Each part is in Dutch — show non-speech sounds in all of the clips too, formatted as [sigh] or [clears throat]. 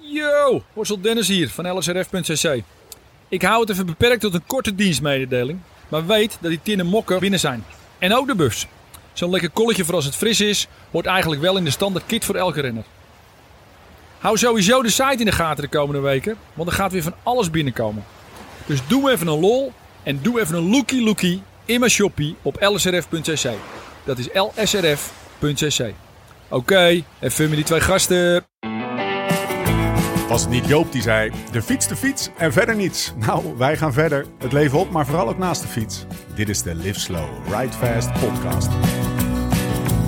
Yo, Horsel Dennis hier van lsrf.cc. Ik hou het even beperkt tot een korte dienstmededeling, maar weet dat die tinnen mokken binnen zijn. En ook de bus. Zo'n lekker kolletje voor als het fris is, hoort eigenlijk wel in de standaard kit voor elke renner. Hou sowieso de site in de gaten de komende weken, want er gaat weer van alles binnenkomen. Dus doe even een lol en doe even een lookie lookie in mijn shoppie op lsrf.cc. Dat is lsrf.cc. Oké, even met die twee gasten. Was het niet Joop die zei: de fiets, de fiets en verder niets? Nou, wij gaan verder. Het leven op, maar vooral ook naast de fiets. Dit is de Live Slow, Ride Fast podcast.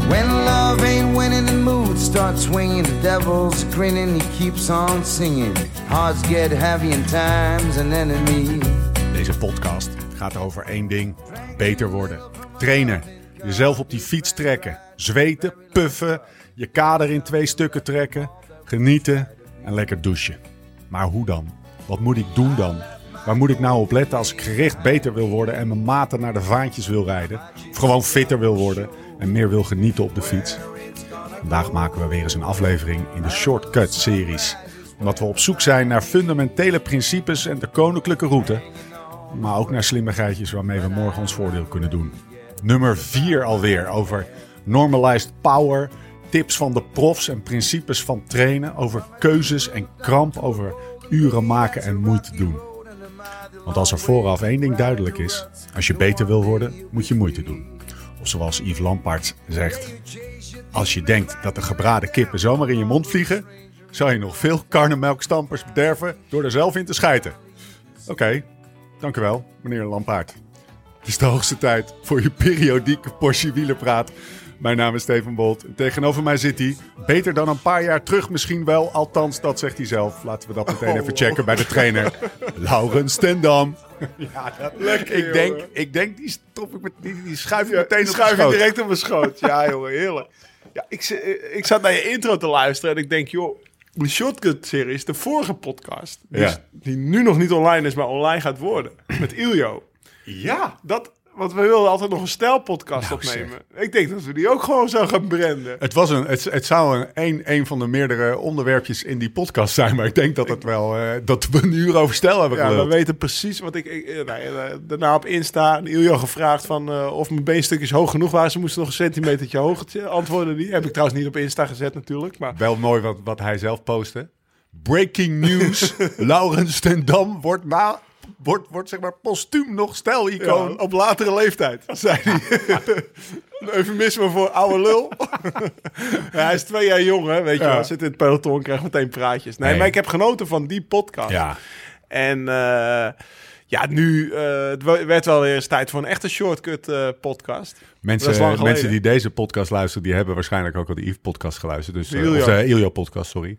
When love ain't winning, the mood starts swinging. The devil's grinning, he keeps on singing. Hearts get heavy and time's an enemy. Deze podcast gaat over één ding: beter worden. Trainen. Jezelf op die fiets trekken. Zweten, puffen. Je kader in twee stukken trekken. Genieten en lekker douchen. Maar hoe dan? Wat moet ik doen dan? Waar moet ik nou op letten als ik gericht beter wil worden en mijn maten naar de vaantjes wil rijden? Of gewoon fitter wil worden en meer wil genieten op de fiets? Vandaag maken we weer eens een aflevering in de Shortcut-series. Omdat we op zoek zijn naar fundamentele principes en de koninklijke route. Maar ook naar slimmigheidjes waarmee we morgen ons voordeel kunnen doen. Nummer 4 alweer over normalized power, tips van de profs en principes van trainen, over keuzes en kramp, over uren maken en moeite doen. Want als er vooraf één ding duidelijk is, als je beter wil worden, moet je moeite doen. Of zoals Yves Lampaert zegt, als je denkt dat de gebraden kippen zomaar in je mond vliegen, zou je nog veel karnemelkstampers bederven door er zelf in te schijten. Oké, dank u wel, meneer Lampaert. Het is de hoogste tijd voor je periodieke portie wielerpraat. Mijn naam is Steven Bolt. En tegenover mij zit hij. Beter dan een paar jaar terug misschien wel. Althans, dat zegt hij zelf. Laten we dat meteen even checken bij de trainer. Laurens Stendam. [laughs] Ja, dat lekker, Ik denk, ik denk die, stop ik met, die, die schuif je Ja, meteen die schuif de je direct op mijn schoot. [laughs] Ja, jongen, heerlijk. Ja, ik, z- ik zat naar je intro te luisteren en ik denk, joh, die Shortcut-series, de vorige podcast, die, Ja. is- die nu nog niet online is, maar online gaat worden, met Iljo. Ja, Dat, want we wilden altijd nog een stijlpodcast Nou, opnemen. Ik denk dat we die ook gewoon zo gaan branden. het, was een, het, het zou een, een, een van de meerdere onderwerpjes in die podcast zijn. Maar ik denk dat, het wel, eh, dat we een uur over stijl hebben Ja, we weten precies wat ik... ik eh, nee, eh, daarna op Insta aan Iljo gevraagd van, of mijn beenstukjes hoog genoeg waren. Ze moesten nog een centimetertje hoger antwoorden. Die heb ik trouwens niet op Insta gezet natuurlijk. Maar Wel mooi wat, wat hij zelf postte. Breaking news. [laughs] Laurens ten Dam wordt, na, wordt, wordt zeg maar postuum nog stijlicoon. Gewoon op latere leeftijd, [laughs] zei hij. Een eufemisme voor oude lul. [laughs] ja, hij is twee jaar jong, hè, weet je Ja. wel. Zit in het peloton, krijgt meteen praatjes. Nee, Nee. maar ik heb genoten van die podcast. Ja, En eh, ja, nu eh, het werd wel weer eens tijd voor een echte shortcut eh, podcast. Mensen, mensen die deze podcast luisteren, die hebben waarschijnlijk ook al de Yves-podcast geluisterd. Dus, Iljo. of de Iljo-podcast, sorry.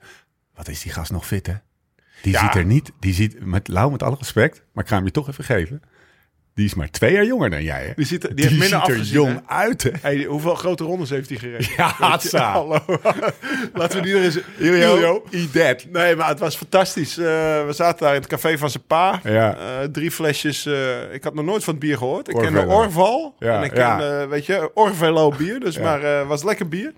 Wat is die gast nog fit, hè? Die Ja. ziet er niet, die ziet, met Lau, met alle respect, maar ik ga hem je toch even geven. Die is maar twee jaar jonger dan jij, hè? Die, ziet, er- die, Die heeft minder ziet er jong hè? uit, hè? Hey, hoeveel grote rondes heeft hij gereden? Ja. [laughs] Hallo. Laten we die er eens... Eat that. Nee, maar het was fantastisch. Eh, we zaten daar in het café van zijn pa. Ja. Eh, drie flesjes. eh, ik had nog nooit van het bier gehoord. Ik ken de Orvelo. Orval. Ja, en ik ja. ken, weet je, Orvelo bier. Dus maar was lekker bier.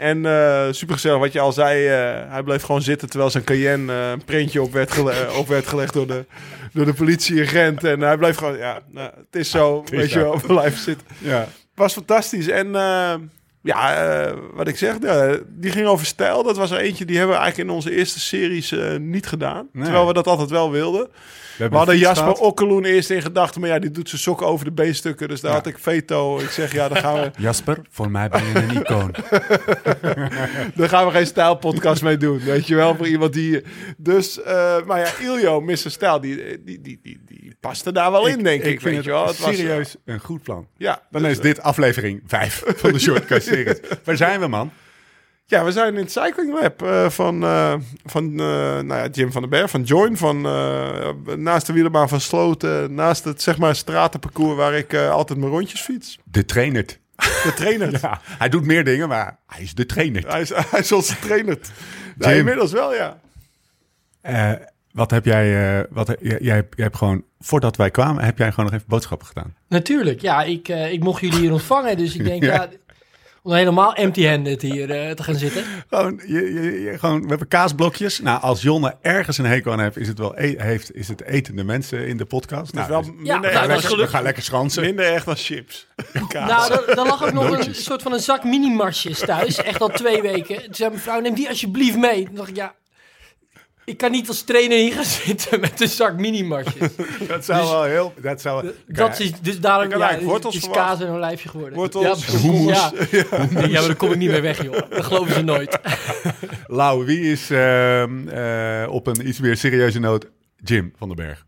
En eh super gezellig, wat je al zei. eh, hij bleef gewoon zitten terwijl zijn Cayenne eh, een printje op werd, op werd gelegd door de, door de politie in Gent. En hij bleef gewoon, ja, nou, het is zo, [laughs] is weet je wel, blijven zitten Ja. was fantastisch. En ja, wat ik zeg, ja, die ging over stijl. Dat was er eentje die hebben we eigenlijk in onze eerste series niet gedaan. Nee. Terwijl we dat altijd wel wilden. We, hadden Jasper. Okkeloen eerst in gedachten. Maar ja, die doet zijn sokken over de beenstukken. Dus daar Ja. had ik veto. Ik zeg, ja, dan gaan we, [laughs] Jasper, voor mij ben je een icoon. [laughs] daar gaan we geen stijlpodcast mee doen. Weet je wel, voor iemand die... Dus, eh, maar ja, Iljo, Mr. Stijl, die, die, die, die, die paste daar wel in, denk ik. Ik vind weet je wel. Het was, serieus een goed plan. ja, Dan dus, is dit aflevering 5 van de [laughs] Shortcut series. Waar zijn we, man? Ja, we zijn in het Cycling Lab eh, van, eh, van eh, nou ja, Jim van den Berg, van Join, van, eh, naast de wielerbaan van Sloten, naast het zeg maar, stratenparcours waar ik eh, altijd mijn rondjes fiets. De trainer. De trainer. [laughs] Ja, hij doet meer dingen, maar hij is de trainer. Hij, is, hij is onze trainer. [laughs] Nou, Jim. inmiddels wel, ja. Eh, wat heb jij, eh, wat, jij, jij, hebt- jij hebt gewoon, voordat wij kwamen, heb jij gewoon nog even boodschappen gedaan. Natuurlijk, ja, ik, eh, ik mocht jullie hier ontvangen. Dus ik denk, [laughs] Ja. ja. Om helemaal empty-handed hier eh, te gaan zitten. Gewoon, je, je, je- gewoon, we hebben kaasblokjes. Nou, als Jonne ergens een hekel aan heeft, is het wel e- heeft, is het etende mensen in de podcast. Dat is Nou, wel dus- Ja, minder, nou, echt, dat is we gelukkig. gaan lekker schansen. minder echt dan chips. [laughs] Kaas. Nou, er, er lag ook nog een soort van een zak mini-marsjes thuis. Echt al twee weken. Toen zei mevrouw, neem die alsjeblieft mee. Toen dacht ik, ja... Ik kan niet als trainer hier gaan [laughs] zitten met een zak mini-marsjes. Dat zou wel heel... Dat zou, Dat is dus daarom ja, wortels is verwacht. kaas en een lijfje geworden. Wortels, ja, hummus. [laughs] Ja. ja, maar daar kom ik niet meer weg, joh. Dat geloven ze nooit. [laughs] Lau, wie is ehm, eh, op een iets meer serieuze noot Jim van den Berg?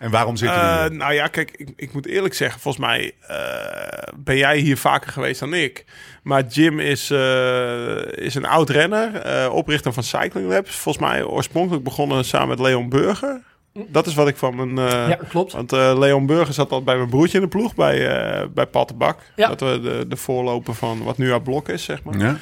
En waarom zit Eh, hier? nou ja, kijk, ik, ik moet eerlijk zeggen, volgens mij eh, ben jij hier vaker geweest dan ik. Maar Jim is, eh, is een oud renner, eh, oprichter van Cycling Labs. Volgens mij oorspronkelijk begonnen samen met Leon Burger. Dat is wat ik van mijn... eh, Ja, klopt. Want eh, Leon Burger zat al bij mijn broertje in de ploeg, bij, eh bij Pat de Bak. Ja. Dat we de, de voorloper van wat nu uit Blok is, zeg maar. Ja?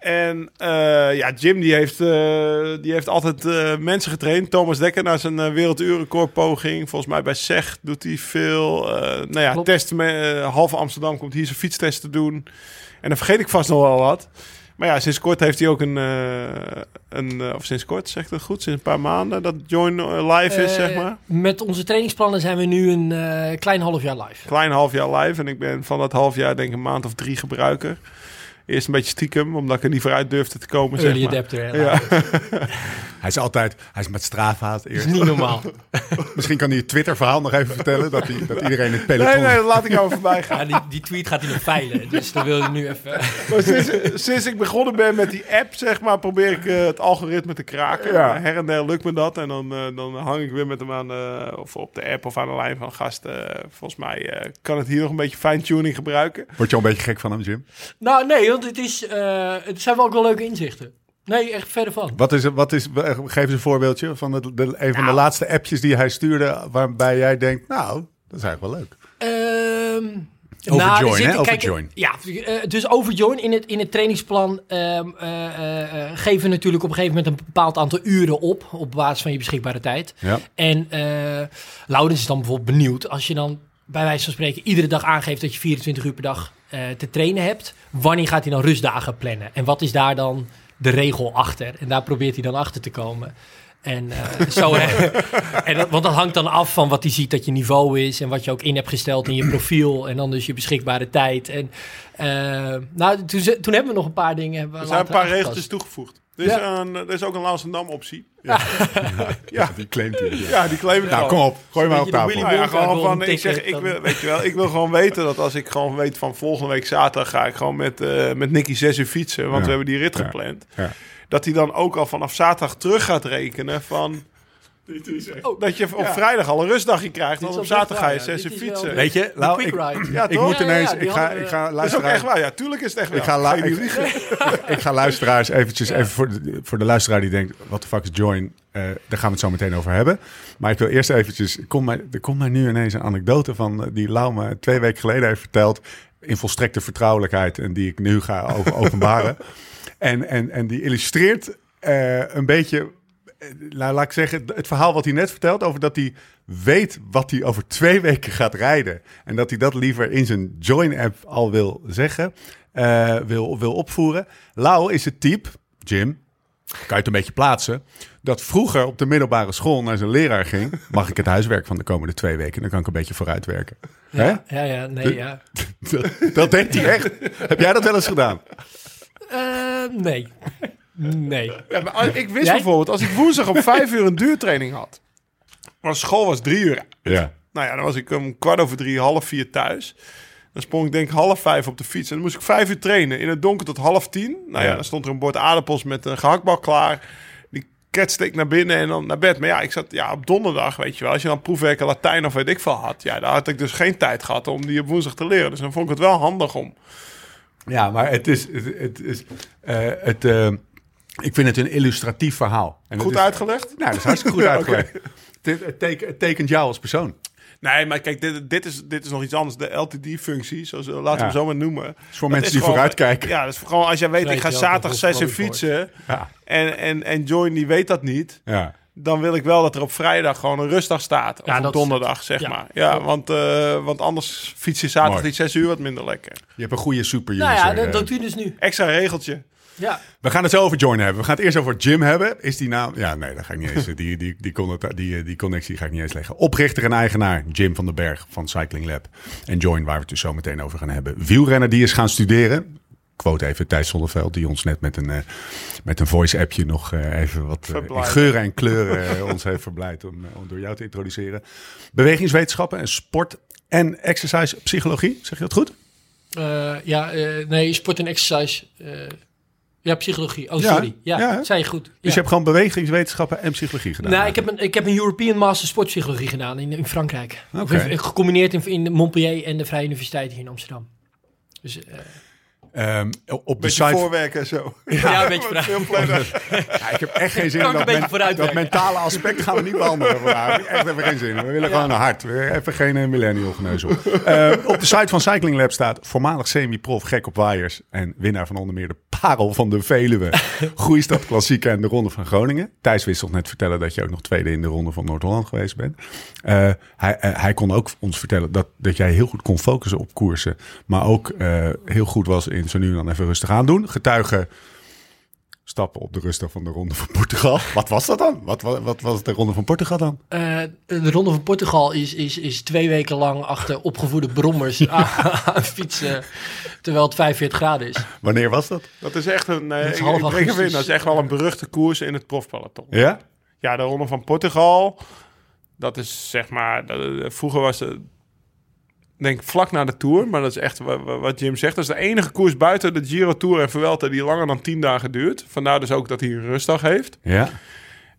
En eh, ja, Jim die heeft, eh, die heeft altijd eh, mensen getraind. Thomas Dekker naar zijn werelduurrecordpoging. Volgens mij bij SEG doet hij veel. Nou ja, Klopt. testen met, halve Amsterdam komt hier zijn fietstest te doen. En dan vergeet ik vast nog wel wat. Maar ja, sinds kort heeft hij ook een... een of sinds kort, zegt het goed? Sinds een paar maanden dat Join live is, zeg maar. Met onze trainingsplannen zijn we nu een klein half jaar live. Klein half jaar live. En ik ben van dat half jaar denk ik een maand of drie gebruiker. Eerst een beetje stiekem, omdat ik er niet vooruit durfde te komen, zeg Early maar. adapter. Ja. [laughs] Hij is altijd... Hij is met Strava het Dat is eerst. niet normaal. [laughs] Misschien kan hij het Twitter-verhaal nog even vertellen. Dat, hij, dat iedereen het peloton... Nee, nee, dat laat ik over voorbij gaan. [laughs] Ja, die, die tweet gaat hij nog veilen. Dus dan wil je nu even... Maar sinds, sinds ik begonnen ben met die app, zeg maar, probeer ik eh, het algoritme te kraken. Ja. Her en der lukt me dat. En dan, eh, dan hang ik weer met hem aan de, of op de app of aan de lijn van gasten. eh, volgens mij eh, kan het hier nog een beetje fine-tuning gebruiken. Word je al een beetje gek van hem, Jim? Nou, nee, want het, is, eh, het zijn wel ook wel leuke inzichten. Nee, echt verder van. Wat is, wat is, geef eens een voorbeeldje van de, de, een van de laatste appjes die hij stuurde... waarbij jij denkt, nou, dat is eigenlijk wel leuk. Ehm Overjoin, er zitten- hè? Overjoin. Ja, eh, dus overjoin in het, in het trainingsplan ehm eh, eh, eh, geven we natuurlijk op een gegeven moment een bepaald aantal uren op, op basis van je beschikbare tijd. Ja. En eh Laurens is dan bijvoorbeeld benieuwd als je dan bij wijze van spreken iedere dag aangeeft dat je 24 uur per dag eh, te trainen hebt. Wanneer gaat hij dan rustdagen plannen? En wat is daar dan de regel achter? En daar probeert hij dan achter te komen. En eh, [laughs] zo, en dat, want dat hangt dan af van wat hij ziet dat je niveau is en wat je ook in hebt gesteld in je [clears throat] profiel en dan dus je beschikbare tijd. En eh, nou, toen, hebben we nog een paar dingen. we Er zijn een paar regeltjes toegevoegd. Er is, Ja. een, er is ook een Amsterdam optie. [laughs] Ja, die claimt hij. Ja. Ja, die claim ik Nou, al. kom op. Gooi maar op tafel. Nou ja, gewoon van, ik zeg, ik wil, weet je wel, ik wil gewoon weten dat als ik gewoon weet van volgende week zaterdag ga ik gewoon met, eh met Nicky 6 uur fietsen, want Ja. we hebben die rit Ja. gepland. Ja. Dat hij dan ook al vanaf zaterdag terug gaat rekenen van Oh, dat je op vrijdag al een rustdagje krijgt, want op zaterdag ga je. 6 uur fietsen. Weet je, quick ik, ride. Ja, ik moet ineens... ik ga, ik ga Dat is ook echt luisteraars, waar, ja, tuurlijk is het echt Ik ga, ik, [laughs] ik ga luisteraars eventjes, even voor de, voor de luisteraar die denkt, wat de fuck is Join? Eh, daar gaan we het zo meteen over hebben. Maar ik wil eerst eventjes, er komt mij, er komt mij nu ineens een anekdote van, eh, die Lau me twee weken geleden heeft verteld, in volstrekte vertrouwelijkheid en die ik nu ga over, openbaren. [laughs] en, en, en die illustreert eh, een beetje, nou, laat ik zeggen, het verhaal wat hij net vertelt over dat hij weet wat hij over twee weken gaat rijden. En dat hij dat liever in zijn Join-app al wil zeggen, eh, wil, wil opvoeren. Lau is het type, Jim, kan je het een beetje plaatsen, dat vroeger op de middelbare school naar zijn leraar ging. [laughs] Mag ik het huiswerk van de komende twee weken? Dan kan ik een beetje vooruitwerken. Hè? Ja, ja, ja, nee, [laughs] ja. Dat, dat deed hij echt. Heb jij dat wel eens gedaan? Eh, nee. Nee. Ja, maar als- ik wist Jij? bijvoorbeeld, als ik woensdag om vijf uur een duurtraining had, maar school was drie uur Ja. Nou ja, dan was ik om kwart over drie, half vier thuis. Dan sprong ik denk ik half vijf op de fiets. En dan moest ik vijf uur trainen. In het donker tot half tien. Nou ja, Ja. dan stond er een bord aardappels met een gehaktbal klaar. Die ketste ik naar binnen en dan naar bed. Maar ja, ik zat ja, op donderdag, weet je wel. Als je dan proefwerken Latijn of weet ik veel had. Ja, daar had ik dus geen tijd gehad om die op woensdag te leren. Dus dan vond ik het wel handig om. Ja, maar het is. Het, het is eh, het, eh, ik vind het een illustratief verhaal. En Goed is- uitgelegd? Nou, dat is hartstikke goed [laughs] uitgelegd. Het, het, teken- het tekent jou als persoon. Nee, maar kijk, dit, dit, is, dit is nog iets anders. De LTD-functie, zoals we- laten we Ja. hem zo maar noemen. Het is voor Dat mensen is die gewoon- vooruitkijken. Ja, dat is gewoon als jij weet, ik ga zaterdag dat zes uur is gewoon fietsen. Ja. En, en, en Join die weet dat niet. Ja. dan wil ik wel dat er op vrijdag gewoon een rustdag staat. Of Ja, op dat- donderdag, zeg ja. maar. Ja, want, eh, want anders fiets je zaterdag Mooi. die zes uur wat minder lekker. Je hebt een goede super Nou ja, user, dat, eh. dat doe je dus nu. Extra regeltje. Ja. We gaan het zo over Join hebben. We gaan het eerst over Jim hebben. Is die naam... Ja, nee, dat ga ik niet eens... [laughs] Die, die, die, die, eh, die connectie ga ik niet eens leggen. Oprichter en eigenaar Jim van den Berg van Cycling Lab. En Join, waar we het dus zo meteen over gaan hebben. Wielrenner die is gaan studeren. Quote even Thijs Zonneveld, die ons net met een, eh, met een voice-appje nog eh, even wat geuren en kleuren ons heeft verblijd om, om door jou te introduceren. Bewegingswetenschappen en sport en exercise psychologie. Zeg je dat goed? Eh, ja, eh, nee, sport en exercise. Ja, psychologie. Oh, sorry. Ja, ja, zei je goed. Dus Ja. je hebt gewoon bewegingswetenschappen en psychologie gedaan. Nou, ik heb, een, ik heb een European Master Sportpsychologie gedaan in, in Frankrijk. Gecombineerd in, in Montpellier en de Vrije Universiteit hier in Amsterdam. Dus eh, Ehm, op de Beetje site voorwerken en zo. ja, een beetje vooruit. [laughs] Ja, ik heb echt geen zin Kan in dat, een beetje men- vooruitwerken. dat mentale aspect gaan we niet behandelen vandaag. Echt even geen zin. in. We willen gewoon naar hard. We even geen eh, millennial geneuzel. Eh, op de site van Cycling Lab staat voormalig semi-prof, gek op waaiers en winnaar van onder meer de parel van de Veluwe, [laughs] Groeistad Klassieke en de Ronde van Groningen. Thijs wist toch net vertellen dat je ook nog tweede in de Ronde van Noord-Holland geweest bent. Eh, hij, eh, hij kon ook ons vertellen dat, dat jij heel goed kon focussen op koersen, maar ook eh, heel goed was in zo nu en dan even rustig aan doen. Getuigen stappen op de rustdag van de Ronde van Portugal. [laughs] Wat was dat dan? Wat, wat, wat was de Ronde van Portugal dan? Eh, de Ronde van Portugal is, is, is twee weken lang achter opgevoede brommers [laughs] aan, aan fietsen. Terwijl het 45 graden is. Wanneer was dat? Dat is echt een... eh, Dat is half ik in, dat is echt wel een beruchte koers in het profpeloton. Ja? Ja, de Ronde van Portugal. Dat is zeg maar... dat- eh, vroeger was het... Denk ik vlak na de Tour. Maar dat is echt wa- wa- wat Jim zegt. Dat is de enige koers buiten de Giro Tour en Vuelta... die langer dan 10 dagen duurt. Vandaar dus ook dat hij een rustdag heeft. Ja.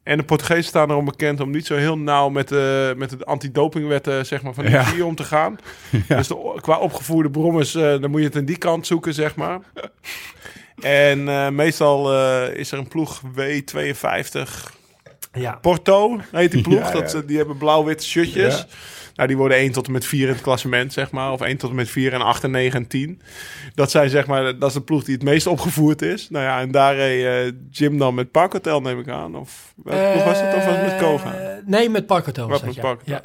En de Portugezen staan erom bekend om niet zo heel nauw met de, met de antidopingwetten zeg maar, van de Ja. Giro om te gaan. [laughs] Dus de, qua opgevoerde brommers, eh, dan moet je het aan die kant zoeken, zeg maar. En eh, meestal eh, is er een ploeg W52 Ja. Porto, heet die ploeg. Ja, ja. Dat, ze- die hebben blauw-witte shirtjes. Nou, die worden 1 tot en met 4 in het klassement, zeg maar. Of 1 tot en met 4 en 8 en 9 en 10. Dat zijn, zeg maar, dat is de ploeg die het meest opgevoerd is. Nou ja, en daar reed eh, Jim dan met Parkhotel, neem ik aan. Of welke ploeg was het? Of was het met Kova? Eh, nee, met. Wat was met ja.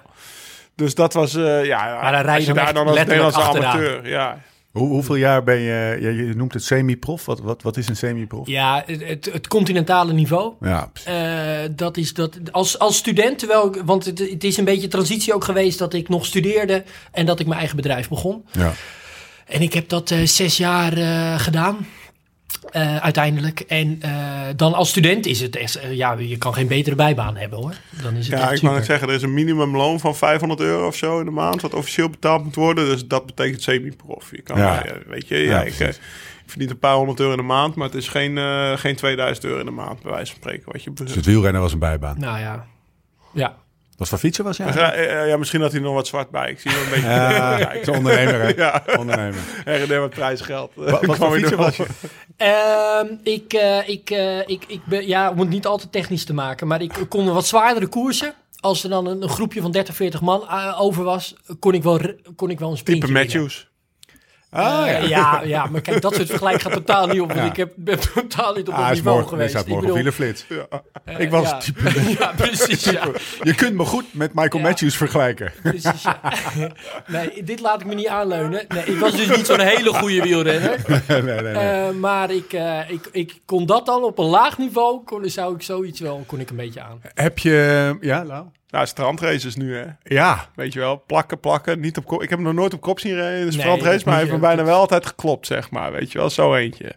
Dus dat was, eh, ja, Maar dan rij je je daar dan als Nederlandse achteraan. amateur, ja. Hoe, hoeveel jaar ben je... Je, noemt het semi-prof. Wat, wat, wat is een semi-prof? Ja, het, het, continentale niveau. Ja. Eh, dat is dat als, als student, terwijl, want het, het is een beetje transitie ook geweest dat ik nog studeerde en dat ik mijn eigen bedrijf begon. ja. En ik heb dat eh, zes jaar eh, gedaan. Eh, uiteindelijk. En eh, dan als student is het echt, eh, ja, je kan geen betere bijbaan hebben hoor. Dan is het Ja, ik net zeggen, er is een minimumloon van 500 euro of zo in de maand, wat officieel betaald moet worden. Dus dat betekent semi-prof. Je kan, Ja. weet je, Ja, ja, ik, je verdient een paar honderd euro in de maand, maar het is geen, eh, geen 2000 euro in de maand, bij wijze van spreken. Wat je Dus het wielrennen was een bijbaan. Nou ja, ja. Wat voor fietser was ja, eh, ja, misschien had hij nog wat zwart bij. Ik zie hem een beetje. [laughs] Ja, Ja, ik ondernemer, hè? [laughs] Ja. Ondernemer. R&D met prijsgeld. Wat, [laughs] wat voor nog- was je? Ehm, ik, eh, ik, eh, ik, ik ben, ja, om het niet al te technisch te maken, maar ik kon wat zwaardere koersen. Als er dan een, een groepje van 30, 40 man eh, over was, kon ik wel, kon ik wel een sprintje Type winnen. Matthews. Ah, Eh, ja. ja. ja, maar kijk, dat soort vergelijk gaat totaal niet op. Want Ja. ik heb, ben totaal niet op Ah, dat is niveau morgen, geweest. Ik morgen eh, [laughs] Ik was ja. type... [laughs] ja, precies. Ja, [laughs] Je kunt me goed met Michael Ja. Matthews vergelijken. precies ja. Nee, dit laat ik me niet aanleunen. Nee, ik was dus niet zo'n hele goede wielrenner. nee, nee, nee. Eh, maar ik, eh, ik, ik kon dat dan op een laag niveau, kon, zou ik zoiets wel, kon ik een beetje aan. Heb je... Ja, Lau? Nou, strandraces nu, hè. Ja. Weet je wel, plakken, plakken. Niet op kop. Ik heb hem nog nooit op kop zien rijden in de Nee, strandrace, maar hij heeft me bijna wel altijd geklopt, zeg maar. Weet je wel, zo eentje.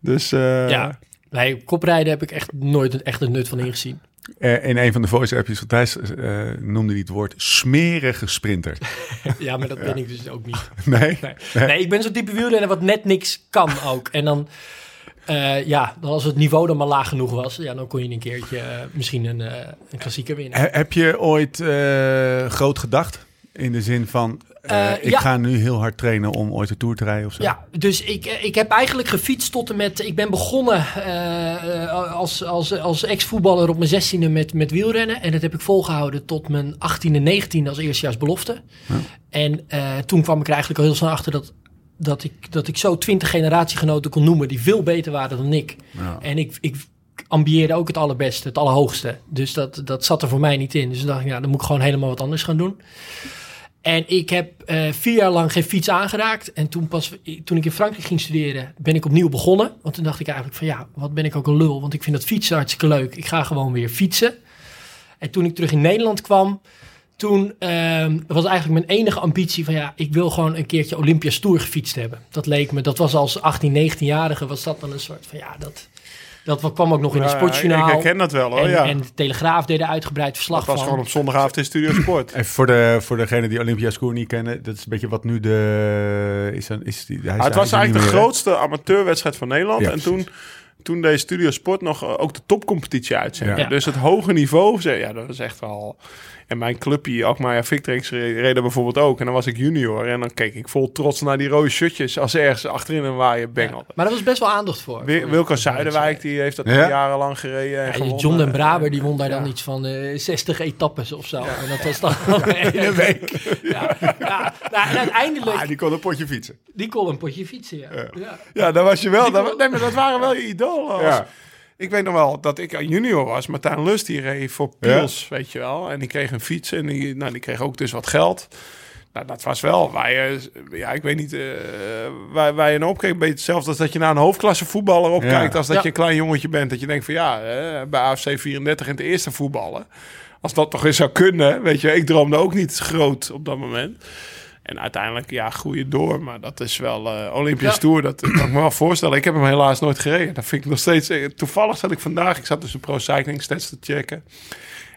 Dus eh, ja. Nee, koprijden heb ik echt nooit een, echt een nut van ingezien. Eh, in een van de voice-appjes van Thijs eh, noemde hij het woord smerige sprinter. [laughs] Ja, maar dat ben ik dus ook niet. Nee? Nee, nee ik ben zo'n type wielrenner wat net niks kan ook. En dan, eh, ja, dan als het niveau dan maar laag genoeg was, ja, dan kon je een keertje eh, misschien een, eh, een klassieker winnen. He- heb je ooit groot gedacht? In de zin van, ik ja. ga nu heel hard trainen om ooit de Tour te rijden of zo? Ja, dus ik, ik heb eigenlijk gefietst tot en met... Ik ben begonnen als, als, als ex-voetballer op mijn zestiende met, met wielrennen. En dat heb ik volgehouden tot mijn 18e, 19e als eerstejaarsbelofte. En eh, toen kwam ik er eigenlijk al heel snel achter dat, dat, ik, dat ik zo twintig generatiegenoten kon noemen... die veel beter waren dan ik. Ja. En ik, ik ambieerde ook het allerbeste, het allerhoogste. Dus dat, dat zat er voor mij niet in. Dus dacht ik, ja, dan moet ik gewoon helemaal wat anders gaan doen. En ik heb eh, vier jaar lang geen fiets aangeraakt. En toen, pas, toen ik in Frankrijk ging studeren, ben ik opnieuw begonnen. Want toen dacht ik eigenlijk van ja, wat ben ik ook een lul. Want ik vind dat fietsen hartstikke leuk. Ik ga gewoon weer fietsen. En toen ik terug in Nederland kwam, toen ehm, was eigenlijk mijn enige ambitie van ja, ik wil gewoon een keertje Olympias Tour gefietst hebben. Dat leek me, dat was als 18, 19-jarige, was dat dan een soort van ja, dat, dat kwam ook nog in het Ja, sportjournaal. Ik herken dat wel hoor, en, ja. en de Telegraaf deed er uitgebreid verslag dat was van. gewoon op zondagavond in Studio Sport. Even voor, de, voor degene die Olympia Score niet kennen. Dat is een beetje wat nu de... Is een, is die, hij is- Maar het was is eigenlijk de meer, grootste amateurwedstrijd van Nederland. Ja, en toen, toen deed Studio Sport nog eh, ook de topcompetitie uitzenden. Ja. Dus het hoge niveau, ja, dat was echt wel... En mijn clubje, ook maar Victrix, reden bijvoorbeeld ook. En dan was ik junior. En dan keek ik vol trots naar die rode shirtjes als ze ergens achterin een waaien bengelde. Maar daar was best wel aandacht voor. Wil- Voor- Wilco Zuiderwijk, die heeft dat Ja. jarenlang gereden. En Ja. John den Braber die won daar dan iets van eh 60 etappes of zo. En dat was dan [laughs] [laughs] een hele week. [laughs] Ja. Ja. Nou, en uiteindelijk, Ah, die kon een potje fietsen. die kon een potje fietsen. Ja. Ja. Ja, daar was je wel. Dat, kon- nee, maar dat waren wel je idolen. Als- Ja. Ik weet nog wel dat ik junior was. Martijn Lust die reed voor Pils, weet je wel. En die kreeg een fiets en die, nou, die kreeg ook dus wat geld. Nou, dat was wel waar je, ja, ik weet niet, eh waar, waar je naar opkeek. Een beetje hetzelfde als dat je naar een hoofdklasse voetballer opkijkt. Ja. Als dat Ja. je een klein jongetje bent. Dat je denkt van ja, eh, bij AFC 34 in het eerste voetballen. Als dat toch eens zou kunnen, weet je. Ik droomde ook niet groot op dat moment. En uiteindelijk, ja, groei je door. Maar dat is wel eh Olympisch Ja. Tour. Dat kan ik me wel voorstellen. Ik heb hem helaas nooit gereden. Dat vind ik nog steeds... eh, Toevallig zat ik vandaag... Ik zat dus de Pro Cycling stats te checken.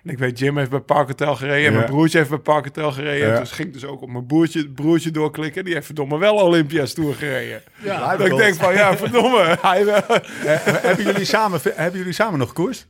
En ik weet, Jim heeft bij Parkertel gereden. En Ja. mijn broertje heeft bij Parkertel gereden. Ja. Dus ging ik dus ook op mijn broertje, broertje doorklikken. Die heeft verdomme wel Olympia's Tour gereden. Ja. Dat ik denk van, ja, verdomme. [laughs] Hij hebben, jullie samen, hebben jullie samen nog koers?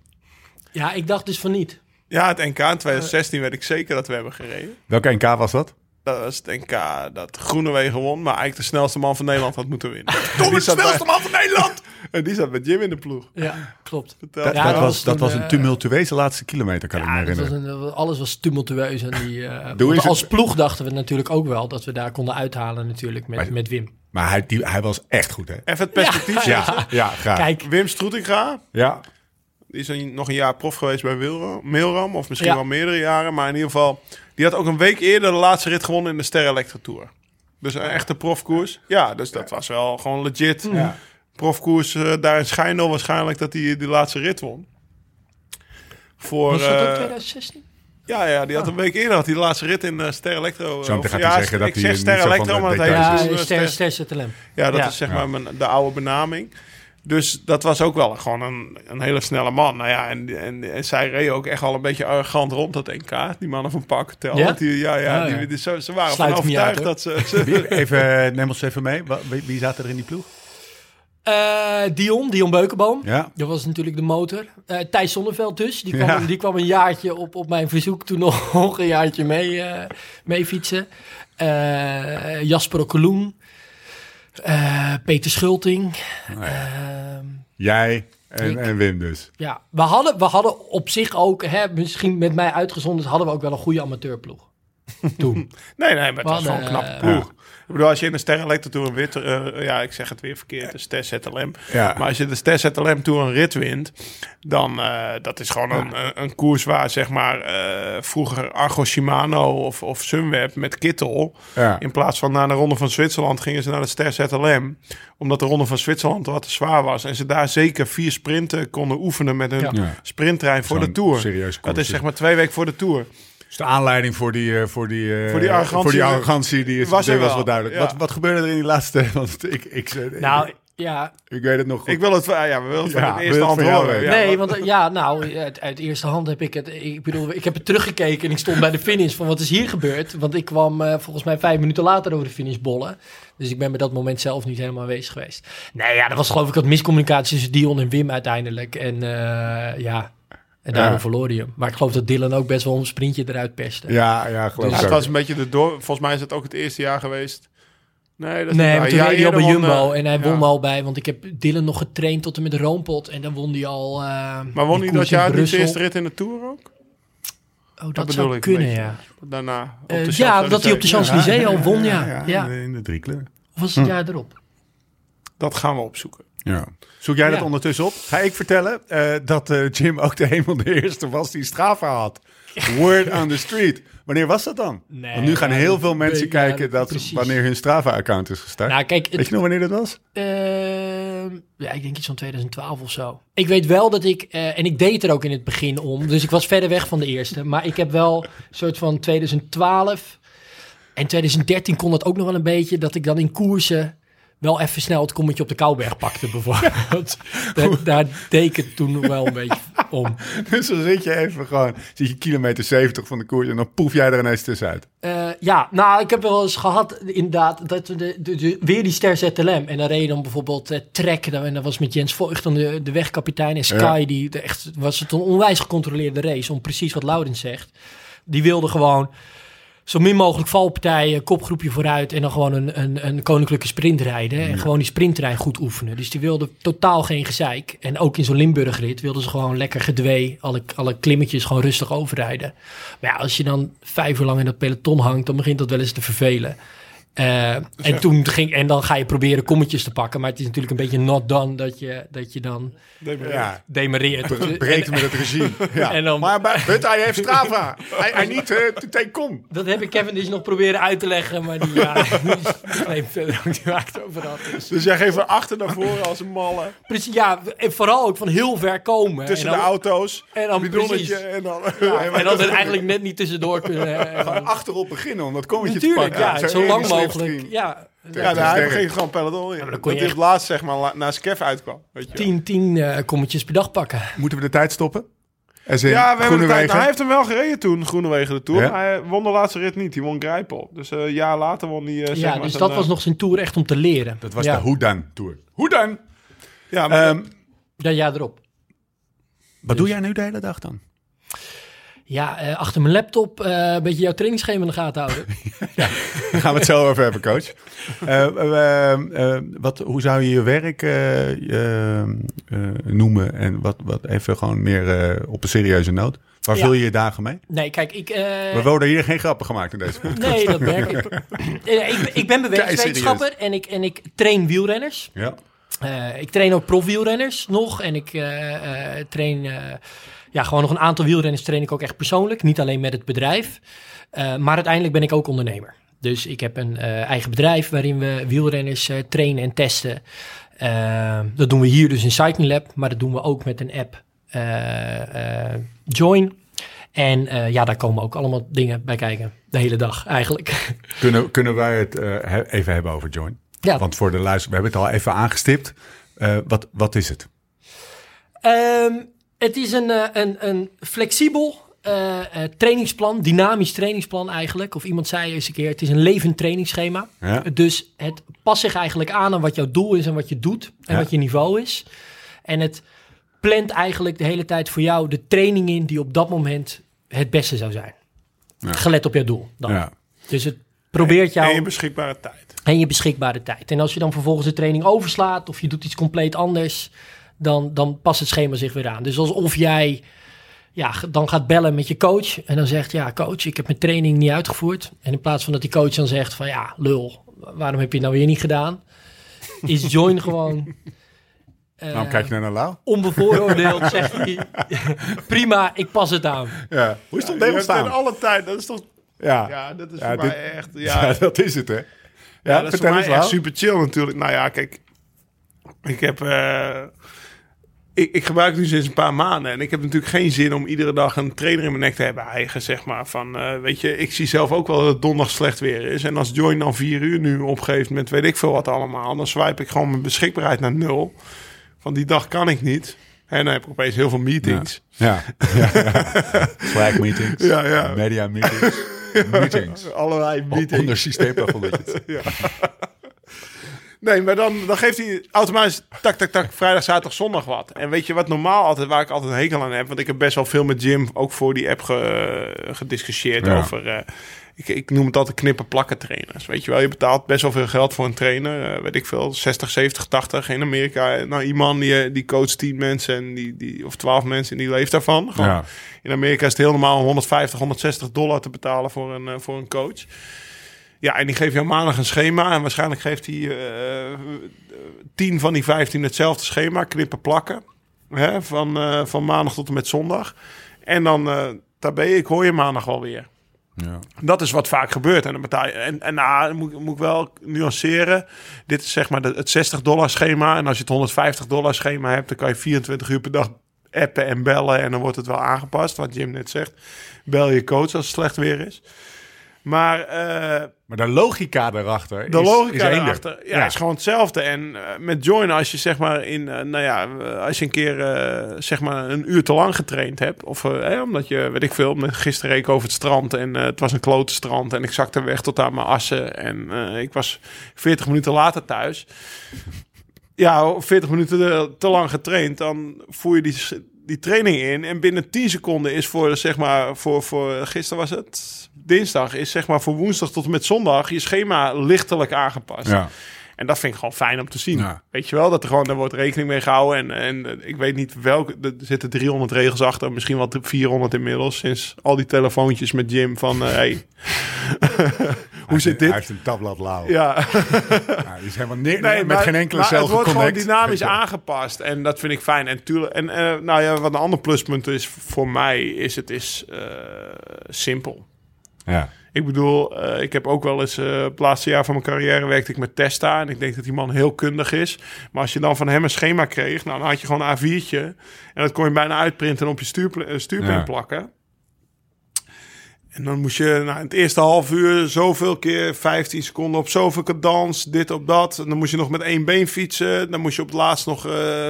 ja, ik dacht dus van niet. Ja, het NK in 2016 weet ik zeker dat we hebben gereden. Welke NK was dat? Dat was het NK dat Groenewegen won. Maar eigenlijk de snelste man van Nederland had moeten winnen. [laughs] Die de bij- snelste man van Nederland! [laughs] En die zat met Jim in de ploeg. Ja, klopt. Vertel. Dat, Ja, dat dat was, dat toen, was een eh, tumultueuze laatste kilometer, kan ik me Ja, dat was herinneren. een, alles was tumultueus. En die, eh, als het- ploeg dachten we natuurlijk ook wel dat we daar konden uithalen natuurlijk met, Maar- met Wim. Maar hij, die, hij was echt goed, hè? Even het perspectief. Ja, ja, graag. Kijk, Wim Stroetinga, Ja, die is nog een jaar prof geweest bij Milram. Of misschien Ja. wel meerdere jaren. Maar in ieder geval, die had ook een week eerder de laatste rit gewonnen in de Ster Electro Tour. Dus een echte profkoers. Ja, dus dat was wel gewoon legit. Ja. Profkoers eh, daar in Schijndel waarschijnlijk dat hij die laatste rit won. Voor, was dat ook eh, 2016? ja, ja, die had een week eerder had hij de laatste rit in eh, Ster Electro. eh, Zo meteen of- gaat ja, hij zeggen dat ik hij zeg niet Ster zo van Electro, de maar dat heet Ja, is- eh, Ster, Ster- Ster ZLM. Ja, dat Ja. is zeg maar mijn, de oude benaming. Dus dat was ook wel gewoon een, een hele snelle man. Nou ja, en, en, en zij reden ook echt al een beetje arrogant rond dat NK. Die mannen van. Ja? Want Die, ja, ja, Oh, ja. die, die- ze, ze waren Sluit van overtuigd uit, dat ze... [laughs] even, neem ons even mee. Wie, wie zaten er in die ploeg? Eh, Dion, Dion Beukenboom. Ja. Dat was natuurlijk de motor. Eh Thijs Zonneveld dus. Die kwam, Ja. die kwam een jaartje op, op mijn verzoek toen nog [laughs] een jaartje mee, eh, mee fietsen. Eh, Jasper Okkeloen. Eh, Peter Schulting. Ehm, Jij en, en Wim dus. ja, we hadden, we hadden op zich ook, hè, misschien met mij uitgezonderd, hadden we ook wel een goede amateurploeg. Toen. [laughs] nee, nee, maar het was We gewoon een knappe ploeg. Ik bedoel, als je in de Ster Electro Tour een wit... eh, ja, ik zeg het weer verkeerd, de Ster ZLM. Ja. Maar als je de Ster ZLM Tour een rit wint... dan uh, dat is gewoon een, een, een, koers waar, zeg maar... Uh, vroeger Argo Shimano of, of Sunweb met Kittel... Ja. in plaats van naar de Ronde van Zwitserland... gingen ze naar de Ster ZLM. Omdat de Ronde van Zwitserland wat te zwaar was. En ze daar zeker vier sprinten konden oefenen... met hun Ja. sprinttrein voor de Tour. serieus Dat is zeg maar twee weken voor de Tour. Dus de aanleiding voor die, uh, voor die, uh, Voor die arrogantie- voor die arrogantie die is, Was er die was wel, wel duidelijk. ja. Wat, wat gebeurde er in die laatste? [laughs] Want ik, ik, nou, ik, ja. ik weet het nog goed. Ik wil het, ja, we willen het Ja, van de we eerste hand horen. Ja, nee, want eh, ja, nou, uit, uit eerste hand heb ik het. Ik bedoel, ik heb het teruggekeken en ik stond bij de finish van wat is hier gebeurd. Want ik kwam eh, volgens mij vijf minuten later over de finish bollen. Dus ik ben bij dat moment zelf niet helemaal aanwezig geweest. Nee, ja, dat was geloof ik wat miscommunicatie tussen Dion en Wim uiteindelijk. En eh, ja, en daarom Ja. verloor hij hem. Maar ik geloof dat Dylan ook best wel een sprintje eruit perste. Ja, ja, geloof Ja, ik het was een beetje de door. Volgens mij is het ook het eerste jaar geweest. Nee, dat is Nee, niet maar waar. toen Ja, reed hij al bij won, Jumbo en hij ja. won al bij, want ik heb Dylan nog getraind tot en met de Roompot en dan won hij al. eh, Maar won hij dat jaar de eerste rit in de Tour ook? Oh, dat, bedoel zou kunnen, ja. Daarna. op Eh, de ja, dat hij op de Champs-Élysées. Al won, ja. ja. In de drie kleuren. Of was het jaar erop? Dat gaan we opzoeken. Ja. Zoek jij dat Ja. ondertussen op? Ga ik vertellen eh, dat eh, Jim ook de [laughs] een van de eerste was die Strava had. Word on the street. Wanneer was dat dan? Nee, Want nu gaan ja, heel veel mensen kijken ja, dat precies. wanneer hun Strava-account is gestart. Nou, kijk, Weet het, je nog wanneer dat was? Ehm, ja, ik denk iets van 2012 of zo. Ik weet wel dat ik, eh, en ik deed er ook in het begin om, dus ik was verder weg van de eerste. Maar ik heb wel een soort van 2012 en 2013 kon dat ook nog wel een beetje, dat ik dan in koersen wel even snel het kommetje op de Kouwberg pakte bijvoorbeeld. [laughs] daar, daar deed ik het toen nog wel een beetje om. [laughs] Dus dan zit je even gewoon, zit je kilometer 70 van de koers en dan poef jij er ineens tussenuit. Eh, ja, nou, ik heb wel eens gehad, inderdaad, dat we de, de, de- weer die Ster ZLM. En dan reed dan bijvoorbeeld eh, Trek, dan- en dat was met Jens Voigt, dan de, de wegkapitein. En Sky, Ja. die de echt, was het een onwijs gecontroleerde race, om precies wat Laurens zegt. Die wilde gewoon zo min mogelijk valpartijen, kopgroepje vooruit en dan gewoon een, een, een koninklijke sprint rijden. En gewoon die sprinttrein goed oefenen. Dus die wilde totaal geen gezeik. En ook in zo'n Limburgrit wilden ze gewoon lekker gedwee, alle, alle klimmetjes gewoon rustig overrijden. Maar ja, als je dan vijf uur lang in dat peloton hangt, dan begint dat wel eens te vervelen. Eh, en, toen ging, en dan ga je proberen kommetjes te pakken. Maar het is natuurlijk een beetje not done dat je, dat je dan Ja, demereert. breekt met het regime. [laughs] Ja. En dan- maar bij, but hij heeft Strava. Hij, niet uh, to take com. Dat heb ik Kevin dus nog proberen uit te leggen, maar die, ja, [laughs] [laughs] die verder ook niet waar het over had. Dus. Dus jij geeft van achter naar voren als een malle. Precies, ja, en vooral ook van heel ver komen. Tussen en de auto's. En dan precies. en dan... Ja, en dan er eigenlijk net niet tussendoor kunnen. eh, Gewoon achterop beginnen om dat kommetje te Natuurlijk, pakken. ja, Zo lang slipstream. Mogelijk. Ja, Ja, dat hij ging gewoon peloton in. dan dat je hij echt- laatst zeg maar naar Skef uitkwam. Weet je tien, tien eh, kommetjes per dag pakken. Moeten we de tijd stoppen? As Ja, we hebben de tijd. Nou, hij heeft hem wel gereden toen, Groenewegen de Tour. Ja? Hij won de laatste rit niet. Die won Grijpel. Dus eh, een jaar later won hij... eh, zeg Ja, maar dus dat was nog zijn tour echt om te leren. Dat was ja. de Hoe Dan Tour. Hoe dan? Ja, maar Ehm, Ja, ja, erop. wat doe jij nu de hele dag dan? Ja, eh, achter mijn laptop eh, een beetje jouw trainingsschema in de gaten houden. [laughs] Daar gaan we het zo over hebben, coach. Eh, wat, hoe zou je je werk noemen? En wat, wat even gewoon meer op een serieuze noot. Waar Ja. vul je je dagen mee? Nee, kijk, ik... We worden hier geen grappen gemaakt in deze podcast. Nee, dat merk ik. [laughs] Ik, ben- ik ben bewegingswetenschapper en ik, en ik train wielrenners. Ja. Ik train ook profwielrenners nog. En ik train ja, gewoon nog een aantal wielrenners train ik ook echt persoonlijk. Niet alleen met het bedrijf. Eh, maar uiteindelijk ben ik ook ondernemer. Dus ik heb een eh, eigen bedrijf waarin we wielrenners eh, trainen en testen. Dat doen we hier dus in Cycling Lab. Maar dat doen we ook met een app Join. En ja, daar komen ook allemaal dingen bij kijken. De hele dag eigenlijk. [laughs] Kunnen, kunnen wij het he- even hebben over Join? ja, Want voor de luister, we hebben het al even aangestipt. Wat, wat is het? Ehm, het is een, eh, een, een flexibel eh, eh, trainingsplan, dynamisch trainingsplan eigenlijk. Of iemand zei eens een keer, het is een levend trainingsschema. Ja. Dus het past zich eigenlijk aan aan wat jouw doel is en wat je doet en Ja. wat je niveau is. En het plant eigenlijk de hele tijd voor jou de training in die op dat moment het beste zou zijn. Ja. Gelet op jouw doel dan. Ja. Dus het probeert jou En je beschikbare tijd. en je beschikbare tijd. En als je dan vervolgens de training overslaat of je doet iets compleet anders, dan, dan past het schema zich weer aan. Dus alsof jij ja, dan gaat bellen met je coach en dan zegt, ja coach, ik heb mijn training niet uitgevoerd. En in plaats van dat die coach dan zegt van, ja lul, waarom heb je het nou weer niet gedaan? Is Join [laughs] gewoon... eh, Waarom kijk je naar een lauw? Onbevooroordeeld, [laughs] zegt hij. Prima, ik pas het aan. Ja. Hoe is het op Je demo hebt in staan? alle tijd. Dat is toch... Ja. Ja, dat is Ja, voor dit- mij echt... [laughs] Ja. Ja, dat is het, hè? Ja, Ja, dat is voor mij echt super chill natuurlijk. Nou ja, kijk. Ik heb... eh, ik, ik gebruik het nu sinds een paar maanden. En ik heb natuurlijk geen zin om iedere dag een trainer in mijn nek te hebben eigen, zeg maar. Van, eh, weet je, ik zie zelf ook wel dat het donderdag slecht weer is. En als Join dan vier uur nu opgeeft met weet ik veel wat allemaal... dan swipe ik gewoon mijn beschikbaarheid naar nul. Van die dag kan ik niet. En dan heb ik opeens heel veel meetings. Ja. ja. ja. Slack meetings. Ja, ja. Media meetings. meetings. [laughs] Allerlei meetings. Onder systeemplafonnetjes. [laughs] Nee, maar dan, dan geeft hij automatisch tak, tak, tak, vrijdag, zaterdag, zondag wat. En weet je wat normaal altijd, waar ik altijd een hekel aan heb, want ik heb best wel veel met Jim ook voor die app ge- gediscussieerd Ja. over, eh, ik, ik noem het altijd knippen plakken trainers. Weet je wel, je betaalt best wel veel geld voor een trainer, eh, weet ik veel, 60, 70, 80 in Amerika. Nou, iemand die, eh, die coacht 10 mensen en die, die, of 12 mensen en die leeft daarvan. Gewoon, Ja. In Amerika is het heel normaal om 150, 160 dollar te betalen voor een, voor een coach. Ja, en die geeft jou maandag een schema. En waarschijnlijk geeft hij eh, tien van die vijftien hetzelfde schema. Knippen, plakken. Hè, van, eh, van maandag tot en met zondag. En dan, eh daar ben je. Ik hoor je maandag wel weer. Ja. Dat is wat vaak gebeurt. En dan betaal je. En, en nou, moet, moet ik wel nuanceren. Dit is zeg maar het 60 dollar schema. En als je het 150 dollar schema hebt, dan kan je 24 uur per dag appen en bellen. En dan wordt het wel aangepast. Wat Jim net zegt. Bel je coach als het slecht weer is. Maar eh, Maar de logica daarachter de is, logica is erachter ja, is gewoon hetzelfde. En eh, met join, als je zeg maar in, eh, nou ja, als je een keer zeg maar een uur te lang getraind hebt, of omdat je, weet ik veel, gisteren reed ik over het strand en het was een klote strand en ik zakte weg tot aan mijn assen en ik was 40 minuten later thuis. Ja, 40 minuten te, lang getraind, dan voer je die, die training in en binnen 10 seconden is voor, zeg maar, voor, voor gisteren was het dinsdag, is zeg maar voor woensdag tot en met zondag je schema lichtelijk aangepast. Ja. En dat vind ik gewoon fijn om te zien. Ja. Weet je wel, dat er gewoon, daar wordt rekening mee gehouden. En, en eh, ik weet niet welke, er zitten 300 regels achter, misschien wel 400 inmiddels. Sinds al die telefoontjes met Jim van, eh, hey, [laughs] hoe zit Hij dit? heeft een tabblad lauw. Ja, [laughs] Ja, die is helemaal nee, met maar- geen enkele cel Het wordt gewoon dynamisch [laughs] aangepast en dat vind ik fijn. En tuurlijk, en eh, nou ja, wat een ander pluspunt is voor mij, is het is simpel. Ja. Ik bedoel, eh, ik heb ook wel eens... eh het laatste jaar van mijn carrière werkte ik met Testa. En ik denk dat die man heel kundig is. Maar als je dan van hem een schema kreeg... Nou, dan had je gewoon een A4'tje. En dat kon je bijna uitprinten en op je stuurpl- eh, Ja. plakken. En dan moest je nou, in het eerste half uur zoveel keer 15 seconden op zoveel cadans, dit op dat. En dan moest je nog met één been fietsen. Dan moest je op het laatst nog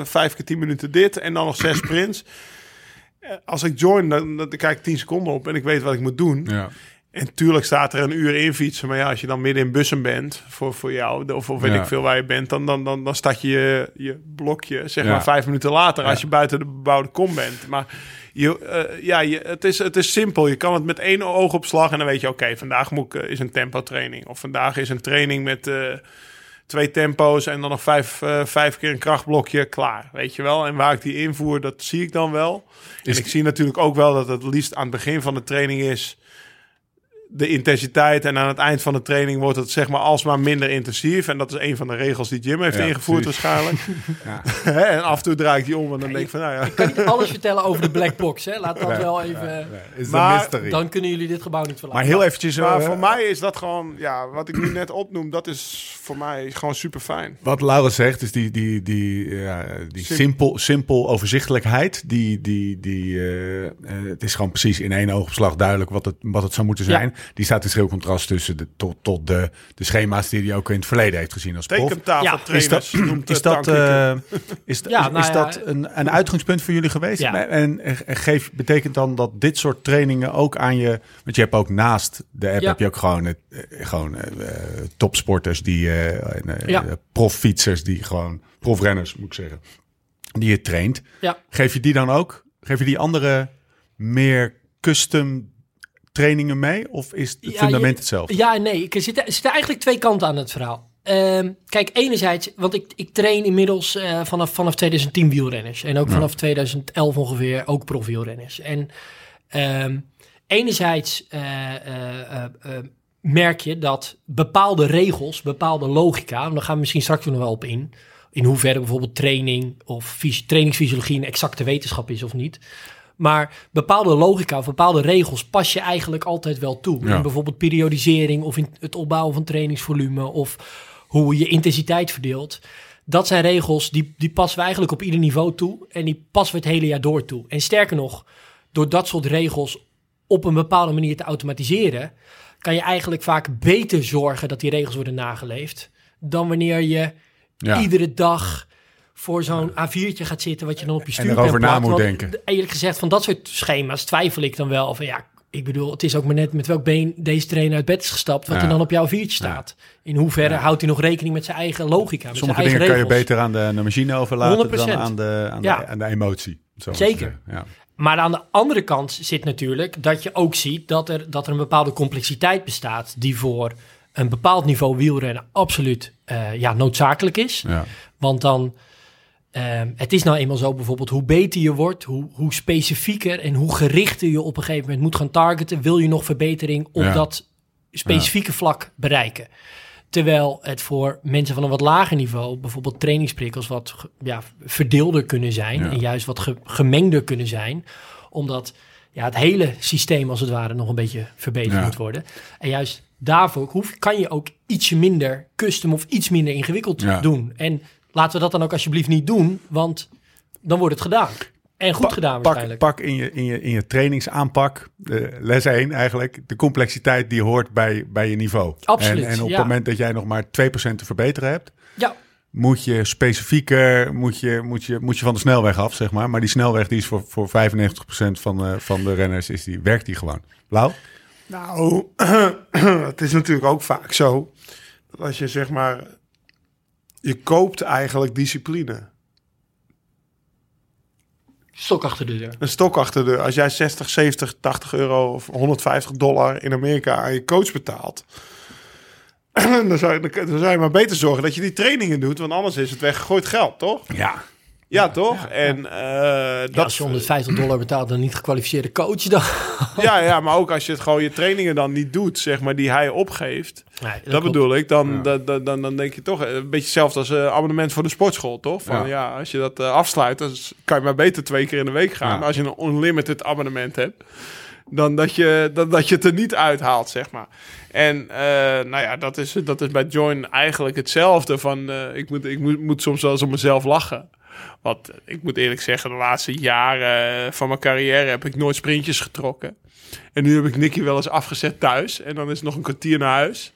vijf keer 10 minuten dit en dan nog zes sprints. Als ik join, dan, dan kijk ik 10 seconden op en ik weet wat ik moet doen. Ja. En tuurlijk staat er een uur in fietsen. Maar ja, als je dan midden in bussen bent, voor, voor jou, of, of weet Ja. ik veel waar je bent, dan, dan, dan, dan start je je, je blokje, zeg Ja. maar vijf minuten later, als je buiten de bebouwde kom bent. Maar je, eh, ja, je, het, is, het is simpel. Je kan het met één oogopslag en dan weet je, oké, vandaag moet ik, eh, is een tempo training. Of vandaag is een training met eh, twee tempo's en dan nog vijf, vijf keer een krachtblokje, klaar. Weet je wel? En waar ik die invoer, dat zie ik dan wel. Is- en ik zie natuurlijk ook wel dat het liefst aan het begin van de training is de intensiteit. En aan het eind van de training wordt het zeg maar alsmaar minder intensief. En dat is een van de regels die Jim heeft Ja, ingevoerd precies. waarschijnlijk. [laughs] Ja. Hè, en af en toe draai ik die om en dan denk ik van, nou ja. Ik kan niet alles vertellen over de black box, hè. Laat dat Nee, wel even... Is Maar mystery. Dan kunnen jullie dit gebouw niet verlaten. maar heel eventjes... Maar eh, voor mij is dat gewoon, ja, wat ik nu net opnoem, dat is voor mij gewoon super fijn. Wat Laura zegt, is die, die, die, ja, die Sim- simpel, simpel overzichtelijkheid. Die, die, die, eh, eh, het is gewoon precies in één oogopslag duidelijk wat het, wat het zou moeten Ja. zijn. Die staat in schil contrast tussen de, tot, tot de, de schema's die hij ook in het verleden heeft gezien als prof. Tekentafeltrainers Is dat, noemt is dat, eh, is, Ja, nou is ja, dat een, een uitgangspunt voor jullie geweest? Ja. En, en geef, betekent dan dat dit soort trainingen ook aan je... Want je hebt ook naast de app Ja. heb je ook gewoon, het, eh, gewoon eh, topsporters, die, eh, en, eh, Ja. eh, proffietsers, die gewoon, profrenners moet ik zeggen, die je traint. Ja. Geef je die dan ook? Geef je die andere meer custom trainingen mee? Of is het Ja, fundament je- hetzelfde? Ja, nee. Er zitten, er zitten eigenlijk twee kanten aan het verhaal. Ehm, kijk, enerzijds, want ik, ik train inmiddels eh, vanaf, vanaf 2010 wielrenners. En ook vanaf 2011 ongeveer ook profwielrenners. En ehm, enerzijds eh, eh, merk je dat bepaalde regels, bepaalde logica... en daar gaan we misschien straks nog wel op in... in hoeverre bijvoorbeeld training of fys- trainingsfysiologie een exacte wetenschap is of niet... Maar bepaalde logica of bepaalde regels pas je eigenlijk altijd wel toe. Ja. In bijvoorbeeld periodisering of in het opbouwen van trainingsvolume of hoe je intensiteit verdeelt. Dat zijn regels die, die passen we eigenlijk op ieder niveau toe en die passen we het hele jaar door toe. En sterker nog, door dat soort regels op een bepaalde manier te automatiseren, kan je eigenlijk vaak beter zorgen dat die regels worden nageleefd dan wanneer je Ja. iedere dag voor zo'n A4'tje gaat zitten wat je dan op je stuurpen erover na moet denken. Eerlijk gezegd, van dat soort schema's twijfel ik dan wel van ja, ik bedoel, het is ook maar net met welk been deze trainer uit bed is gestapt, wat Ja. er dan op jouw A4'tje staat. In hoeverre houdt hij nog rekening met zijn eigen logica, met Sommige zijn dingen eigen kan je beter aan de, machine overlaten 100%. dan aan de, aan, Ja. de, aan de emotie. Zo Zeker. Maar aan de andere kant zit natuurlijk dat je ook ziet dat er, dat er een bepaalde complexiteit bestaat die voor een bepaald niveau wielrennen absoluut eh, ja, noodzakelijk is. Ja. Want dan, ehm, het is nou eenmaal zo bijvoorbeeld, hoe beter je wordt, hoe, hoe specifieker en hoe gerichter je op een gegeven moment moet gaan targeten, wil je nog verbetering op Ja. dat specifieke vlak bereiken. Terwijl het voor mensen van een wat lager niveau, bijvoorbeeld trainingsprikkels, wat ja, verdeelder kunnen zijn Ja. en juist wat ge- gemengder kunnen zijn, omdat ja, het hele systeem als het ware nog een beetje verbeterd moet worden. En juist daarvoor hoef, kan je ook ietsje minder custom of iets minder ingewikkeld doen. En laten we dat dan ook alsjeblieft niet doen, want dan wordt het gedaan. En goed Pa- gedaan pak, waarschijnlijk. pak in je, in je, in je trainingsaanpak, eh, les 1 eigenlijk, de complexiteit die hoort bij, bij je niveau. Absoluut, En, en op ja. het moment dat jij nog maar 2% te verbeteren hebt, Ja, moet je specifieker, moet je, moet je, moet je van de snelweg af, zeg maar. Maar die snelweg die is voor, voor 95% van de, van de renners, is die, werkt die gewoon. Lau? Nou, [clears throat] het is natuurlijk ook vaak zo dat als je zeg maar, je koopt eigenlijk discipline. stok achter de deur. Een stok achter de. Als jij 60, 70, 80 euro of 150 dollar in Amerika aan je coach betaalt. [clears throat] Dan zou, je, dan zou je maar beter zorgen dat je die trainingen doet. Want anders is het weggegooid geld, toch? Ja. Ja, toch? En eh, dat als je 150 dollar betaalt een niet gekwalificeerde coach, dan... [laughs] Ja, ja, maar ook als je het gewoon je trainingen dan niet doet, zeg maar, die hij opgeeft. Nee, Dat, bedoel ik. Dan, dan, dan, dan, dan denk je toch eh, een beetje hetzelfde als een abonnement voor de sportschool, toch? Van Ja. als je dat eh, afsluit, dan kan je maar beter twee keer in de week gaan. Maar als je een unlimited abonnement hebt, dan dat je, dan, dat je het er niet uithaalt, zeg maar. En eh, nou ja, dat is, dat is bij Join eigenlijk hetzelfde. Van, eh, ik moet, ik moet, moet soms wel eens om mezelf lachen. Want eh, ik moet eerlijk zeggen, de laatste jaren eh, van mijn carrière heb ik nooit sprintjes getrokken. En nu heb ik Nicky wel eens afgezet thuis. En dan is het nog een kwartier naar huis.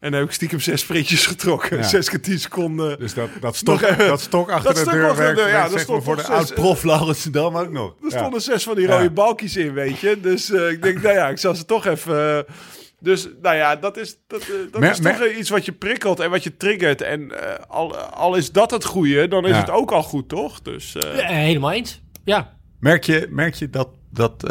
En dan heb ik stiekem zes sprintjes getrokken. Ja. Zes keer tien seconden. Dus dat, dat, stok, even- dat stok achter dat de stok deur de ja, dat stond voor de zes- oud-prof Laurensdam ook nog. Er Ja. stonden zes van die rode balkjes in, weet je. Dus eh, ik denk, nou ja, ik zal ze toch even... eh, dus nou ja, dat is, dat, eh, dat Mer- is toch mer- eh, iets wat je prikkelt en wat je triggert. En eh, al, al is dat het goede, dan is Ja. het ook al goed, toch? Dus eh, Eh, helemaal eens. Ja. Merk je, merk je dat, dat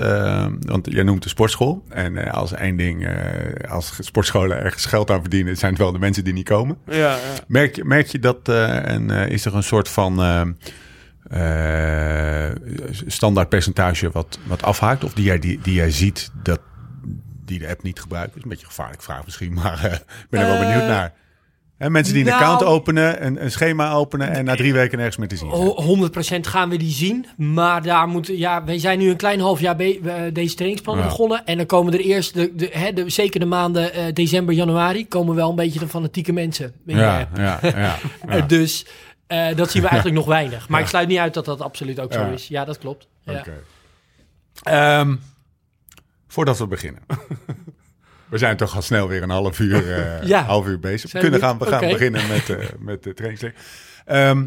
want jij noemt de sportschool. En als één ding, eh, als sportscholen ergens geld aan verdienen, zijn het wel de mensen die niet komen. ja, ja. Merk je, merk je dat, eh, en eh, is er een soort van standaard percentage wat, wat afhaakt? Of die jij, die, die jij ziet dat die de app niet gebruiken? is een beetje een gevaarlijke vraag misschien, [laughs] maar eh, ik ben er wel Eh, benieuwd naar. Hè, mensen die een nou- account openen, een, een schema openen en na drie weken nergens meer te zien zijn. Ho- 100% gaan we die zien. Maar daar moeten, ja, wij zijn nu een klein half jaar be- eh, deze trainingsplannen Ja. begonnen. En dan komen er eerst, de, de, hè, de, zeker de maanden december, januari, komen wel een beetje de fanatieke mensen. Ja, ja, ja, ja. [laughs] Dus dat zien we [laughs] eigenlijk nog weinig. Maar ik sluit niet uit dat dat absoluut ook zo is. Ja, dat klopt. Ja. Oké. Ehm, voordat we beginnen. [laughs] we zijn toch al snel weer een half uur, [laughs] Ja. half uur bezig. We Zijn we kunnen gaan, we gaan beginnen met, eh, met de trainingsleer. Ehm,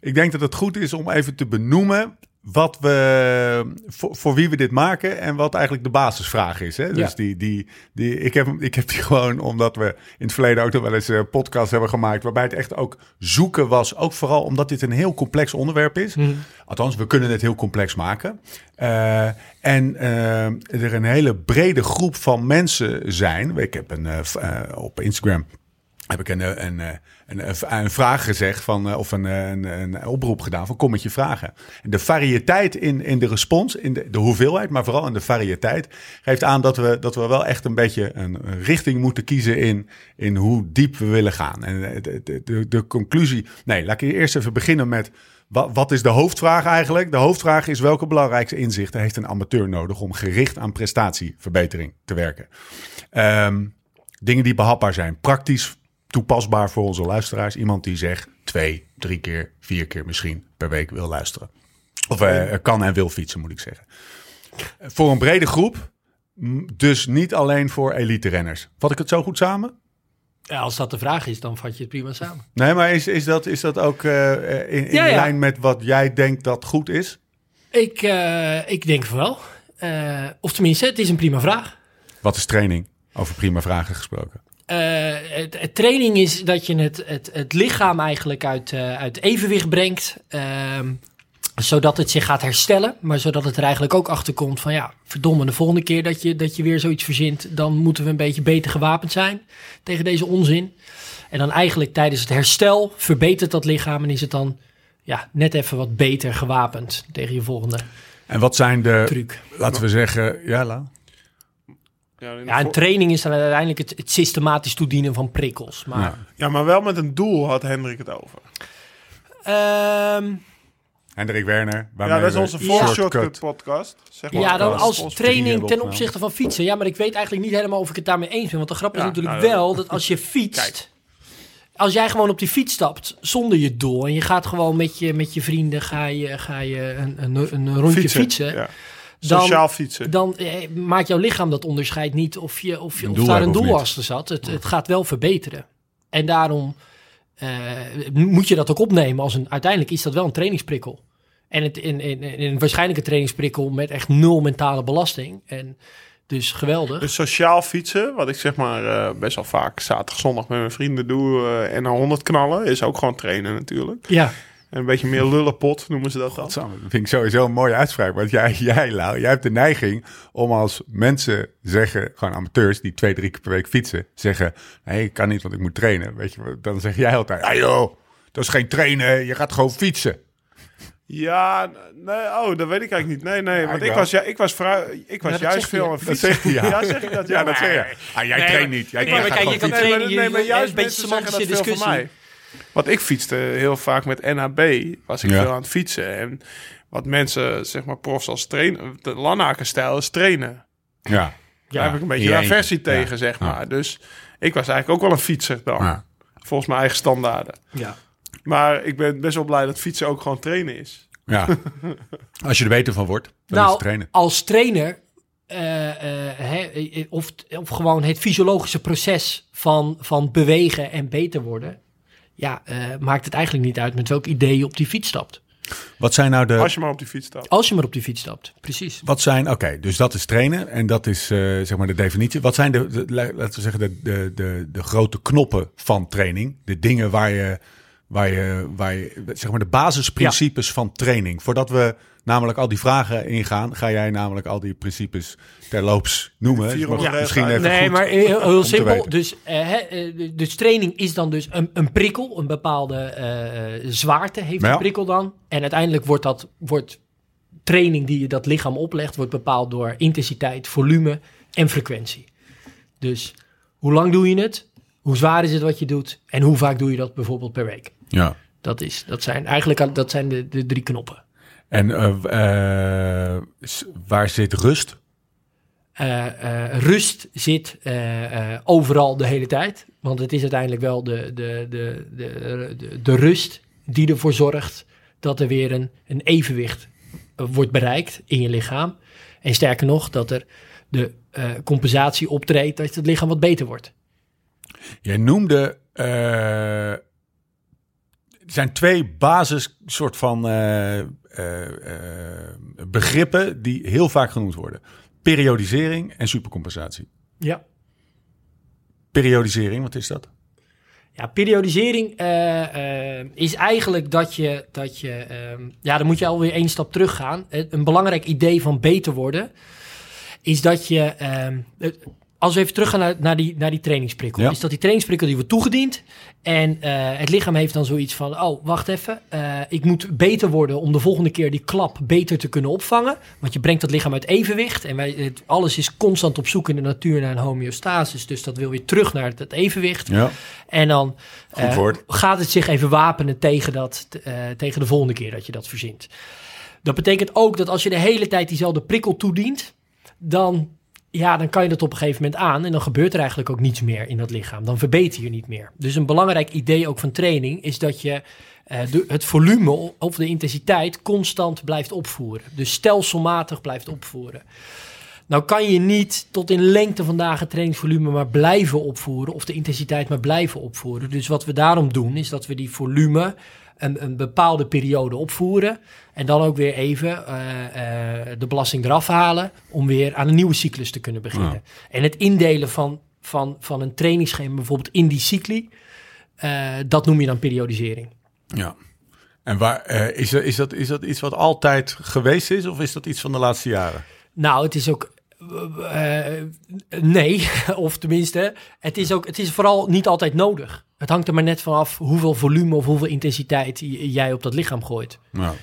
ik denk dat het goed is om even te benoemen wat we, voor, voor wie we dit maken en wat eigenlijk de basisvraag is. Hè? Dus Ja. die, die, die, ik, heb, ik heb die [laughs] gewoon omdat we in het verleden ook nog wel eens een podcast hebben gemaakt. Waarbij het echt ook zoeken was. Ook vooral omdat dit een heel complex onderwerp is. Mhm. Althans, we kunnen het heel complex maken. Eh, en eh, er een hele brede groep van mensen zijn. Ik heb een, eh, eh, op Instagram heb ik een, eh, een, eh, een, een, vraag gezegd van, eh, of een, eh, een, een oproep gedaan van kom met je vragen. En de variëteit in, in de respons, in de, de hoeveelheid, maar vooral in de variëteit, geeft aan dat we, dat we wel echt een beetje een richting moeten kiezen in, in hoe diep we willen gaan. En eh, de, de, de, conclusie, nee, laat ik eerst even beginnen met wat, wat is de hoofdvraag eigenlijk? De hoofdvraag is welke belangrijkste inzichten heeft een amateur nodig om gericht aan prestatieverbetering te werken? Ehm, dingen die behapbaar zijn, praktisch toepasbaar voor onze luisteraars. Iemand die zegt twee, drie keer, vier keer misschien per week wil luisteren. Of eh, kan en wil fietsen, moet ik zeggen. Voor een brede groep, dus niet alleen voor elite renners. Vat ik het zo goed samen? Ja, als dat de vraag is, dan vat je het prima samen. Nee, maar is, is, dat, is dat ook eh, in, in Ja, ja. lijn met wat jij denkt dat goed is? Ik, eh, ik denk van wel. Of tenminste, het is een prima vraag. Wat is training? Over prima vragen gesproken. Eh, het, het training is dat je het, het, het lichaam eigenlijk uit, eh, uit evenwicht brengt. ehm, zodat het zich gaat herstellen. Maar zodat het er eigenlijk ook achter komt van ja, verdomme, de volgende keer dat je, dat je weer zoiets verzint, dan moeten we een beetje beter gewapend zijn tegen deze onzin. En dan eigenlijk tijdens het herstel verbetert dat lichaam en is het dan ja, net even wat beter gewapend tegen je volgende En wat zijn de, truc. laten we zeggen, ja, Lau? Ja, Ja, een vo- training is dan uiteindelijk het, het systematisch toedienen van prikkels. Maar Ja. ja, maar wel met een doel had Hendrik het over. Ehm, Hendrik Werner. Ja, dat is onze Full shortcut- Shortcut podcast. Zeg maar. ja, dan als training ten opzichte van fietsen. Ja, maar ik weet eigenlijk niet helemaal of ik het daarmee eens ben. Want de grap is Ja, natuurlijk nou, wel dat als je [laughs] fietst... Kijk. Als jij gewoon op die fiets stapt zonder je doel... en je gaat gewoon met je, met je vrienden ga je, ga je een, een, een rondje fietsen... Ja. Dan- Sociaal fietsen. dan eh, maakt jouw lichaam dat onderscheid niet of, je, of, je, of daar een doel achter zat. Het, het gaat wel verbeteren. En daarom eh, moet je dat ook opnemen als een... Uiteindelijk is dat wel een trainingsprikkel. En het, in, in, in, een waarschijnlijke trainingsprikkel met echt nul mentale belasting. En dus geweldig. Dus sociaal fietsen, wat ik zeg maar eh, best wel vaak zaterdag, zondag met mijn vrienden doe eh, en naar 100 knallen, is ook gewoon trainen natuurlijk. ja, een beetje meer lullenpot noemen ze dat dan. Dat vind ik sowieso een mooie uitspraak. Want jij, jij, Lau, jij hebt de neiging om als mensen zeggen, gewoon amateurs die twee, drie keer per week fietsen, zeggen: Nee, ik kan niet, want ik moet trainen. Weet je, wat, dan zeg jij altijd: Ja, joh, dat is geen trainen, je gaat gewoon fietsen. Ja, nee, oh, dat weet ik eigenlijk niet. Nee, nee, want ik was, ja, ik was, ik was juist veel aan Dat fietsen. ja. Ja, zeg ik dat? Ja, dat zeg je. Ah, jij Nee, traint niet. Jij, nee, maar kijk, je kan fietsen. Nee, maar, trainen, nee, maar juist een beetje mensen zeggen dat veel van discussie. mij. Want ik fietste heel vaak met NHB, was ik Ja. veel aan het fietsen. En wat mensen, zeg maar, profs als trainen, de Lanaken-stijl is trainen. Ja. Daar heb ik een beetje een aversie tegen, Ja. zeg Ja. maar. Dus ik was eigenlijk ook wel een fietser dan. Ja. Volgens mijn eigen standaarden. ja. Maar ik ben best wel blij dat fietsen ook gewoon trainen is. ja. [laughs] Als je er beter van wordt, dan is het Nou, trainen. als trainer, eh, eh, hè, eh, of, of gewoon het fysiologische proces van, van bewegen en beter worden, ja, eh, maakt het eigenlijk niet uit met welk idee je op die fiets stapt. Wat zijn nou de... Als je maar op die fiets stapt. Als je maar op die fiets stapt, precies. Wat zijn, oké, dus dat is trainen en dat is eh, zeg maar de definitie. Wat zijn de, de- la- laten we zeggen, de, de, de, de grote knoppen van training? De dingen waar je, waar je, waar je zeg maar de basisprincipes van training. Voordat we namelijk al die vragen ingaan, ga jij namelijk al die principes terloops noemen. 400 Maar misschien even Nee, goed maar heel, simpel. Dus, eh, hè, eh, dus training is dan dus een, een prikkel, een bepaalde eh, zwaarte heeft Ja. die prikkel dan. En uiteindelijk wordt dat wordt training die je dat lichaam oplegt, wordt bepaald door intensiteit, volume en frequentie. Dus hoe lang doe je het? Hoe zwaar is het wat je doet? En hoe vaak doe je dat bijvoorbeeld per week? Ja. Dat, is, dat zijn eigenlijk al- dat zijn de, de drie knoppen. En eh, eh, waar zit rust? Eh, rust zit overal de hele tijd. Want het is uiteindelijk wel de, de, de, de, de, rust die ervoor zorgt dat er weer een, een evenwicht wordt bereikt in je lichaam. En sterker nog, dat er de compensatie optreedt dat het lichaam wat beter wordt. Jij noemde. er zijn twee basis soort van begrippen die heel vaak genoemd worden: periodisering en supercompensatie. Ja. Periodisering, wat is dat? Ja, periodisering eh, eh, is eigenlijk dat je, dat je ehm, ja, dan moet je alweer één stap teruggaan. Eh, Een belangrijk idee van beter worden is dat je, ehm, eh, als we even teruggaan naar, naar, die, naar die trainingsprikkel, Ja. is dat die trainingsprikkel die wordt toegediend en eh, het lichaam heeft dan zoiets van, oh, wacht even, eh, ik moet beter worden om de volgende keer die klap beter te kunnen opvangen, want je brengt dat lichaam uit evenwicht en wij, het, alles is constant op zoek in de natuur naar een homeostasis, dus dat wil weer terug naar het, het evenwicht. Ja. En dan eh, gaat het zich even wapenen tegen, dat, tegen de volgende keer dat je dat verzint. Dat betekent ook dat als je de hele tijd diezelfde prikkel toedient, dan, ja, dan kan je dat op een gegeven moment aan en dan gebeurt er eigenlijk ook niets meer in dat lichaam. Dan verbeter je niet meer. Dus een belangrijk idee ook van training is dat je eh, het volume of de intensiteit constant blijft opvoeren. Dus stelselmatig blijft opvoeren. Nou kan je niet tot in lengte vandaag het trainingsvolume maar blijven opvoeren of de intensiteit maar blijven opvoeren. Dus wat we daarom doen is dat we die volume een, een bepaalde periode opvoeren en dan ook weer even eh, eh, de belasting eraf halen om weer aan een nieuwe cyclus te kunnen beginnen. En het indelen van, van, van een trainingsschema bijvoorbeeld in die cycli, eh, dat noem je dan periodisering. ja. En waar, is, er, is, dat, is dat iets wat altijd geweest is, of is dat iets van de laatste jaren? Nou, het is ook. nee, [laughs] of tenminste, het is, ook, het is vooral niet altijd nodig. Het hangt er maar net vanaf hoeveel volume of hoeveel intensiteit jij op dat lichaam gooit. Nou,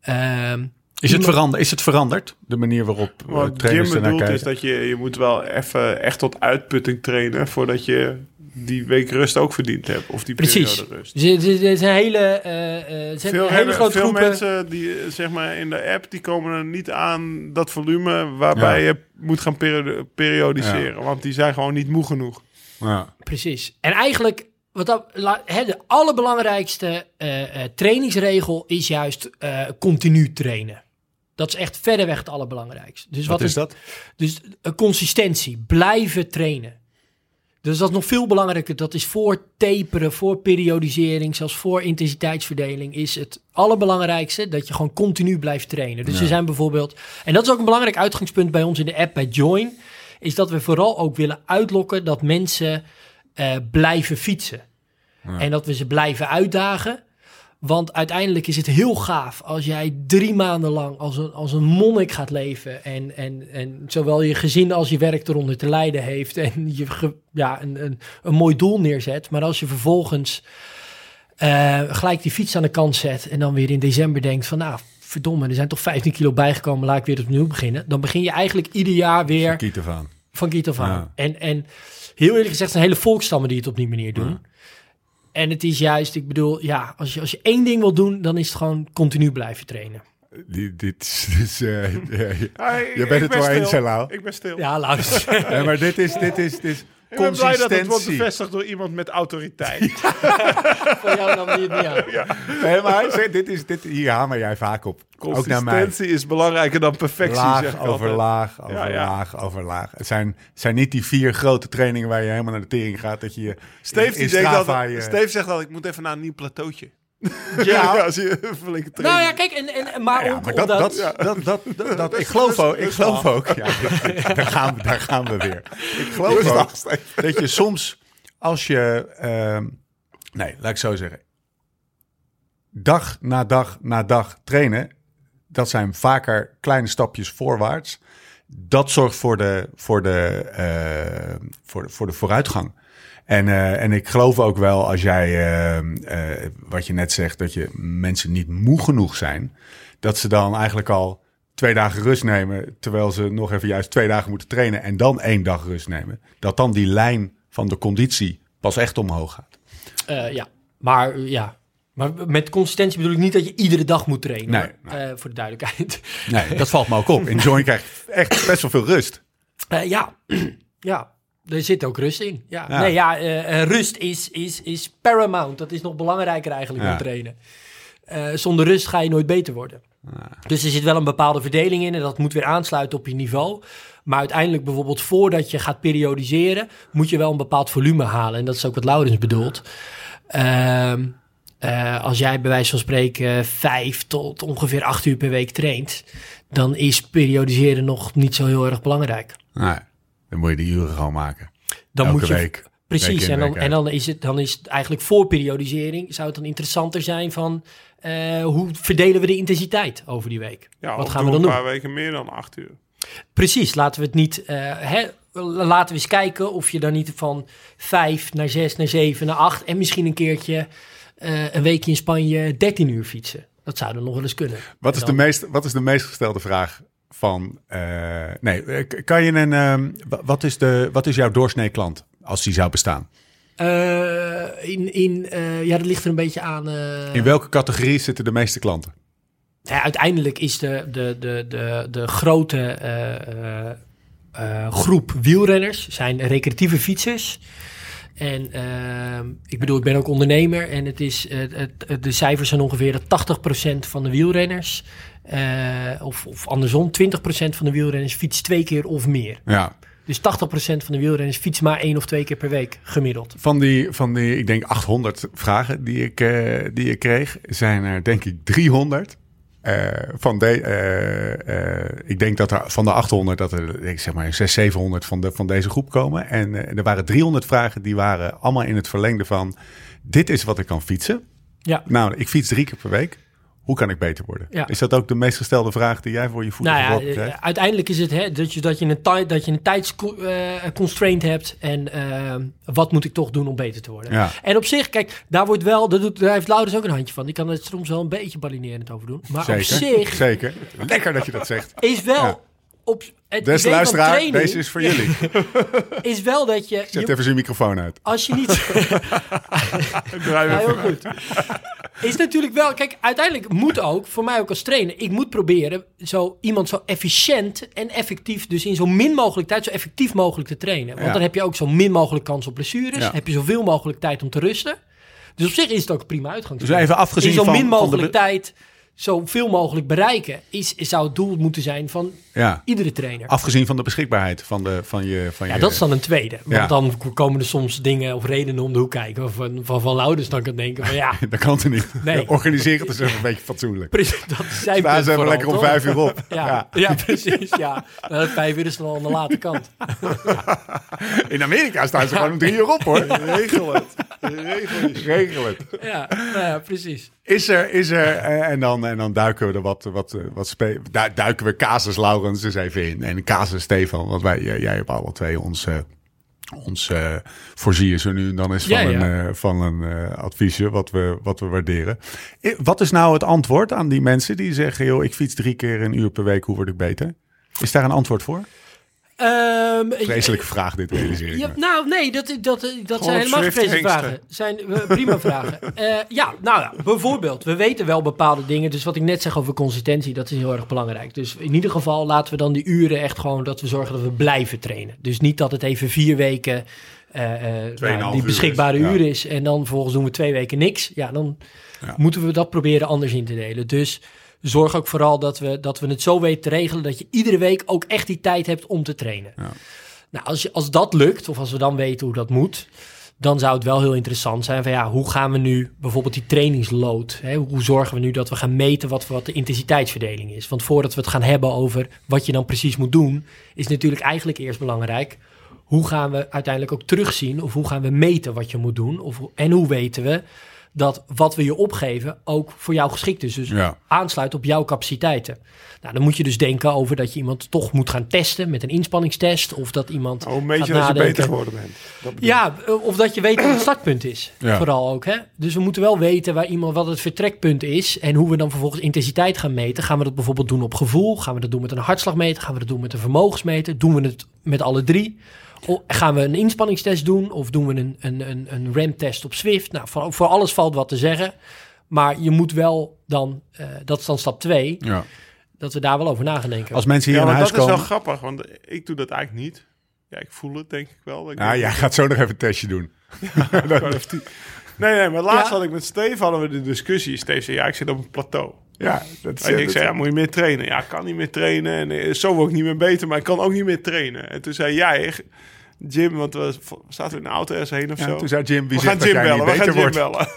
Ehm, Is het, veranderd, is het veranderd, de manier waarop eh, Wat Jim trainers ernaar bedoelt kijken? is dat je, je moet wel even echt tot uitputting trainen voordat je die week rust ook verdiend hebt. Of die Precies. periode rust. Er- zijn hele, eh, eh, er zijn Veel, hele hebben- grote veel groepen. mensen die eh, zeg maar in de app die komen er niet aan dat volume waarbij Ja. je moet gaan peri- periodiseren, want die zijn gewoon niet moe genoeg. Ja. Precies. En eigenlijk, wat dat, de allerbelangrijkste eh, eh, trainingsregel is juist eh, continu trainen. Dat is echt verreweg het allerbelangrijkste. Dus Wat wat, is dat? Dus consistentie, blijven trainen. Dus dat is nog veel belangrijker. Dat is voor taperen, voor periodisering, zelfs voor intensiteitsverdeling. Is het allerbelangrijkste dat je gewoon continu blijft trainen. Dus Ja. er zijn bijvoorbeeld, en dat is ook een belangrijk uitgangspunt bij ons in de app bij Join, is dat we vooral ook willen uitlokken dat mensen eh, blijven fietsen. En dat we ze blijven uitdagen. Want uiteindelijk is het heel gaaf als jij drie maanden lang als een, als een monnik gaat leven. En, en, en zowel je gezin als je werk eronder te lijden heeft. En je ge- ja, een, een, een mooi doel neerzet. Maar als je vervolgens eh, gelijk die fiets aan de kant zet. En dan weer in december denkt van nou verdomme, er zijn toch 15 kilo bijgekomen. Laat ik weer opnieuw beginnen. Dan begin je eigenlijk ieder jaar weer Kiet van Kiet af aan. Ja. En, en heel eerlijk gezegd zijn hele volkstammen die het op die manier doen. En het is juist, ik bedoel, ja, als je, als je één ding wil doen, dan is het gewoon continu blijven trainen. Die, dit is... dit is, eh, [laughs] ja, ja. Je bent het ben wel eens, Lau? Ik ben stil. Ja, luister. [laughs] Maar dit is, dit is, dit is Ik ben blij dat het wordt bevestigd door iemand met autoriteit. [laughs] Voor jou nam die het niet aan. Nee, maar dit is, dit, hier hamer jij vaak op. Ook naar mij. Consistentie is belangrijker dan perfectie, zeg Laag ik over altijd. laag, over Ja, ja. laag, over laag. Het zijn, zijn niet die vier grote trainingen waar je helemaal naar de tering gaat. Dat je je Steve, in, die denkt dat, je- Steve zegt dat ik moet even naar een nieuw plateautje. [laughs] Ja. als je een [laughs] flinke Nou training. ja, kijk, en, en, maar Ja, ook maar dat, omdat... dat, dat, dat, dat, dat- [laughs] ik geloof ook, ik geloof ook, ja, daar, gaan we, daar gaan we weer. Ik geloof ook dat je soms, als je, ehm, nee, laat ik zo zeggen, dag na dag na dag trainen, dat zijn vaker kleine stapjes voorwaarts. Dat zorgt voor de, voor de, eh, voor de, voor de vooruitgang. En, eh, en ik geloof ook wel als jij, eh, eh, wat je net zegt, dat je mensen niet moe genoeg zijn, dat ze dan eigenlijk al twee dagen rust nemen, terwijl ze nog even juist twee dagen moeten trainen en dan één dag rust nemen. Dat dan die lijn van de conditie pas echt omhoog gaat. Ja, maar ja. Maar met consistentie bedoel ik niet dat je iedere dag moet trainen. Nee, voor de duidelijkheid. Nee, dat valt me ook op. In Join krijg je echt best wel veel rust. Ja, [clears throat] ja. Er zit ook rust in. Ja. Ja. Nee, ja, eh, eh, rust is, is, is paramount. Dat is nog belangrijker eigenlijk Ja. dan trainen. Eh, zonder rust ga je nooit beter worden. Dus er zit wel een bepaalde verdeling in en dat moet weer aansluiten op je niveau. Maar uiteindelijk bijvoorbeeld voordat je gaat periodiseren, moet je wel een bepaald volume halen. En dat is ook wat Laurens bedoelt. Ehm, eh, als jij bij wijze van spreken vijf tot ongeveer acht uur per week traint, dan is periodiseren nog niet zo heel erg belangrijk. Nee, dan moet je die uren gewoon maken. Dan Elke moet je week. Precies, Week in, en, dan, week en dan, is het, dan is het eigenlijk voor periodisering... zou het dan interessanter zijn van... eh, hoe verdelen we de intensiteit over die week? Ja, Wat gaan we dan een doen? paar weken meer dan acht uur. Precies, laten we het niet... eh, hè, laten we eens kijken of je dan niet van vijf naar zes, naar zeven, naar acht... en misschien een keertje eh, een weekje in Spanje 13 uur fietsen. Dat zou dan nog wel eens kunnen. Wat is, de meest, wat is de meest gestelde vraag van... eh, nee, eh, kan je een... ehm, wa- wat, is de, wat is jouw doorsnee klant als die zou bestaan? Eh, in, in, ja, dat ligt er een beetje aan... In welke categorie zitten de meeste klanten? Ja, uiteindelijk is de, de, de, de, de grote groep wielrenners zijn recreatieve fietsers. En ehm, ik bedoel, ik ben ook ondernemer en het is, het, de cijfers zijn ongeveer dat 80% van de wielrenners, of, of andersom, 20% van de wielrenners fietst twee keer of meer. Ja, Dus 80% van de wielrenners fietst maar één of twee keer per week gemiddeld. van die, van die ik denk 800 vragen die ik, eh, die ik kreeg... zijn er denk ik 300... eh, van de, eh, eh, ik denk dat er van de 800 dat er ik zeg maar 600, 700 van, de, van deze groep komen. En eh, er waren 300 vragen die waren allemaal in het verlengde van... dit is wat ik kan fietsen. Ja. Nou, ik fiets drie keer per week. Hoe kan ik beter worden? Ja. Is dat ook de meest gestelde vraag die jij voor je voeten Nou ja, geworpen eh, krijgt? uiteindelijk is het hè, dat, je, dat, je een tijd, dat je een tijdsconstraint hebt. En eh, wat moet ik toch doen om beter te worden? Ja. En op zich, kijk, daar wordt wel, daar, doet, daar heeft Louders ook een handje van. Die kan het soms wel een beetje balinerend over doen. Maar Zeker. op zich Zeker. Lekker dat je dat zegt. is wel. Op, het Des idee van luisteraar, training deze is voor jullie. [laughs] is wel dat je, Zet je even zijn microfoon uit. als je niet [laughs] Draai Ja, even heel goed. Is natuurlijk wel, kijk, uiteindelijk moet ook, voor mij ook als trainer, ik moet proberen zo iemand zo efficiënt en effectief, dus in zo min mogelijk tijd, zo effectief mogelijk te trainen. Want Ja. dan heb je ook zo min mogelijk kans op blessures, Ja. heb je zoveel mogelijk tijd om te rusten. Dus op zich is het ook een prima uitgangspunt. Dus even afgezien in zo van- min van de mogelijk be- tijd zoveel mogelijk bereiken, is, is, zou het doel moeten zijn van Ja. iedere trainer. Afgezien van de beschikbaarheid van, de, van je... Van Ja, je dat is dan een tweede. Want Ja. dan komen er soms dingen of redenen om de hoek kijken. Van Van, van Louders dan kan denken van ja, [laughs] Dat kan er niet. Nee. [laughs] Organiseer het eens even een [laughs] beetje fatsoenlijk. precies, dat is zijn ze even vooral, lekker om vijf uur op. Ja, ja. precies. Ja. Nou, vijf uur is dan al aan de late kant. In Amerika staan ze gewoon om drie uur op, hoor. Regel het. Regel het. Regel het. Ja, nou ja precies. Is er, is er, eh, en dan, en dan duiken we er wat, wat, eh, wat duiken we Casus Laurens eens even in. En Casus Stefan, want wij, jij, hebt alle twee ons, eh, ons eh voorzie je zo nu en dan eens van Ja, ja. een, eh, van een eh, adviesje, wat we, wat we waarderen. Wat is nou het antwoord aan die mensen die zeggen, joh, ik fiets drie keer een uur per week, hoe word ik beter? Is daar een antwoord voor? Ehm, Vreselijke vraag dit, realiseer ik Ja, nou, nee, dat, dat, dat zijn helemaal geen vreselijke vragen. zijn eh, prima [laughs] vragen. Eh, ja, nou ja, bijvoorbeeld, we weten wel bepaalde dingen. Dus wat ik net zeg over consistentie, dat is heel erg belangrijk. Dus in ieder geval laten we dan die uren echt gewoon dat we zorgen dat we blijven trainen. Dus niet dat het even vier weken eh, eh, nou, die uur beschikbare is, ja. uur is. En dan vervolgens doen we twee weken niks. Ja, dan Ja. moeten we dat proberen anders in te delen. Dus zorg ook vooral dat we, dat we het zo weten te regelen dat je iedere week ook echt die tijd hebt om te trainen. Ja. Nou, als, je, als dat lukt, of als we dan weten hoe dat moet, dan zou het wel heel interessant zijn van ja, hoe gaan we nu bijvoorbeeld die trainingsload, hè, hoe zorgen we nu dat we gaan meten wat, wat de intensiteitsverdeling is? Want voordat we het gaan hebben over wat je dan precies moet doen, is natuurlijk eigenlijk eerst belangrijk, hoe gaan we uiteindelijk ook terugzien of hoe gaan we meten wat je moet doen? Of, en hoe weten we dat wat we je opgeven ook voor jou geschikt is. Dus Ja. aansluit op jouw capaciteiten. Nou, dan moet je dus denken over dat je iemand toch moet gaan testen met een inspanningstest. Of dat iemand. Hoe meet gaat je dat je nadenken. beter geworden bent? Dat. Ja, eh, of dat je weet wat het startpunt is. [clears throat] Ja. Vooral ook. Hè? Dus we moeten wel weten waar iemand, wat het vertrekpunt is. En hoe we dan vervolgens intensiteit gaan meten. Gaan we dat bijvoorbeeld doen op gevoel? Gaan we dat doen met een hartslagmeter? Gaan we dat doen met een vermogensmeter? Doen we het met alle drie? O- gaan we een inspanningstest doen? Of doen we een, een, een, een RAM-test op Swift? Nou, voor, voor alles valt wat te zeggen. Maar je moet wel dan, eh, dat is dan stap twee, Ja. dat we daar wel over na gaan denken. Als mensen hier Ja, naar maar huis dat is komen... wel grappig, want ik doe dat eigenlijk niet. Ja, ik voel het denk ik wel. Ik Ja, denk- jij gaat zo nog even een testje doen. [laughs] Die- Nee, nee, maar laatst Ja. had ik met Steve hadden we de discussie. Steve zei, ja, ik zit op een plateau. Ja, dat is... En ik dat- zei, ja, moet je meer trainen? Ja, ik kan niet meer trainen. En eh, zo word ik niet meer beter, maar ik kan ook niet meer trainen. En toen zei jij, Jim, want we zaten we in de auto ergens heen of Ja, zo. toen zei Jim, wie we gaan Jim bellen, we gaan Jim bellen.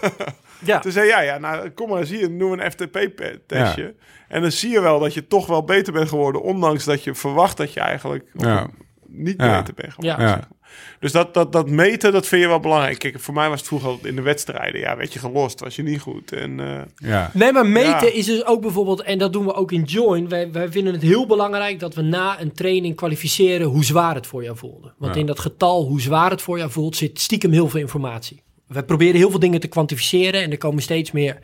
ja. Toen zei jij, ja, nou, kom maar eens hier, noem een FTP-testje. En dan zie je wel dat je toch wel beter bent geworden, ondanks dat je verwacht dat je eigenlijk Ja. Niet Ja. beter geworden. Ja. Dus dat, dat, dat meten, dat vind je wel belangrijk. Kijk, voor mij was het vroeger al in de wedstrijden. Ja, werd je gelost, was je niet goed. En, eh, Ja. Nee, maar meten Ja. is dus ook bijvoorbeeld, en dat doen we ook in Join. Wij, wij vinden het heel belangrijk dat we na een training kwalificeren hoe zwaar het voor jou voelde. Want Ja. in dat getal hoe zwaar het voor jou voelt, zit stiekem heel veel informatie. We proberen heel veel dingen te kwantificeren en er komen steeds meer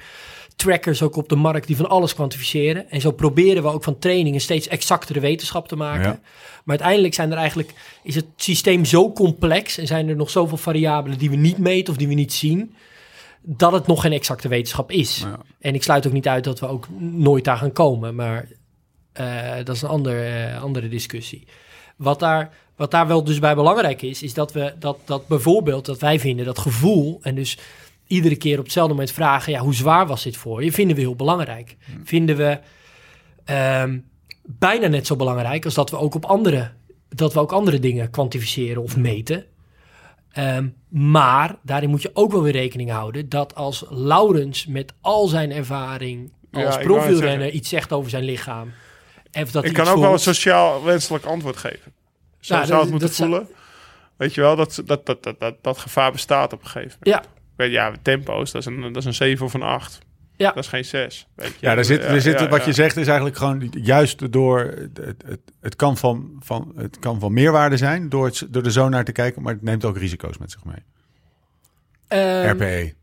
trackers ook op de markt die van alles kwantificeren. En zo proberen we ook van trainingen steeds exactere wetenschap te maken. Ja. Maar uiteindelijk zijn er eigenlijk, is het systeem zo complex en zijn er nog zoveel variabelen die we niet meten of die we niet zien, dat het nog geen exacte wetenschap is. Ja. En ik sluit ook niet uit dat we ook nooit daar gaan komen, maar eh, dat is een ander, eh, andere discussie. Wat daar, wat daar wel dus bij belangrijk is, is dat we dat, dat bijvoorbeeld dat wij vinden dat gevoel en dus iedere keer op hetzelfde moment vragen, ja, hoe zwaar was dit voor je? Vinden we heel belangrijk. Vinden we ehm, bijna net zo belangrijk als dat we ook op andere, dat we ook andere dingen kwantificeren of meten. Ehm, maar daarin moet je ook wel weer rekening houden dat als Laurens met al zijn ervaring Ja, als net profielrenner iets zegt over zijn lichaam. Of dat ik kan ook wel een sociaal wenselijk antwoord geven. Zo Nou, zou dat- het moeten voelen. Weet je wel, dat, dat, dat, dat, dat, dat gevaar bestaat op een gegeven moment. Ja, Weet Ja, tempo's, dat is, een, dat is een 7 of een 8. Ja. Dat is geen 6. Weet je. Ja, daar zit, er zit, ja, wat ja. je zegt is eigenlijk gewoon juist door... Het, het, het, kan, van, van, het kan van meerwaarde zijn door, het, door er zo naar te kijken, maar het neemt ook risico's met zich mee. Ehm, RPE.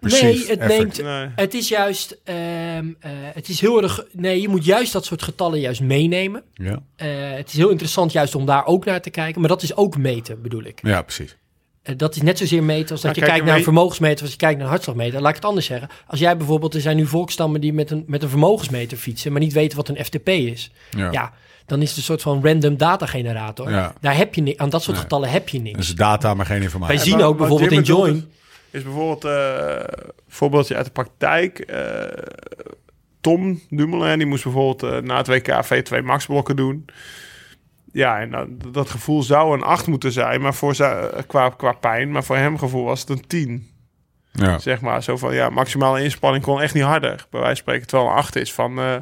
nee, het effort. neemt... Nee. Het is juist... ehm, eh, het is heel erg... Nee, je moet juist dat soort getallen juist meenemen. Ja. Eh, het is heel interessant juist om daar ook naar te kijken. Maar dat is ook meten, bedoel ik. ja, precies. Eh, dat is net zozeer meten als dat Nou, je kijk, kijkt naar een vermogensmeter... als je kijkt naar een hartslagmeter. Laat ik het anders zeggen. Als jij bijvoorbeeld... Er zijn nu volkstammen die met een, met een vermogensmeter fietsen... maar niet weten wat een FTP is. Ja. Ja, dan is het een soort van random data generator. Ja. Daar heb je ni- aan dat soort Nee. getallen heb je niks. Dus data, maar geen informatie. Wij En zien ook bijvoorbeeld in Join... Is bijvoorbeeld eh, voorbeeldje uit de praktijk. eh, Tom Dumoulin, die moest bijvoorbeeld na het WK V2 max blokken doen. Ja, en dat, dat gevoel zou een 8 moeten zijn, maar voor zijn, qua, qua pijn. Maar voor hem gevoel was het een 10. ja. Zeg maar, zo van, ja, maximale inspanning kon echt niet harder. Bij wijze van spreken, terwijl een 8 is van... eh,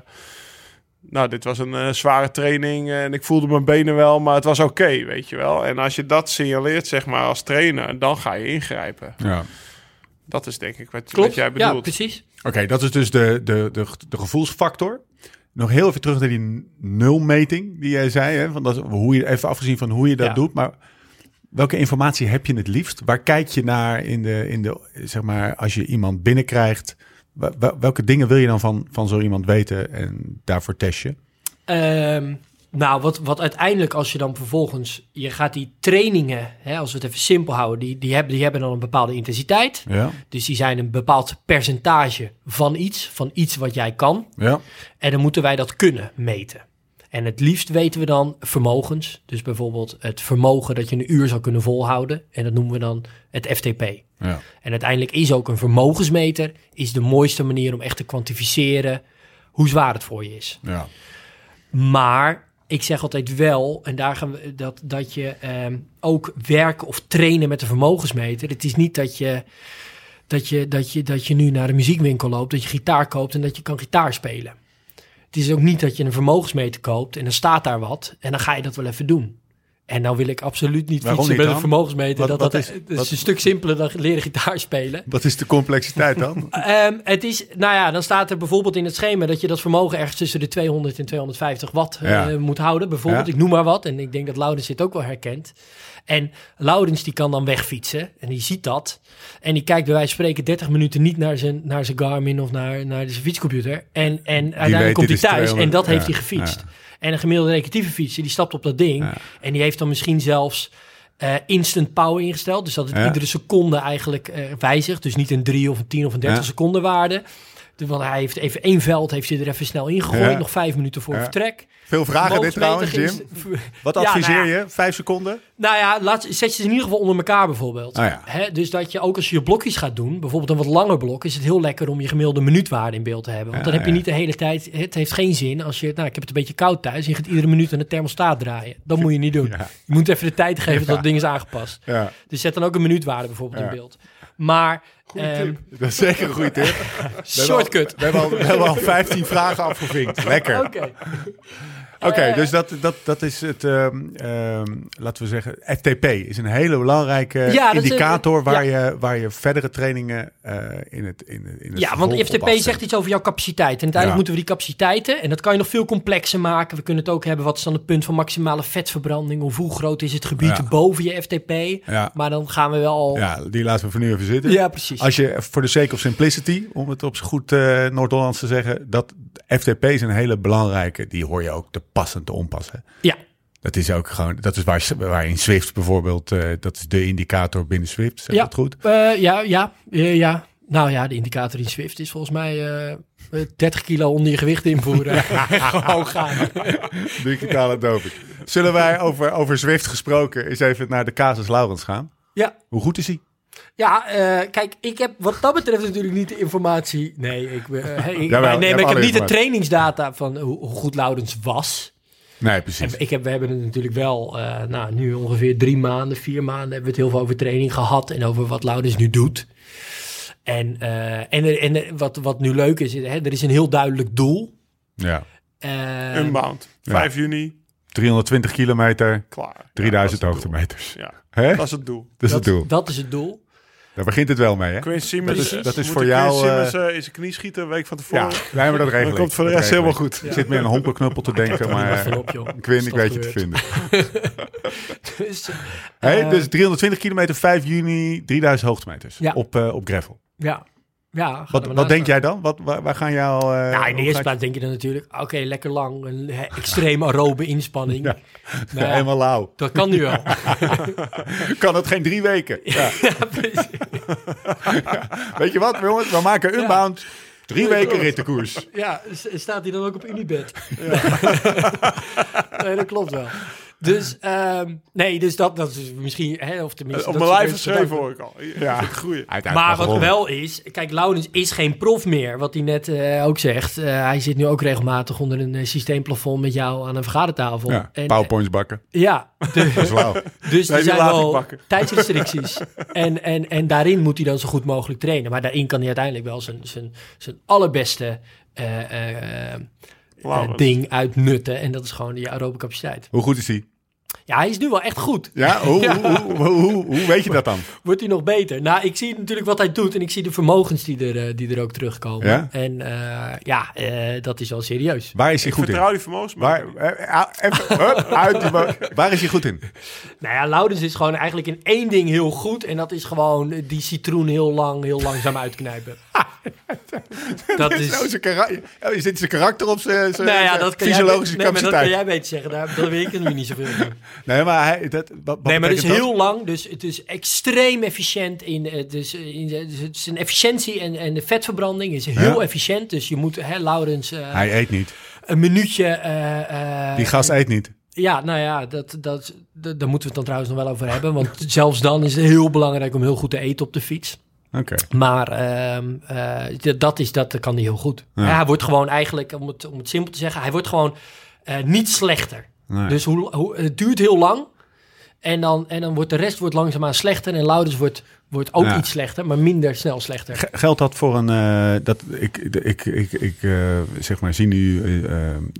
nou, dit was een eh, zware training en ik voelde mijn benen wel, maar het was oké, weet je wel. En als je dat signaleert, zeg maar, als trainer, dan ga je ingrijpen. ja. Dat is denk ik wat, Klopt, wat jij ja, bedoelt. precies. Oké, dat is dus de, de, de, de gevoelsfactor. Nog heel even terug naar die nulmeting die jij zei. Hè? Van dat, hoe je, even afgezien van hoe je dat Ja. doet. Maar welke informatie heb je het liefst? Waar kijk je naar in de, in de zeg maar, als je iemand binnenkrijgt? Welke dingen wil je dan van, van zo iemand weten en daarvoor test je? Ehm, nou, wat, wat uiteindelijk als je dan vervolgens... Je gaat die trainingen, hè, als we het even simpel houden... Die, die, hebben, die hebben dan een bepaalde intensiteit. Ja, Dus die zijn een bepaald percentage van iets. Van iets wat jij kan. ja, En dan moeten wij dat kunnen meten. En het liefst weten we dan vermogens. Dus bijvoorbeeld het vermogen dat je een uur zou kunnen volhouden. En dat noemen we dan het FTP. ja. En uiteindelijk is ook een vermogensmeter is de mooiste manier om echt te kwantificeren hoe zwaar het voor je is. ja. Maar ik zeg altijd wel, en daar gaan we dat, dat je ehm, ook werken of trainen met een vermogensmeter. Het is niet dat je, dat, je, dat, je, dat je nu naar de muziekwinkel loopt, dat je gitaar koopt en dat je kan gitaar spelen. Het is ook niet dat je een vermogensmeter koopt en dan staat daar wat en dan ga je dat wel even doen. En nou wil ik absoluut niet Waarom fietsen niet met een vermogensmeter. Wat- dat, wat dat, is- is wat- een stuk simpeler dan leren gitaar spelen. Wat is de complexiteit dan? [laughs] Ehm, het is, nou ja, dan staat er bijvoorbeeld in het schema dat je dat vermogen ergens tussen de 200 en 250 watt eh, moet houden. Bijvoorbeeld, Ja. ik noem maar wat. En ik denk dat Laurens dit ook wel herkent. En Laurens die kan dan wegfietsen en die ziet dat. En die kijkt bij wijze van spreken 30 minuten niet naar zijn, naar zijn Garmin of naar, naar zijn fietscomputer. En, en uiteindelijk komt hij is thuis en 200, dat heeft hij gefietst. En een gemiddelde recreatieve fietser die stapt op dat ding. En die heeft dan misschien zelfs eh, instant power ingesteld. Dus dat het iedere seconde eigenlijk eh, wijzigt. Dus niet een 3 of een 10 of een 30 Ja. seconden waarde. Dus, Want hij heeft even één veld heeft hij er even snel ingegooid. Nog vijf minuten voor vertrek. Veel vragen dit trouwens, Jim. Wat Ja, adviseer nou ja. je? Vijf seconden? Nou ja, laat, zet je ze in ieder geval onder elkaar bijvoorbeeld. Ah. Hè, dus dat je ook als je je blokjes gaat doen, bijvoorbeeld een wat langer blok, is het heel lekker om je gemiddelde minuutwaarde in beeld te hebben. Want Ja, dan heb je ja. niet de hele tijd, het heeft geen zin als je, nou ik heb het een beetje koud thuis en je gaat iedere minuut aan de thermostaat draaien. Dat moet je niet doen. [laughs] Ja. Je moet even de tijd geven dat het ding is aangepast. Ja, Dus zet dan ook een minuutwaarde bijvoorbeeld Ja. in beeld. Maar, ehm, dat is zeker een goede tip. [laughs] We hebben al- shortcut. We hebben, al, we hebben al 15 vragen afgevinkt. Lekker. Oké. Oké, Eh, dus dat, dat, dat is het, ehm, ehm, laten we zeggen, FTP is een hele belangrijke Ja, dat is, indicator waar, je, waar je verdere trainingen eh, in het in, in het Ja, want FTP zegt iets over jouw capaciteit. En uiteindelijk Ja. moeten we die capaciteiten, en dat kan je nog veel complexer maken. We kunnen het ook hebben, wat is dan het punt van maximale vetverbranding? Of hoe groot is het gebied boven je FTP? Ja. Maar dan gaan we wel al... Ja, die laten we voor nu even zitten. Ja, precies. Als je voor de sake of simplicity, om het op z'n goed eh Noord-Hollands te zeggen, dat FTP is een hele belangrijke, die hoor je ook te passen te onpassen. Ja, Dat is ook gewoon, dat is waar, waar in Swift bijvoorbeeld, eh, dat is de indicator binnen Swift, zeg ja. het goed? Eh, ja, ja, ja. Nou ja, de indicator in Swift is volgens mij eh, eh, 30 kilo onder je gewicht invoeren. [laughs] Gewoon gaan. Digitale doping. Zullen wij over, over Zwift gesproken eens even naar de casus Laurens gaan? Ja, Hoe goed is hij? Ja, eh, kijk, ik heb wat dat betreft natuurlijk niet de informatie. Nee, ik, eh, ik, Jawel, je nee, hebt maar ik alle heb niet de trainingsdata van hoe, hoe goed Laurens was. Nee, precies. ik heb, we hebben het natuurlijk wel, eh, nou, nu ongeveer drie maanden, vier maanden hebben we het heel veel over training gehad en over wat Laurens nu doet. En, eh, en, er- en er- wat, wat nu leuk is, hè, er is een heel duidelijk doel. Ja. Unbound. 5 juni, 320 kilometer, klaar. 3000 Ja, dat is het hoogtemeters. Ja, Hè? dat is het doel. Dat is het doel. Dat is het doel. Daar begint het wel mee, hè? Quinn Simmons, Dat is- dat is voor Quinn jou, Simmons eh, in zijn knie schieten een week van tevoren. Ja, nee, maar dat regel Dan ik. komt voor de Dat rest helemaal goed. Ik zit meer aan een hompelknuppel te [laughs] denken, maar eh. Quinn, Is ik dat weet je te vinden. [laughs] [laughs] Dus, Hey, eh, dus 320 kilometer, 5 juni, 3000 hoogtemeters Ja. op, eh, op gravel. ja. Ja, Wat, denk jij dan? Wat, waar, waar gaan jou... eh, Nou, in de eerste plaats denk je dan natuurlijk, oké, lekker lang, een extreem aerobe inspanning. [laughs] Ja. Nou ja, Helemaal lauw. dat kan nu wel. [laughs] Kan het geen drie weken? [laughs] Ja. ja. Weet je wat, jongens? We maken Unbound drie weken rittenkoers. Ja, staat hij dan ook op Unibed? nee, dat klopt wel. Dus, ehm, nee, dus dat, dat is misschien, hè, of tenminste... Op dat mijn is lijf geschreven hoor ik al. Ja. Groeien. Maar wat wel is, kijk, Laurens is geen prof meer, wat hij net eh, ook zegt. Eh, hij zit nu ook regelmatig onder een eh, systeemplafond met jou aan een vergadertafel. Ja, En, powerpoints bakken. eh, ja, de- [laughs] Dat is dus Nee, er die zijn wel bakken. tijdsrestricties. [laughs] en, en, en daarin moet hij dan zo goed mogelijk trainen. Maar daarin kan hij uiteindelijk wel zijn, zijn, zijn allerbeste eh, eh, eh, ding uitnutten. En dat is gewoon die aerobe capaciteit. Hoe goed is die? Ja, hij is nu wel echt goed. Ja, [laughs] hoe, Ja. Hoe, hoe, hoe, hoe weet je dat dan? [laughs] Wordt hij nog beter? Nou, ik zie natuurlijk wat hij doet en ik zie de vermogens die er, eh, die er ook terugkomen. Ja? En eh, ja, eh, dat is wel serieus. Waar is hij Ik goed in? vertrouw die vermogens. maar- Waar, even, hup, uit waar is hij goed in? Nou ja, Laurens is gewoon eigenlijk in één ding heel goed. En dat is gewoon die citroen heel lang, heel langzaam uitknijpen. Dat Is, nou zijn karakter, is dit zijn karakter of zijn, zijn, Nou ja, zijn dat kan jij, fysiologische nee, maar dat kan jij beter zeggen. Daar, daar weet ik nu niet zoveel van. [laughs] Nee, maar hij, dat, wat, Nee, maar het is dat? heel lang. Dus het is extreem efficiënt in, eh, dus, eh, in dus het is een efficiëntie en, en de vetverbranding is heel Ja. efficiënt. Dus je moet, hè, Laurens, eh, Hij eet niet. een minuutje. eh, eh, Die gast eet niet. Ja, nou ja, dat, dat, dat, daar moeten we het dan trouwens nog wel over hebben. Want zelfs dan is het heel belangrijk om heel goed te eten op de fiets. Maar ehm, eh, dat, is, dat kan hij heel goed. Ja. Ja, hij wordt gewoon eigenlijk, om het, om het simpel te zeggen, hij wordt gewoon eh, niet slechter. Nee. Dus hoe, hoe, het duurt heel lang. En dan, en dan wordt de rest wordt langzaamaan slechter. En Laurens wordt, wordt ook Ja. iets slechter, maar minder snel slechter. G- Geldt dat voor een... eh, dat, ik ik, ik, ik zeg maar, zie nu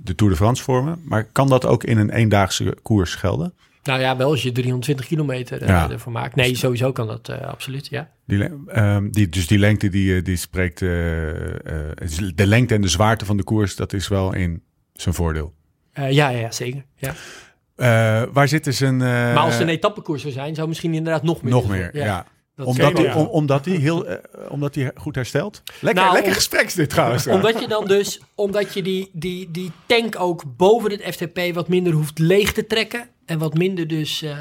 de Tour de France vormen. Maar kan dat ook in een eendaagse koers gelden? Nou ja, wel als je 320 kilometer eh, Ja. ervoor maakt. Nee, sowieso kan dat eh, absoluut, ja. Die, ehm, die, dus die lengte die, eh, die spreekt... de lengte en de zwaarte van de koers, dat is wel in zijn voordeel. Ja, ja, zeker. Ja. Waar zitten zijn... eh, maar als het een etappekoers zou zijn, zou misschien inderdaad nog meer. Nog meer, ja. Dat Omdat om, omdat, heel, omdat hij goed herstelt. Lekker, Nou, lekker om- gespreks dit trouwens. [laughs] Omdat je dan dus, omdat je die, die, die tank ook boven het FTP wat minder hoeft leeg te trekken. En wat minder dus eh,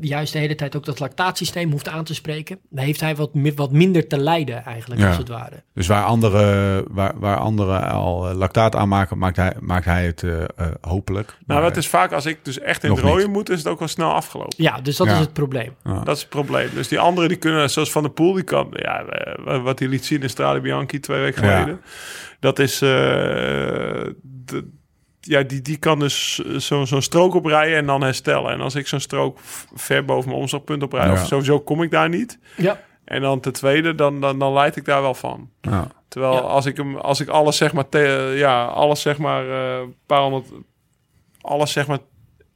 juist de hele tijd ook dat lactaatsysteem hoeft aan te spreken. Dan heeft hij wat, wat minder te lijden eigenlijk, Ja. als het ware. Dus waar anderen, waar, waar anderen al eh, lactaat aanmaken, maakt hij, maakt hij het eh, eh, hopelijk. Nou, Maar, dat is vaak als ik dus echt in het rode niet. moet, is het ook wel snel afgelopen. Ja, dus dat Ja. is het probleem. Dat is het probleem. Dus die anderen die kunnen, zoals Van der Poel, die kan, ja, wat hij liet zien in Strade Bianchi twee weken Ja. geleden. Dat is, eh, de- ja, die, die kan dus zo- zo'n strook oprijden en dan herstellen. En als ik zo'n strook ver boven mijn omslagpunt oprijd, Ja. of sowieso kom ik daar niet. Ja, En dan ten tweede, dan, dan, dan leid ik daar wel van. ja. Terwijl Ja. als ik hem, als ik alles zeg maar, te, ja, alles zeg maar, eh, een paar honderd, alles zeg maar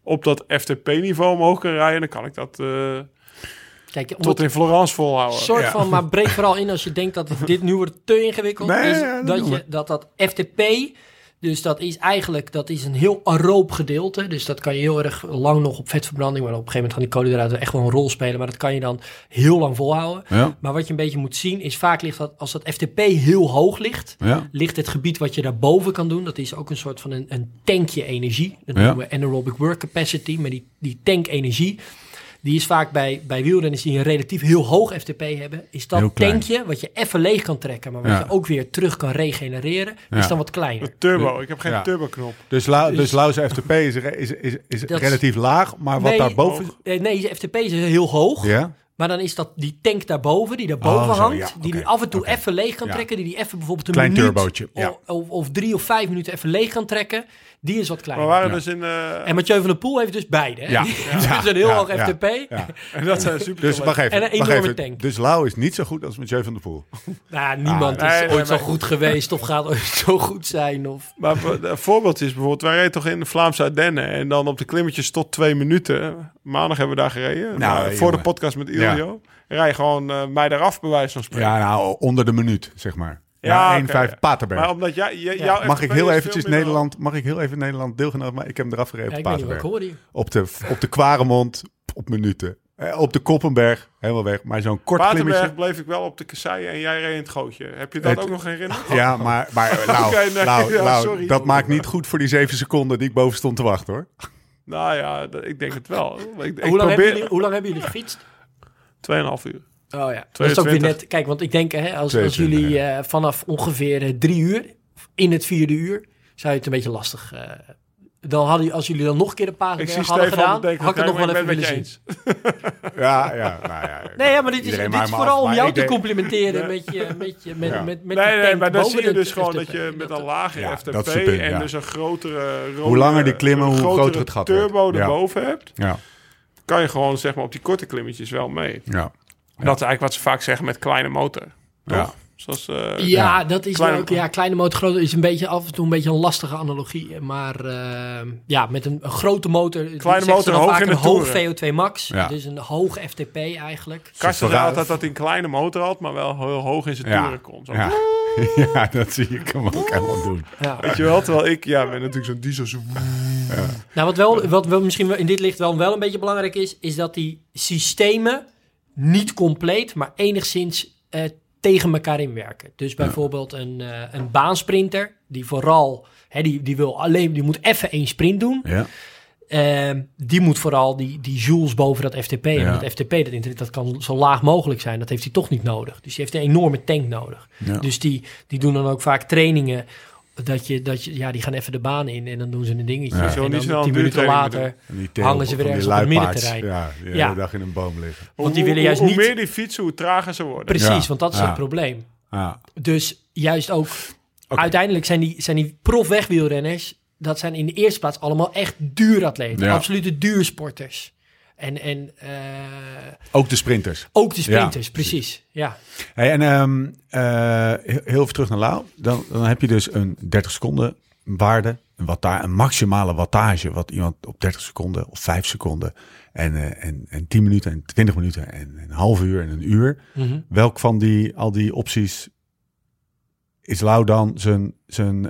op dat FTP-niveau omhoog kan rijden, dan kan ik dat eh, kijk, om tot in Florence volhouden. soort Ja. van, maar breek vooral in als je denkt dat dit nu wordt te ingewikkeld. Nee, is ja, dat dat, je, dat dat FTP, dus dat is eigenlijk dat is een heel aeroob gedeelte. Dus dat kan je heel erg lang nog op vetverbranding, maar op een gegeven moment gaan die koolhydraten echt wel een rol spelen. Maar dat kan je dan heel lang volhouden. Ja, Maar wat je een beetje moet zien is vaak ligt dat als dat FTP heel hoog ligt, ja. ligt het gebied wat je daarboven kan doen. Dat is ook een soort van een, een tankje energie. Dat noemen we anaerobic work capacity. Maar die, die tank energie, die is vaak bij, bij wielrenners die een relatief heel hoog FTP hebben. Is dat tankje wat je even leeg kan trekken, maar wat Ja. je ook weer terug kan regenereren, Ja. is dan wat kleiner. De turbo, ik heb geen Ja. turbo-knop. Dus, Lau, dus Dus- Lauw's FTP is, is, is, is relatief laag, maar wat Nee, daarboven... Eh, nee, je FTP is heel hoog. Ja? Maar dan is dat die tank daarboven, die daarboven Oh, zo, hangt, ja, die af en toe even leeg kan Ja. trekken, die die even bijvoorbeeld een Klein minuut turbootje, ja. of, of, of drie of vijf minuten even leeg kan trekken. Die is wat We kleiner. waren Ja. dus in... eh, En Mathieu van der Poel heeft dus beide. Hè? Ja. Ja. heeft dus een heel Ja. hoog Ja. FTP. Ja. [laughs] en dat zijn super Dus wacht even. En een wacht enorme even. tank. Dus Lau is niet zo goed als Mathieu van der Poel. [laughs] Nou, niemand Ah, is nee, ooit nee, zo goed geweest of gaat ooit zo goed zijn. Of... [laughs] Maar een voorbeeld is bijvoorbeeld, wij reden toch in de Vlaamse Ardennen en dan op de klimmetjes tot twee minuten. Maandag hebben we daar gereden. Nou, voor jongen. de podcast met Ilio. Rij gewoon eh, mij eraf bij wijze van spreken. Ja, nou, onder de minuut, zeg maar. Ja, Ja, oké, 1,5 ja. Paterberg. Maar omdat jij, jij- Ja. jouw Mag ik heel eventjes Nederland, mag ik heel even Nederland deelgenomen, maar ik heb hem eraf gereden Ja, op ik weet niet wat ik Paterberg. hoorde. hier. Op de, op de Kwaremond, op minuten. Eh, op de Koppenberg, helemaal weg. Maar zo'n kort Paterberg klimmetje. bleef ik wel op de kasseien en jij reed in het gootje. Heb je dat Het- ook nog herinnerd? Ja, maar, maar [laughs] nou, nee, nou, ja, nou, sorry. dat maakt niet goed voor die zeven seconden die ik boven stond te wachten hoor. Nou ja, ik denk het wel. Ik, ik Hoe, lang hebben jullie, hoe lang hebben jullie gefietst? 2,5 uur. Oh ja, dat is ook weer 22. net... Kijk, want ik denk, hè, als, als 22, jullie eh, vanaf ongeveer eh, drie uur, in het vierde uur, zou je het een beetje lastig... eh, dan hadden, als jullie dan nog een keer de Ik Paterberg zie hadden Stefan gedaan, had ik het nog wel ik even willen zien. met je eens. [laughs] Ja, ja, nou ja. Nee, ja, maar dit is, dit is vooral af, om jou ik te denk- complimenteren met je, met je, met, Ja. met, met Nee, nee, maar dan boven zie je dus gewoon dat je met een lage Ja, FTP dat is het punt, en ja. dus een grotere rode, Hoe langer die klimmen, een hoe grotere groter het gat turbo erboven hebt, Ja, kan je gewoon zeg maar op die korte klimmetjes wel mee. ja. Dat is eigenlijk wat ze vaak zeggen met kleine motor. Toch? Ja. Zoals, eh, Ja, dat is Kleine- ook, ja, kleine motor, grote is een beetje af en toe een beetje een lastige analogie. Maar eh, ja, met een, een grote motor. Kleine motor, hoog vaak in de een hoog toeren. VO2 max. Ja. Dus een hoog FTP eigenlijk. Zei Vooruit- altijd dat hij een kleine motor had, maar wel heel hoog in zijn Ja. toeren kon. Zo. Ja. [laughs] ja, dat zie ik hem ook helemaal doen. Ja. Weet je wel, terwijl ik, ja, ben natuurlijk zo'n diesel. Zo... Nou, wat, wel, wat wel misschien in dit licht wel, wel een beetje belangrijk is, is dat die systemen niet compleet, maar enigszins eh, tegen elkaar inwerken. Dus bijvoorbeeld een, eh, een baansprinter, die vooral, hè, die, die wil alleen, die moet even één sprint doen. Ja. Ehm, die moet vooral die, die joules boven dat FTP. En dat FTP, dat, dat kan zo laag mogelijk zijn. Dat heeft hij toch niet nodig. Dus die heeft een enorme tank nodig. Ja. Dus die, die doen dan ook vaak trainingen. Dat je, dat je, ja, die gaan even de baan in en dan doen ze een dingetje. Ja. En niet dan tien minuten later hangen ze weer ergens op het middenterrein. Ja, dag in een boom liggen. Want die Hoe- willen juist hoe, niet... Hoe meer die fietsen, hoe trager ze worden. Precies, Ja. want dat is Ja. het probleem. Ja. Dus juist ook, uiteindelijk zijn die, zijn die prof-wegwielrenners... dat zijn in de eerste plaats allemaal echt duuratleten. Ja. Absolute duursporters. En, en eh, Ook de sprinters. ook de sprinters, Ja, precies. Ja. Hey, en ehm, eh, heel, heel even terug naar Lau. Dan, dan heb je dus een 30 seconden waarde. Een, watta, een maximale wattage. Wat iemand op 30 seconden of 5 seconden. En, eh, en, en 10 minuten en 20 minuten en een half uur en een uur. Mhm. Welk van die, al die opties is Lau dan zijn, zijn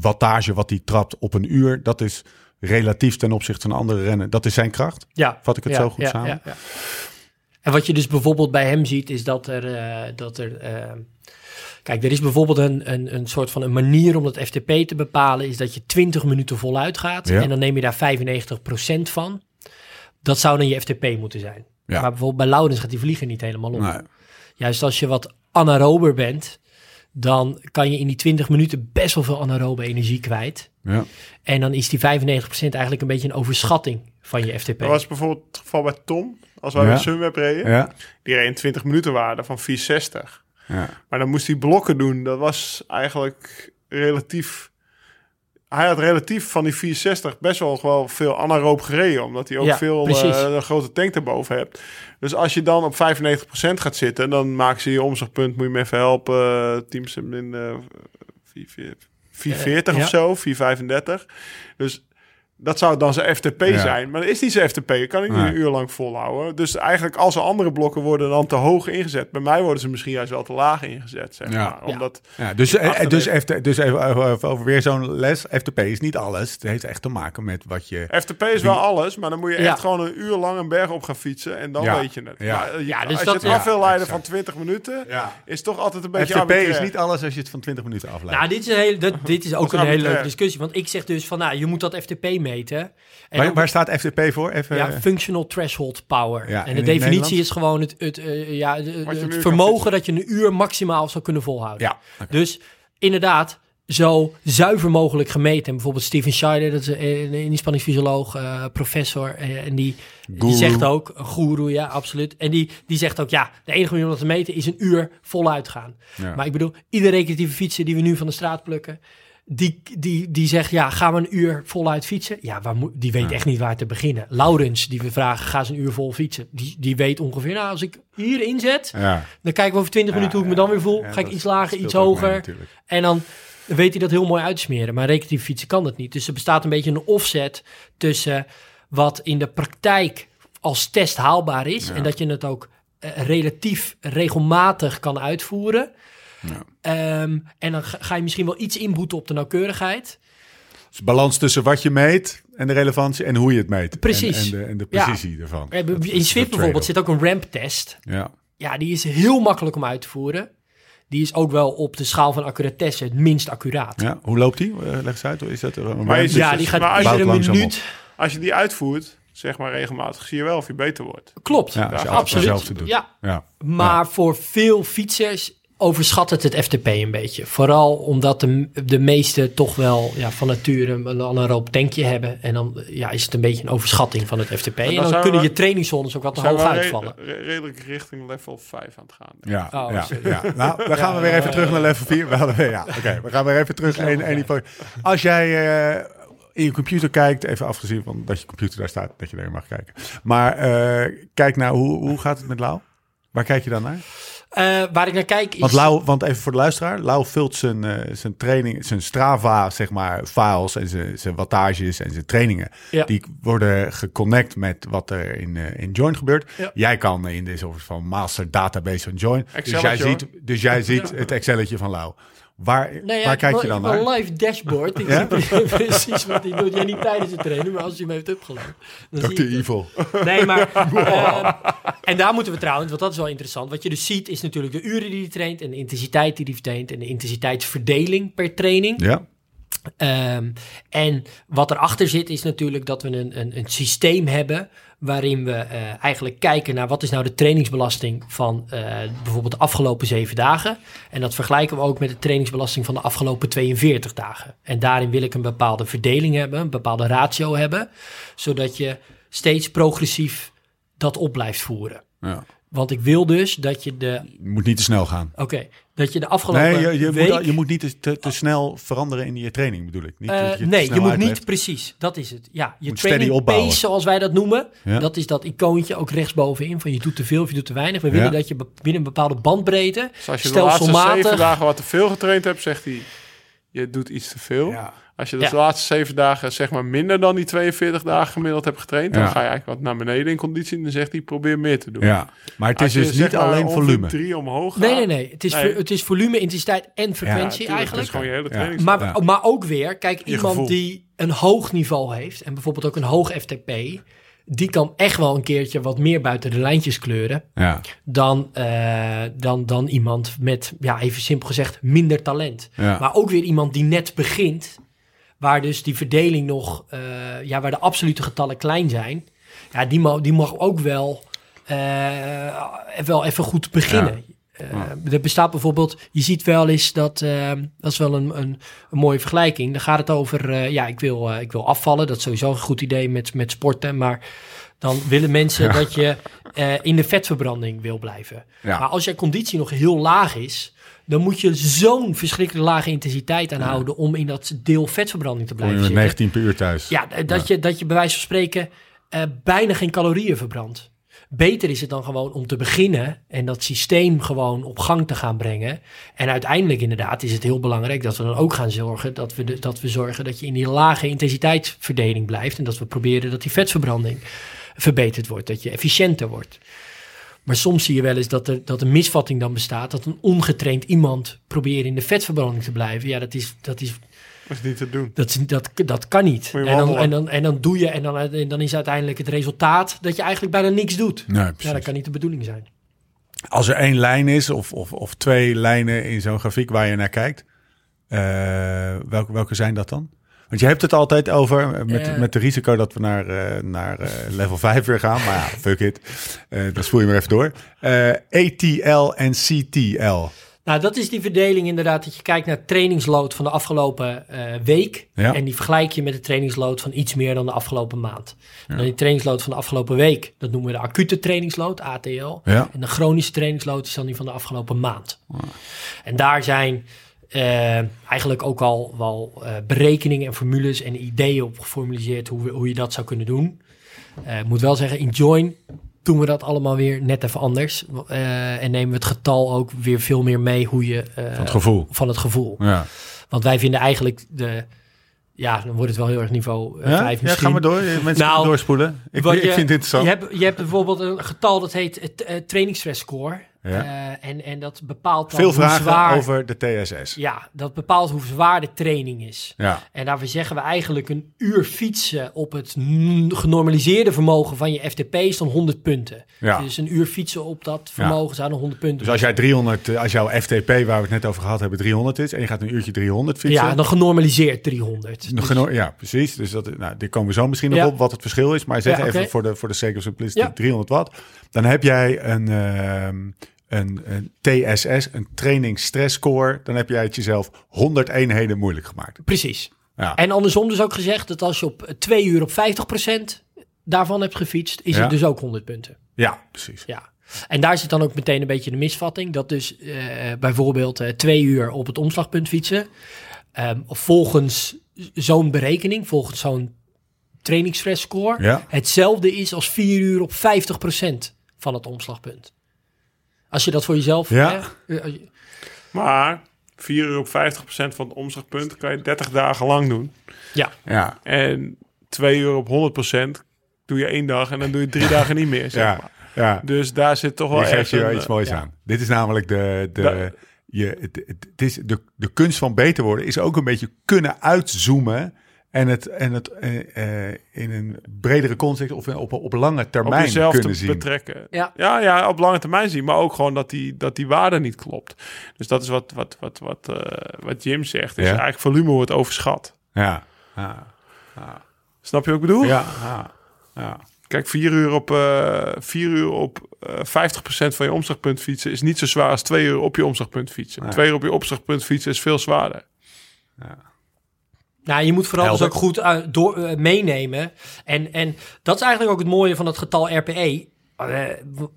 wattage wat hij trapt op een uur? Dat is relatief ten opzichte van andere rennen. Dat is zijn kracht? Ja. Vat ik het ja, zo goed ja, samen? ja. En wat je dus bijvoorbeeld bij hem ziet, is dat er... eh, dat er eh, kijk, er is bijvoorbeeld een, een, een soort van een manier om dat FTP te bepalen... is dat je 20 minuten voluit gaat en dan neem je daar 95% van. Dat zou dan je FTP moeten zijn. Ja. Maar bijvoorbeeld bij Laurens gaat die vlieger niet helemaal op. Nee. Juist als je wat anaerober bent, dan kan je in die 20 minuten best wel veel anaerobe energie kwijt. Ja. En dan is die 95% eigenlijk een beetje een overschatting van je FTP. Dat was bijvoorbeeld het geval bij Tom. Als wij Ja. met Sunweb reden. Ja. Die reed een 20 minuten waarde van 460. Ja. Maar dan moest hij blokken doen. Dat was eigenlijk relatief... Hij had relatief van die 460 best wel wel veel anaeroop gereden. Omdat hij ook Ja, veel eh, een grote tank erboven hebt. Dus als je dan op 95% gaat zitten... dan maken ze je omslagpunt. Moet je me even helpen. eh, Teams hebben in eh, 4, 440 Eh, of zo. 435. Dus dat zou dan zijn FTP Ja. zijn. Maar dat is niet zijn FTP. Dat kan ik niet Nee. een uur lang volhouden. Dus eigenlijk als er andere blokken worden dan te hoog ingezet. Bij mij worden ze misschien juist wel te laag ingezet. Zeg Ja. maar. Omdat, Ja, dus, eh, dus, FT dus even over, over weer zo'n les. FTP is niet alles. Het heeft echt te maken met wat je... FTP is wel alles. Maar dan moet je Ja. echt gewoon een uur lang een berg op gaan fietsen. En dan Ja. weet je het. Ja. Maar, eh, Ja, dus als dat- je het af wil leiden van 20 minuten... Ja. is toch altijd een beetje FTP is niet alles als je het van 20 minuten afleidt. Nou, dit is, een hele, dat, dit is ook Dat is een hele leuke discussie. Want ik zeg dus van, nou, je moet dat FTP meten. En waar, waar staat FTP voor? Even, ja, functional threshold power. Ja, en de definitie is gewoon het, het, eh, ja, het vermogen dat je een uur maximaal zou kunnen volhouden. ja. Dus inderdaad, zo zuiver mogelijk gemeten. En bijvoorbeeld Steven Scheider, dat is een, een inspanningsfysioloog, eh, professor. eh, en die, die Guru. zegt ook, een goeroe, ja, absoluut. En die, die zegt ook, ja, de enige manier om dat te meten is een uur voluit gaan. Ja. Maar ik bedoel, iedere recreatieve fietser die we nu van de straat plukken, die, die, die zegt, ja, gaan we een uur voluit fietsen? Ja, waar moet, die weet echt niet waar te beginnen. Laurens, die we vragen, ga eens een uur vol fietsen. Die, die weet ongeveer, nou, als ik hier inzet, Ja. dan kijken we over 20 minuten hoe ik me dan weer voel. Ga ik iets lager, iets mee hoger. En dan weet hij dat heel mooi uitsmeren. Maar recreatief fietsen kan dat niet. Dus er bestaat een beetje een offset tussen wat in de praktijk als test haalbaar is. En dat je het ook eh, relatief regelmatig kan uitvoeren. Ehm, en dan ga je misschien wel iets inboeten op de nauwkeurigheid. Dus balans tussen wat je meet en de relevantie en hoe je het meet. Precies. En, en, de, en de Ja. precisie ervan. Eh, Dat In een Swift bijvoorbeeld zit ook een ramp-test. Ja. Ja, die is heel makkelijk om uit te voeren. Die is ook wel op de schaal van accuratesse het minst accuraat. ja. Hoe loopt die? Eh, Leg eens uit. Is dat er een Maar ramp? Ja, die gaat Maar als je langzaam minuut. Als je die uitvoert, zeg maar regelmatig, zie je wel of je beter wordt. Klopt, Ja, als je Ja, altijd absoluut. doet. Ja, Ja. maar voor veel fietsers overschat het het FTP een beetje. Vooral omdat de, de meeste toch wel ja, van nature een anaeroop tankje hebben. En dan ja, is het een beetje een overschatting van het FTP. En dan, kunnen we- je trainingszones ook wat te hoog uitvallen. re- redelijk richting level 5 aan het gaan. Ja, Oh, ja. Nou, dan gaan we weer even terug naar level 4. We hadden ja, oké. we gaan weer even terug één één niveau. Als jij eh, in je computer kijkt, even afgezien van dat je computer daar staat, dat je daar mag kijken. Maar eh, kijk naar hoe, hoe gaat het met Lau? Waar kijk je dan naar? Eh, waar ik naar kijk is... Want Lau, want even voor de luisteraar, Lau vult zijn, eh, zijn training, zijn Strava, zeg maar, files en zijn, zijn wattages en zijn trainingen. Ja. Die worden geconnect met wat er in, eh, in Join gebeurt. Ja. Jij kan in deze soort van master database van Join. Dus Excelletje, jij ziet, dus jij ziet het Excelletje van Lau. Waar, ja, waar kijk je dan naar? een live dashboard. Ik Ja? [laughs] precies wat hij doet. Jij niet tijdens het trainen, maar als hij hem heeft opgeladen. dan zie Dr. Evil. Nee, maar... [laughs] ehm, en daar moeten we trouwens, want dat is wel interessant. Wat je dus ziet is natuurlijk de uren die hij traint... en de intensiteit die hij traint... en de intensiteitsverdeling per training. Ja, Ehm, en wat erachter zit is natuurlijk dat we een, een, een systeem hebben... waarin we eh, eigenlijk kijken naar wat is nou de trainingsbelasting van eh, bijvoorbeeld de afgelopen zeven dagen. En dat vergelijken we ook met de trainingsbelasting van de afgelopen 42 dagen. En daarin wil ik een bepaalde verdeling hebben, een bepaalde ratio hebben, zodat je steeds progressief dat op blijft voeren. ja. Want ik wil dus dat je de, Je moet niet te snel gaan. oké, dat je de afgelopen Nee, je, je, week... moet, je niet te- te, te snel veranderen in je training, bedoel ik. Niet Eh, dat te nee, je moet uitlegt. niet precies. Dat is het. Ja, je Moet training opbouwen. pace, zoals wij dat noemen. Ja. Dat is dat icoontje ook rechtsbovenin van je doet te veel of je doet te weinig. We willen Ja. dat je binnen een bepaalde bandbreedte Dus als je de laatste zeven dagen wat te veel getraind hebt, zegt hij, je doet iets te veel. Ja. Als je de Ja. laatste zeven dagen zeg maar minder dan die 42 dagen gemiddeld hebt getraind, dan Ja. ga je eigenlijk wat naar beneden in conditie. En dan zegt hij, probeer meer te doen. Ja, maar het is je, dus niet alleen volume. drie omhoog gaat, Nee, nee, nee. Het is, Nee. het is volume, intensiteit en frequentie eigenlijk. Dat is gewoon je hele Ja. training. Maar, Ja. maar ook weer, kijk, Je iemand gevoel. die een hoog niveau heeft en bijvoorbeeld ook een hoog FTP, die kan echt wel een keertje wat meer buiten de lijntjes kleuren Ja, dan, eh, dan, dan iemand met, ja, even simpel gezegd, minder talent. ja. Maar ook weer iemand die net begint, waar dus die verdeling nog, eh, ja, waar de absolute getallen klein zijn, ja, die, mag, die mag ook wel, eh, wel even goed beginnen. Eh, er bestaat bijvoorbeeld, je ziet wel eens dat, dat is wel een, een, een mooie vergelijking. Dan gaat het over, ja, ik wil, ik wil afvallen. Dat is sowieso een goed idee met, met sporten. Maar dan willen mensen dat je in de vetverbranding wil blijven. Ja. Maar als je conditie nog heel laag is, dan moet je zo'n verschrikkelijk lage intensiteit aanhouden om in dat deel vetverbranding te blijven zitten. 19 per uur thuis. Ja, dat, Je, dat je bij wijze van spreken eh, bijna geen calorieën verbrandt. Beter is het dan gewoon om te beginnen en dat systeem gewoon op gang te gaan brengen. En uiteindelijk inderdaad is het heel belangrijk dat we dan ook gaan zorgen dat we, de, dat we zorgen dat je in die lage intensiteitsverdeling blijft. En dat we proberen dat die vetverbranding verbeterd wordt, dat je efficiënter wordt. Maar soms zie je wel eens dat er dat een misvatting dan bestaat. Dat een ongetraind iemand probeert in de vetverbranding te blijven. Ja, dat is, dat is Dat is niet te doen. dat, is- dat, dat kan niet. En dan, en, dan, en dan doe je, en dan, en dan is uiteindelijk het resultaat dat je eigenlijk bijna niks doet. Nee, Ja, dat kan niet de bedoeling zijn. Als er één lijn is, of, of, of twee lijnen in zo'n grafiek waar je naar kijkt, eh, welke, welke zijn dat dan? Want je hebt het altijd over, eh, met, Eh. met de risico dat we naar, eh, naar level 5 weer gaan. Maar ja, [laughs] fuck it. Dan spoel je maar even door. ATL en CTL. Nou, dat is die verdeling inderdaad, dat je kijkt naar het trainingsload van de afgelopen week. Ja. En die vergelijk je met het trainingsload van iets meer dan de afgelopen maand. Dan die trainingsload van de afgelopen week, dat noemen we de acute trainingsload, ATL. Ja. En de chronische trainingsload is dan die van de afgelopen maand. En daar zijn eh, eigenlijk ook al wel eh, berekeningen en formules en ideeën op geformuliseerd hoe, we- hoe je dat zou kunnen doen. Eh, ik moet wel zeggen, in Join doen we dat allemaal weer net even anders. En nemen we het getal ook weer veel meer mee hoe je... Van het gevoel. Van het gevoel. Ja, Want wij vinden eigenlijk de... Ja, dan wordt het wel heel erg niveau eh, ja? vijf ja misschien. gaan we door. Mensen Nou, doorspoelen. Ik, Wat ik je- vind het interessant. Je hebt, je hebt bijvoorbeeld een getal dat heet het uh, trainingsstress score. Ja. Eh, en, en dat bepaalt dan Veel vragen zwaar... over de TSS. Ja, dat bepaalt hoe zwaar de training is. Ja. En daarvoor zeggen we eigenlijk een uur fietsen op het genormaliseerde vermogen van je FTP is dan 100 punten. Ja. Dus een uur fietsen op dat vermogen zou dan 100 punten Dus als jij 300, eh, als jouw FTP, waar we het net over gehad hebben, 300 is en je gaat een uurtje 300 fietsen. Ja, dan genormaliseerd 300. Nog Dus- ja, precies. Dus dat, nou, dit komen we zo misschien nog Ja. op wat het verschil is. Maar zeg Ja, even voor de, voor de sake of simplicity, Ja. 300 watt. Dan heb jij een, ehm, een, een TSS, een training stress score. Dan heb jij het jezelf 100 eenheden moeilijk gemaakt. Precies. Ja. En andersom dus ook gezegd dat als je op twee uur op 50% daarvan hebt gefietst, is Ja. het dus ook 100 punten. Ja, precies. Ja. En daar zit dan ook meteen een beetje de misvatting. Dat dus eh, bijvoorbeeld eh, twee uur op het omslagpunt fietsen. ehm, volgens zo'n berekening, volgens zo'n trainingsstress score, Ja. hetzelfde is als vier uur op 50% van het omslagpunt. Als je dat voor jezelf... Ja. hè, eh, Maar 4 uur op 50% van het omslagpunt kan je 30 dagen lang doen. ja, Ja, En 2 uur op 100% doe je één dag en dan doe je drie [laughs] dagen niet meer. Zeg ja, maar. ja. Dus daar zit toch wel Je geeft echt je wel een, iets eh, moois ja. aan. Dit is namelijk de, de, Da- je, het, het, het is de, de kunst van beter worden is ook een beetje kunnen uitzoomen en het, en het eh, eh, in een bredere context of op, op lange op termijn jezelf kunnen te zien. betrekken. Ja. Ja, ja, op lange termijn zien, maar ook gewoon dat die, dat die waarde niet klopt. Dus dat is wat, wat, wat, wat, eh, wat Jim zegt. Dus Ja. eigenlijk volume wordt overschat. Ja, ja, Snap je wat ik bedoel? ja, ja, ja. Kijk, vier uur op, eh vier uur op eh 50% van je omslagpunt fietsen is niet zo zwaar als twee uur op je omslagpunt fietsen. Nee. Twee uur op je omslagpunt fietsen is veel zwaarder. Nou, je moet vooral dus Helder. ook goed eh, door, eh, meenemen. En, en dat is eigenlijk ook het mooie van het getal RPE. Eh,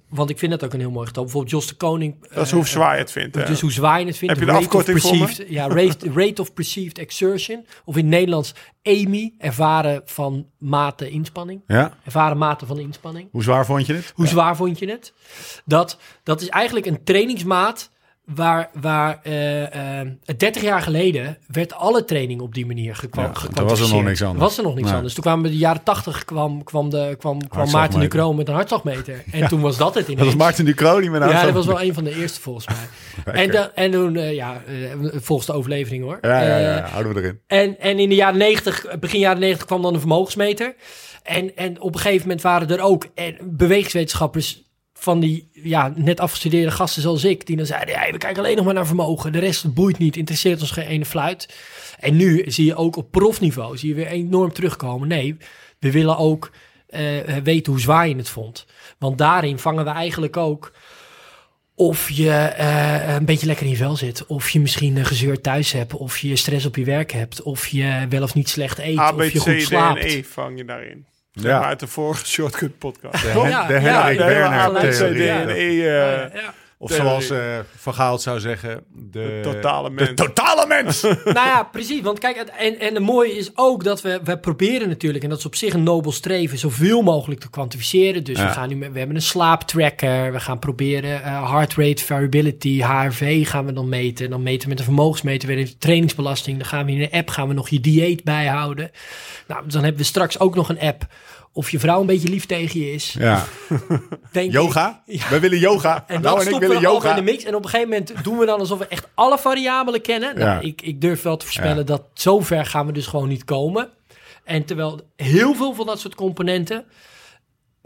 want ik vind dat ook een heel mooi getal. Bijvoorbeeld Jos de Koning. Dat is hoe zwaar je het vindt. hè? Dus hoe zwaar je het vindt. Heb je de Rate of afkorting voor me? perceived, Ja, rate, rate of perceived exertion. Of in het Nederlands EMI, ervaren van mate inspanning. ja. Ervaren mate van inspanning. Hoe zwaar vond je het? Hoe zwaar vond je het? Dat, dat is eigenlijk een trainingsmaat waar, waar eh, eh, 30 jaar geleden werd alle training op die manier gekwa- Ja, toen was er nog gekwantificeerd. niks anders. Was er nog niks Nee. anders. Toen kwamen de jaren 80 kwam, kwam, de, kwam, kwam Maarten. Ducro met een hartslagmeter. En toen was dat het [laughs] ineens. Dat was Maarten Ducro die met een Ja, dat was wel een van de eerste volgens mij. [laughs] En, en toen, eh, ja, eh, volgens de overlevering hoor. Ja, ja, ja, Eh, houden we erin. en, en in de jaren 90, begin jaren 90 kwam dan een vermogensmeter. En, en op een gegeven moment waren er ook eh, bewegingswetenschappers van die ja, net afgestudeerde gasten zoals ik, die dan zeiden, ja, we kijken alleen nog maar naar vermogen. De rest boeit niet, interesseert ons geen ene fluit. En nu zie je ook op profniveau, zie je weer enorm terugkomen. Nee, we willen ook eh, weten hoe zwaar je het vond. Want daarin vangen we eigenlijk ook of je eh, een beetje lekker in je vel zit. Of je misschien een gezeur thuis hebt. Of je stress op je werk hebt. Of je wel of niet slecht eet. A, B, of je C, goed D en slaapt. E vang je daarin. Zeg Ja. maar uit de vorige [laughs] Shortcut podcast. De, Ja, de de hele En. Of zoals Van Gaal zou zeggen, de, De totale de mens. totale mens. [laughs] nou ja, precies. Want kijk, en, en het mooie is ook dat we, we proberen natuurlijk, en dat is op zich een nobel streven, zoveel mogelijk te kwantificeren. Dus Ja. we, gaan nu we hebben een slaaptracker, we gaan proberen eh, heart rate variability, HRV gaan we dan meten. Dan meten we met een vermogensmeter weer de trainingsbelasting. Dan gaan we in een app gaan we nog je dieet bijhouden. Nou, dan hebben we straks ook nog een app of je vrouw een beetje lief tegen je is. Ja. Denk ik. Yoga? Ja. We willen yoga. En nou en ik stoppen willen yoga. in de mix. En op een gegeven moment doen we dan alsof we echt alle variabelen kennen. Nou, Ja. ik, ik durf wel te voorspellen Ja. dat zover gaan we dus gewoon niet komen. En terwijl heel veel van dat soort componenten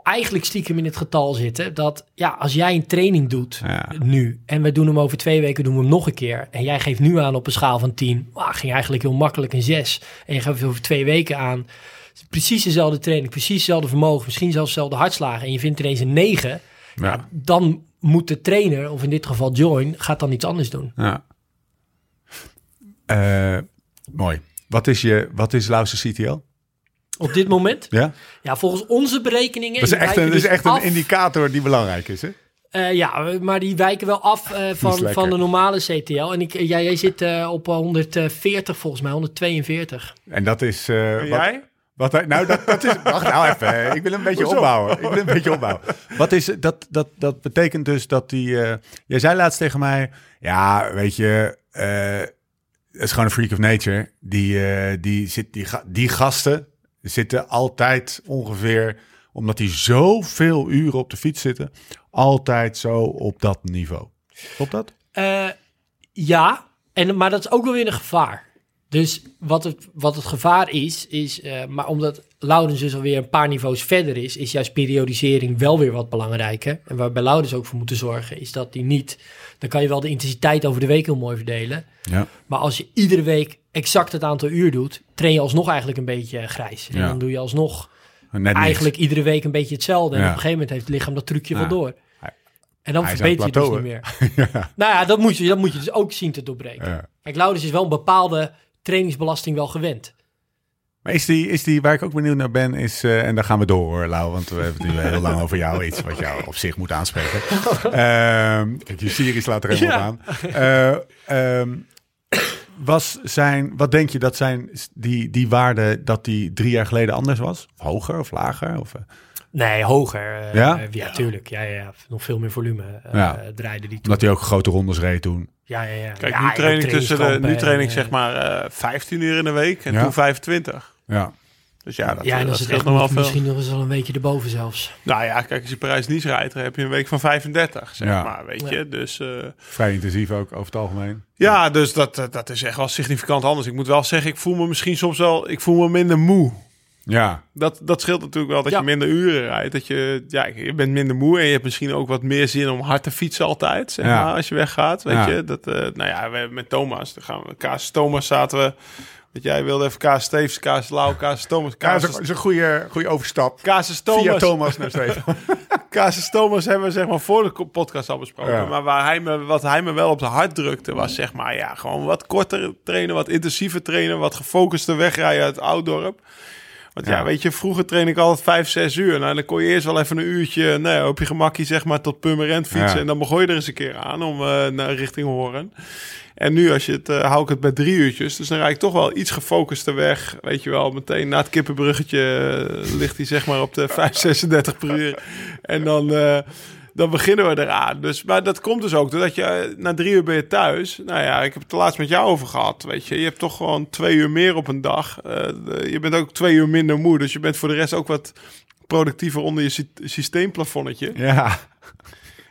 eigenlijk stiekem in het getal zitten. Dat ja, als jij een training doet Ja. nu en we doen hem over twee weken doen we hem nog een keer. En jij geeft nu aan op een schaal van 10. Ah, ging eigenlijk heel makkelijk een 6. En je geeft over twee weken aan. Precies dezelfde training, precies hetzelfde vermogen, misschien zelfs dezelfde hartslagen. En je vindt ineens een 9 Ja. dan moet de trainer, of in dit geval Join, gaat dan iets anders doen. Ja. Eh, mooi. Wat is, je, wat is Lauwse CTL? Op dit moment, Ja? ja, volgens onze berekeningen. Dat is echt, een, dat is dus echt een indicator die belangrijk is, hè? Eh, ja, maar die wijken wel af eh, van, van de normale CTL. En ik, ja, jij zit eh, op 140 volgens mij, 142. En dat is... eh, jij? Wat, hij- nou, dat, dat is. [laughs] Wacht nou even. Ik wil een beetje Hoezo? opbouwen. Ik wil een beetje opbouwen. Wat is dat? Dat, dat betekent dus dat die. eh, jij zei laatst tegen mij. Ja, weet je. eh, het is gewoon een freak of nature. Die, eh, die, zit, die, die gasten zitten altijd ongeveer. Omdat die zoveel uren op de fiets zitten. Altijd zo op dat niveau. Klopt dat? Ja, en, maar dat is ook wel weer een gevaar. Dus wat het, wat het gevaar is, is eh, maar omdat Laurens dus alweer een paar niveaus verder is, is juist periodisering wel weer wat belangrijker. En waar bij Laurens ook voor moeten zorgen, is dat die niet, dan kan je wel de intensiteit over de week heel mooi verdelen. Ja. Maar als je iedere week exact het aantal uur doet, train je alsnog eigenlijk een beetje grijs. En Ja. dan doe je alsnog Net eigenlijk iedere week een beetje hetzelfde. En Ja. op een gegeven moment heeft het lichaam dat trucje wel door. En dan verbeter je dus niet meer. [laughs] ja. Nou ja, dat moet, je, dat moet je dus ook zien te doorbreken. Ja. Kijk, Laurens is wel een bepaalde trainingsbelasting wel gewend. Maar is die, is die, waar ik ook benieuwd naar ben, is, eh, en daar gaan we door hoor, Lau, want we hebben het nu heel lang over jou, iets wat jou op zich moet aanspreken. Ehm kijk, je series laat er helemaal Ja. op aan. Eh, ehm, was zijn, wat denk je dat zijn die, die waarde, dat die drie jaar geleden anders was? Hoger of lager? Of, eh? Nee, hoger. eh, Ja? eh, ja, tuurlijk. Ja, ja, ja. Nog veel meer volume eh Ja. draaide die toen. omdat hij ook grote rondes reed toen. Ja, ja, ja. Kijk, ja, nu en train ook ik tussen de, nu train ik en, zeg maar eh 15 uur in de week en Ja. toen 25. Ja, Dus ja, dat, Ja, en dat als het scheelt echt nog wel veel. misschien nog eens wel een weekje erboven zelfs. Nou ja, kijk, als je Parijs-Nice rijdt, dan heb je een week van 35, zeg Ja. maar, weet Ja. je. Dus eh, vrij intensief ook over het algemeen. ja, dus dat, dat- dat is echt wel significant anders. Ik moet wel zeggen, ik voel me misschien soms wel, ik voel me minder moe. Ja, Dat, dat scheelt natuurlijk wel dat Ja. je minder uren rijdt. Dat je, ja, je bent minder moe en je hebt misschien ook wat meer zin om hard te fietsen altijd. Zeg Ja. maar, als je weggaat, weet Ja. je. Dat, eh, nou ja, we hebben met Thomas, dan gaan we, Kaas Thomas zaten we, wat jij wilde even Kaas Steves, Kaas Lau, Kaas Thomas, ja Kaas, dat is een- goede, goede overstap. Kaas Via Thomas. Thomas naar Steven. [laughs] Casus Thomas hebben we zeg maar voor de podcast al besproken. Ja. Maar waar hij me, wat hij me wel op de hart drukte was zeg maar ja, gewoon wat korter trainen, wat intensiever trainen, wat gefocuster wegrijden uit ouddorp. Want ja. Ja. weet je, vroeger train ik altijd vijf, zes uur. Nou, dan kon je eerst wel even een uurtje nou ja, op je gemakkie zeg maar tot Purmerend fietsen. Ja. En dan begon je er eens een keer aan om eh, naar richting Horen. En nu als je het, eh, hou ik het bij drie uurtjes. Dus dan rijd ik toch wel iets gefocuster weg. Weet je wel, meteen na het kippenbruggetje eh, ligt hij zeg maar op de 5,36 per uur. En dan, dan beginnen we eraan. Dus, maar dat komt dus ook doordat je eh, na drie uur ben je thuis. Nou ja, ik heb het er laatst met jou over gehad. Weet je, je hebt toch gewoon twee uur meer op een dag. Eh, de- je bent ook twee uur minder moe. Dus je bent voor de rest ook wat productiever onder je sy- systeemplafonnetje. Ja,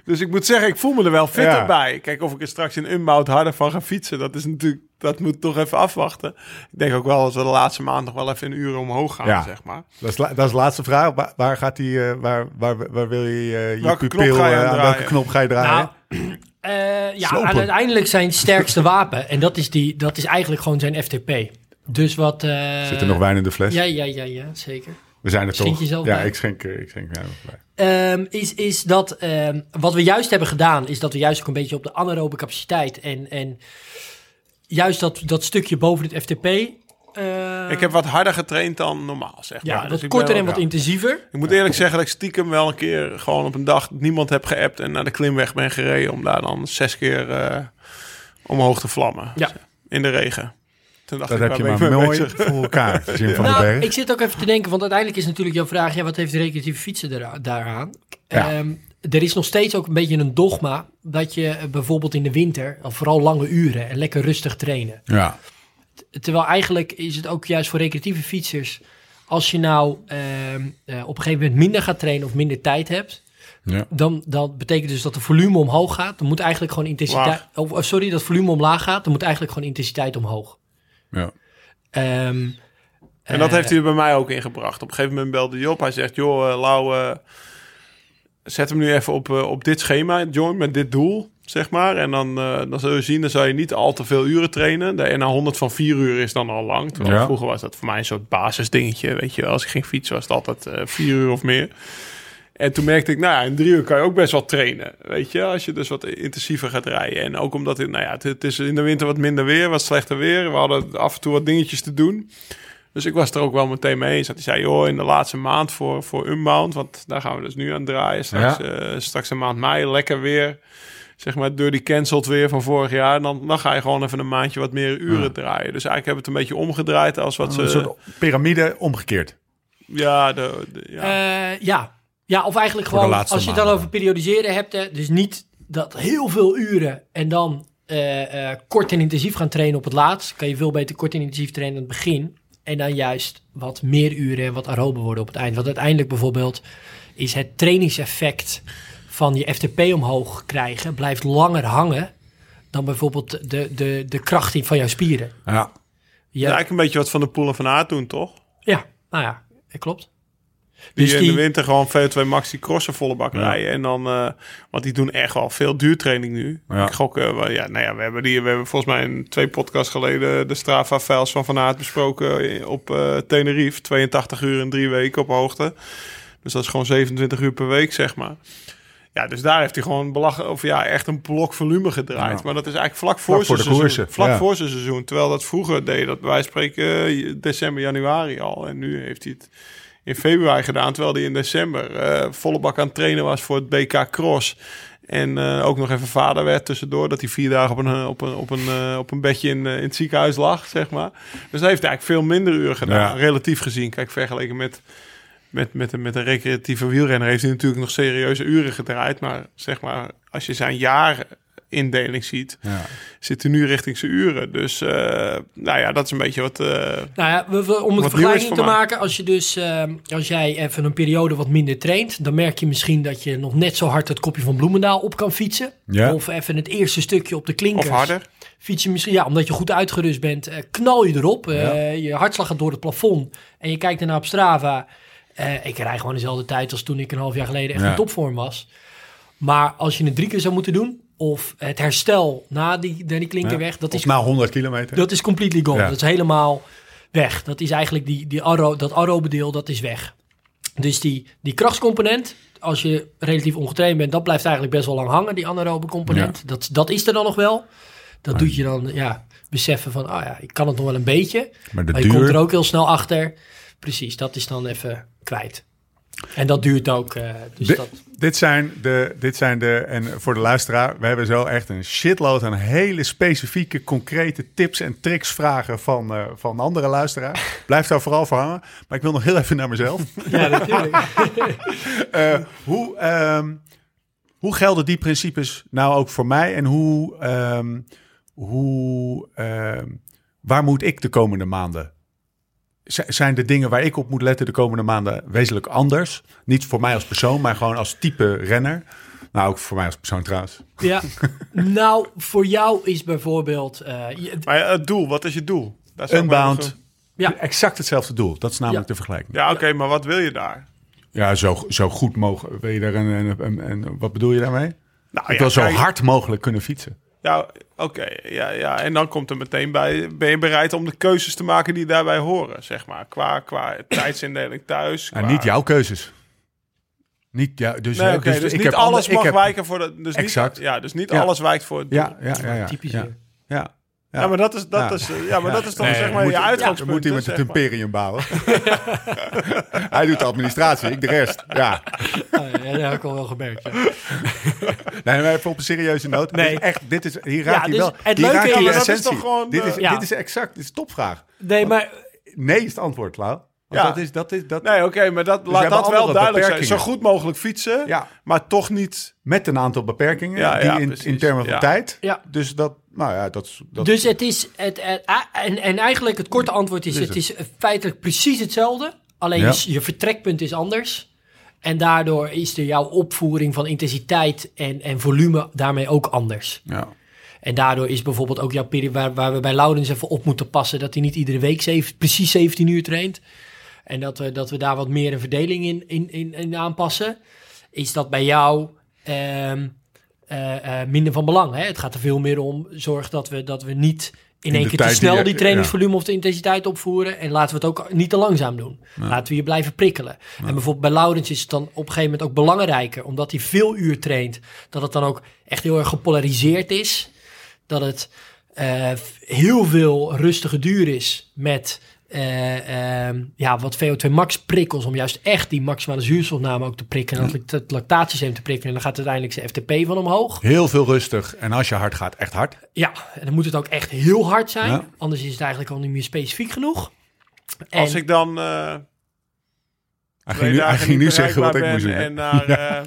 Dus ik moet zeggen, ik voel me er wel fitter Ja. bij. Kijk, of ik er straks in Unbound harder van ga fietsen, dat is natuurlijk, dat moet toch even afwachten. Ik denk ook wel dat we de laatste maand nog wel even een uur omhoog gaan, Ja. zeg maar. Dat is, dat is de laatste vraag. Waar, waar gaat die, eh, waar, waar, waar wil je eh, je Welke pupil, knop ga je eh, aan welke knop ga je draaien? Nou, eh, ja, Slopen. en uiteindelijk zijn sterkste wapen. En dat is, die, dat is eigenlijk gewoon zijn FTP. Dus wat... eh, Zit er nog wijn in de fles? Ja, ja, ja, ja, zeker. We zijn er Schenk toch. jezelf ja, bij. ik schenk, eh, ik schenk mij bij. Ehm, is, is dat ehm, wat we juist hebben gedaan, is dat we juist ook een beetje op de anaerobe capaciteit en, en juist dat, dat stukje boven het FTP. eh, Ik heb wat harder getraind dan normaal, zeg maar. ja, Dus wat ik korter en wat intensiever. Ik moet eerlijk zeggen dat ik stiekem wel een keer gewoon op een dag niemand heb geappt en naar de klimweg ben gereden om daar dan zes keer eh, omhoog te vlammen. Ja. In de regen. Toen dacht Dat ik, heb je maar mooi voor elkaar, [laughs] Jim van den Nou, Berg. ik zit ook even te denken, want uiteindelijk is natuurlijk jouw vraag, ja, wat heeft de recreatieve fietsen daaraan? Ja. Ehm, er is nog steeds ook een beetje een dogma dat je eh, bijvoorbeeld in de winter, of vooral lange uren en lekker rustig trainen. Ja, Terwijl eigenlijk is het ook juist voor recreatieve fietsers, als je nou ehm, eh, op een gegeven moment minder gaat trainen of minder tijd hebt, ja. dan, dan betekent dus dat de volume omhoog gaat. Dan moet eigenlijk gewoon intensiteit, oh, sorry, dat volume omlaag gaat, dan moet eigenlijk gewoon intensiteit omhoog. Ja. Ehm, En dat eh, heeft hij er bij mij ook ingebracht. Op een gegeven moment belde hij op. Hij zegt, joh, uh, Lau, eh, zet hem nu even op, uh, op dit schema, join met dit doel, zeg maar. En dan, uh, dan zul je zien, dan zou je niet al te veel uren trainen. De NA 100 van 4 uur is dan al lang. Terwijl Ja. vroeger was dat voor mij een soort basisdingetje, weet je. Als ik ging fietsen was het altijd uh, 4 uur of meer. En toen merkte ik, nou ja, in drie uur kan je ook best wel trainen. Weet je, als je dus wat intensiever gaat rijden. En ook omdat het, nou ja, het, het is in de winter wat minder weer, wat slechter weer. We hadden af en toe wat dingetjes te doen. Dus ik was er ook wel meteen mee eens. Dat hij zei, joh, in de laatste maand voor, voor Unbound, want daar gaan we dus nu aan draaien. Straks, Ja. eh, straks een maand mei, lekker weer. Zeg maar, door die cancelled weer van vorig jaar. Dan, dan ga je gewoon even een maandje wat meer uren draaien. Dus eigenlijk hebben we het een beetje omgedraaid als wat ze... Een soort piramide omgekeerd. Ja, de, de- ja. Eh, ja. Ja, of eigenlijk gewoon, als je het dan over periodiseren hebt, hè, dus niet dat heel veel uren en dan eh, eh, kort en intensief gaan trainen op het laatst. Kan je veel beter kort en intensief trainen aan het begin. En dan juist wat meer uren en wat aerobe worden op het eind. Want uiteindelijk bijvoorbeeld is het trainingseffect van je FTP omhoog krijgen, blijft langer hangen dan bijvoorbeeld de, de, de kracht in van jouw spieren. Ja. Ja, Ja, eigenlijk een beetje wat van de Poel en van Aert doen, toch? ja nou ja, dat klopt. Die Dus in die- de winter gewoon VO2 Maxi crossen volle bak Ja. rijden. En dan, eh, want die doen echt wel veel duurtraining nu. Ja. Ik gok, eh, ja, nou ja, we hebben, die, we hebben volgens mij in twee podcasts geleden de Strava-files van Van Aert besproken op eh, Tenerife. 82 uur in drie weken op hoogte. Dus dat is gewoon 27 uur per week, zeg maar. Ja, dus daar heeft hij gewoon belach, of ja, echt een blok volume gedraaid. Ja. Maar dat is eigenlijk vlak voor, Vlak voor zijn seizoen. Vlak ja. voor zijn seizoen. Terwijl dat vroeger deed dat bij wijze van spreken eh, december, januari al. En nu heeft hij het in februari gedaan. Terwijl hij in december eh, volle bak aan het trainen was voor het BK Cross. En eh, ook nog even vader werd tussendoor. Dat hij vier dagen op een, op een, op een, eh, op een bedje in, in het ziekenhuis lag, zeg maar. Dus hij heeft eigenlijk veel minder uren gedaan, Ja. relatief gezien. Kijk, vergeleken met, met, met, een, met een recreatieve wielrenner heeft hij natuurlijk nog serieuze uren gedraaid. Maar zeg maar, als je zijn jaarindeling ziet, Ja. zit hij nu richting zijn uren. Dus eh, nou ja, dat is een beetje wat... eh, Nou ja, we- we- om een vergelijking te maken, als je dus ehm, als jij even een periode wat minder traint, dan merk je misschien dat je nog net zo hard het kopje van Bloemendaal op kan fietsen. Ja. Of even het eerste stukje op de klinkers. of harder. Fiets je misschien, ja, omdat je goed uitgerust bent, eh, knal je erop. Eh, Je hartslag gaat door het plafond. En je kijkt daarna op Strava. Eh, ik rij gewoon dezelfde tijd als toen ik een half jaar geleden echt Ja. in topvorm was. Maar als je het drie keer zou moeten doen, of het herstel na die, na die klinkerweg, dat is na 100 kilometer. dat is completely gone. Ja. Dat is helemaal weg. Dat is eigenlijk die, die arro, dat aerobe deel, dat is weg. Dus die, die krachtscomponent, als je relatief ongetraind bent, dat blijft eigenlijk best wel lang hangen, die anaerobe component. Dat, dat is er dan nog wel. Dat doet je dan, ja, beseffen van, ah ja, ik kan het nog wel een beetje. maar de Maar je komt er ook heel snel achter. Precies, dat is dan even kwijt. En dat duurt ook. eh, dus dat, dit, zijn de, dit zijn de, en voor de luisteraar, we hebben zo echt een shitload aan hele specifieke, concrete tips en tricks vragen van, eh, van andere luisteraars. Blijf daar vooral voor hangen. Maar ik wil nog heel even naar mezelf. [laughs] ja, natuurlijk. [laughs] Eh, hoe, ehm, hoe gelden die principes nou ook voor mij? En hoe, ehm, hoe, ehm, waar moet ik de komende maanden? Zijn de dingen waar ik op moet letten de komende maanden wezenlijk anders? Niet voor mij als persoon, maar gewoon als type renner. Nou, ook voor mij als persoon trouwens. ja. [laughs] Nou, voor jou is bijvoorbeeld... eh, je- Maar ja, het doel, wat is je doel? Daar Unbound, Ja. exact hetzelfde doel. Dat is namelijk Ja. de vergelijking. Ja, oké, maar wat wil je daar? Ja, zo, zo goed mogelijk. Wil je daar een, een, een- een- wat bedoel je daarmee? Nou, ik ja, wil zo kijk- hard mogelijk kunnen fietsen. Ja, oké. ja, ja. En dan komt er meteen bij, ben je bereid om de keuzes te maken die daarbij horen, zeg maar. Qua, qua tijdsindeling thuis. En qua- niet jouw keuzes. Niet jou, dus, Nee, dus, ik niet heb alles mag heb- wijken voor de... Dus Exact. Niet, ja, dus niet Ja. alles wijkt voor het doel. Ja, ja, ja, ja. Typisch ja. Ja. Ja, maar dat is, dat Ja. is, eh, ja, maar dat is toch Nee, zeg maar moet- je uitgangspunt. moet iemand het imperium bouwen. [laughs] Hij doet de administratie, ik de rest. Ja. Ah, ja, dat heb ik al wel gemerkt. ja. [laughs] Nee, maar even op een serieuze noot. Nee. Dit is echt, dit is, hier raak je dus wel. het hier leuke raak je is- is essentie. toch gewoon, dit, is, eh, ja. dit is exact, dit is topvraag. Nee, maar Nee is het antwoord, Lau. Want Ja. Dat is, dat is, dat, Nee, oké, maar dat, we laat hebben dat wel andere duidelijk zijn. beperkingen. Zo goed mogelijk fietsen, Ja. maar toch niet... Met een aantal beperkingen Ja, die ja, in, termen van Ja. tijd. Ja. Dus dat, nou ja, dat, is- dat Dus het is. Het, het- en, en eigenlijk het korte antwoord is: Is het is feitelijk precies hetzelfde. Alleen Ja. je, je vertrekpunt is anders. En daardoor is er jouw opvoering van intensiteit en, en volume daarmee ook anders. ja. En daardoor is bijvoorbeeld ook jouw periode waar, waar we bij Laurens even op moeten passen, dat hij niet iedere week zeven, precies 17 uur traint. En dat we, dat we daar wat meer een verdeling in, in, in, in aanpassen. Is dat bij jou ehm, eh, eh, minder van belang? Hè? Het gaat er veel meer om, zorg dat we, dat we niet in In één keer te snel die trainingsvolume of de intensiteit opvoeren. En laten we het ook niet te langzaam doen. Laten we je blijven prikkelen. En bijvoorbeeld bij Laurens is het dan op een gegeven moment ook belangrijker, omdat hij veel uur traint, dat het dan ook echt heel erg gepolariseerd is. Dat het eh, heel veel rustige duur is met eh, ehm, ja, wat VO2 max prikkels om juist echt die maximale zuurstofname ook te prikken en het, het lactatiesysteem te prikken. En dan gaat uiteindelijk zijn FTP van omhoog. Heel veel rustig. En als je hard gaat, echt hard. Ja, en dan moet het ook echt heel hard zijn. Ja. Anders is het eigenlijk al niet meer specifiek genoeg. En, Als ik dan eh Hij ging nu, hij dagen ging niet nu zeggen wat ik moest doen. en naar, [laughs] eh,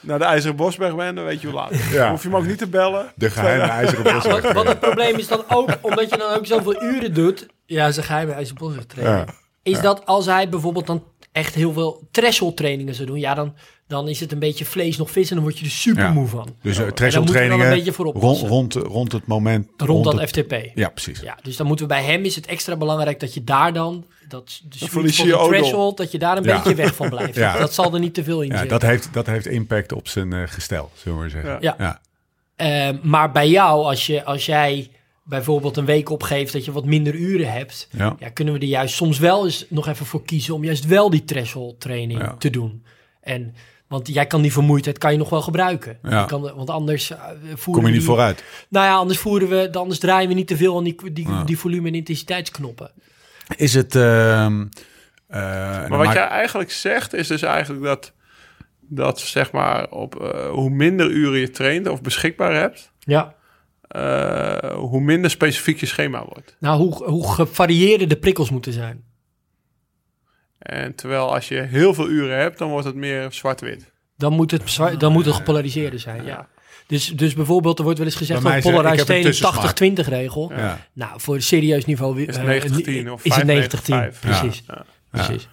naar de IJzeren Bosberg ben, dan weet je hoe laat. Ja. Hoef je hem ook niet te bellen. De geheime ijzeren Ja, bosweg. wat, wat het probleem is dan ook, omdat je dan ook zoveel uren doet. Ja, ze ga je bij IJzerbos trainen. Ja. Is dat als hij bijvoorbeeld dan echt heel veel threshold trainingen zou doen. Ja, dan, dan is het een beetje vlees nog vis en dan word je er super moe van. Dus uh, threshold trainingen een beetje voor rond, rond, rond het moment. Rond dat het- FTP. Ja, precies. Ja, dus dan moeten we bij hem is het extra belangrijk dat je daar dan, dat sweet verlies je threshold, dat je daar een Ja. beetje weg van blijft. [laughs] Ja. Dat zal er niet te veel in Ja, zitten. dat, heeft, dat heeft impact op zijn eh, gestel, zullen we maar zeggen. Ja. Ja. Eh, maar bij jou, als, je, als jij bijvoorbeeld een week opgeeft dat je wat minder uren hebt, Ja. ja, kunnen we er juist soms wel eens nog even voor kiezen om juist wel die threshold training Ja. te doen. En, want jij kan die vermoeidheid kan je nog wel gebruiken. Ja. Je kan, want anders eh, voeren Kom we je niet die- vooruit. Nou ja, anders voeren we, anders draaien we niet te veel aan die, die, Ja. die volume- en intensiteitsknoppen. Is het... ehm, eh, Maar wat jij eigenlijk zegt, is dus eigenlijk dat, dat zeg maar, op eh, hoe minder uren je traint of beschikbaar hebt, Ja. Eh, hoe minder specifiek je schema wordt. Nou, hoe, hoe gevarieerder de prikkels moeten zijn. En terwijl als je heel veel uren hebt, dan wordt het meer zwart-wit. Dan moet het, zwa- dan moet het gepolariseerder zijn, ja. Dus, dus bijvoorbeeld, er wordt wel eens gezegd van er- tussensmaak. 80-20 regel. Ja. Nou, voor een serieus niveau Is het eh, 90-10 of is het 95-5? 90-10. Precies. Ja. precies.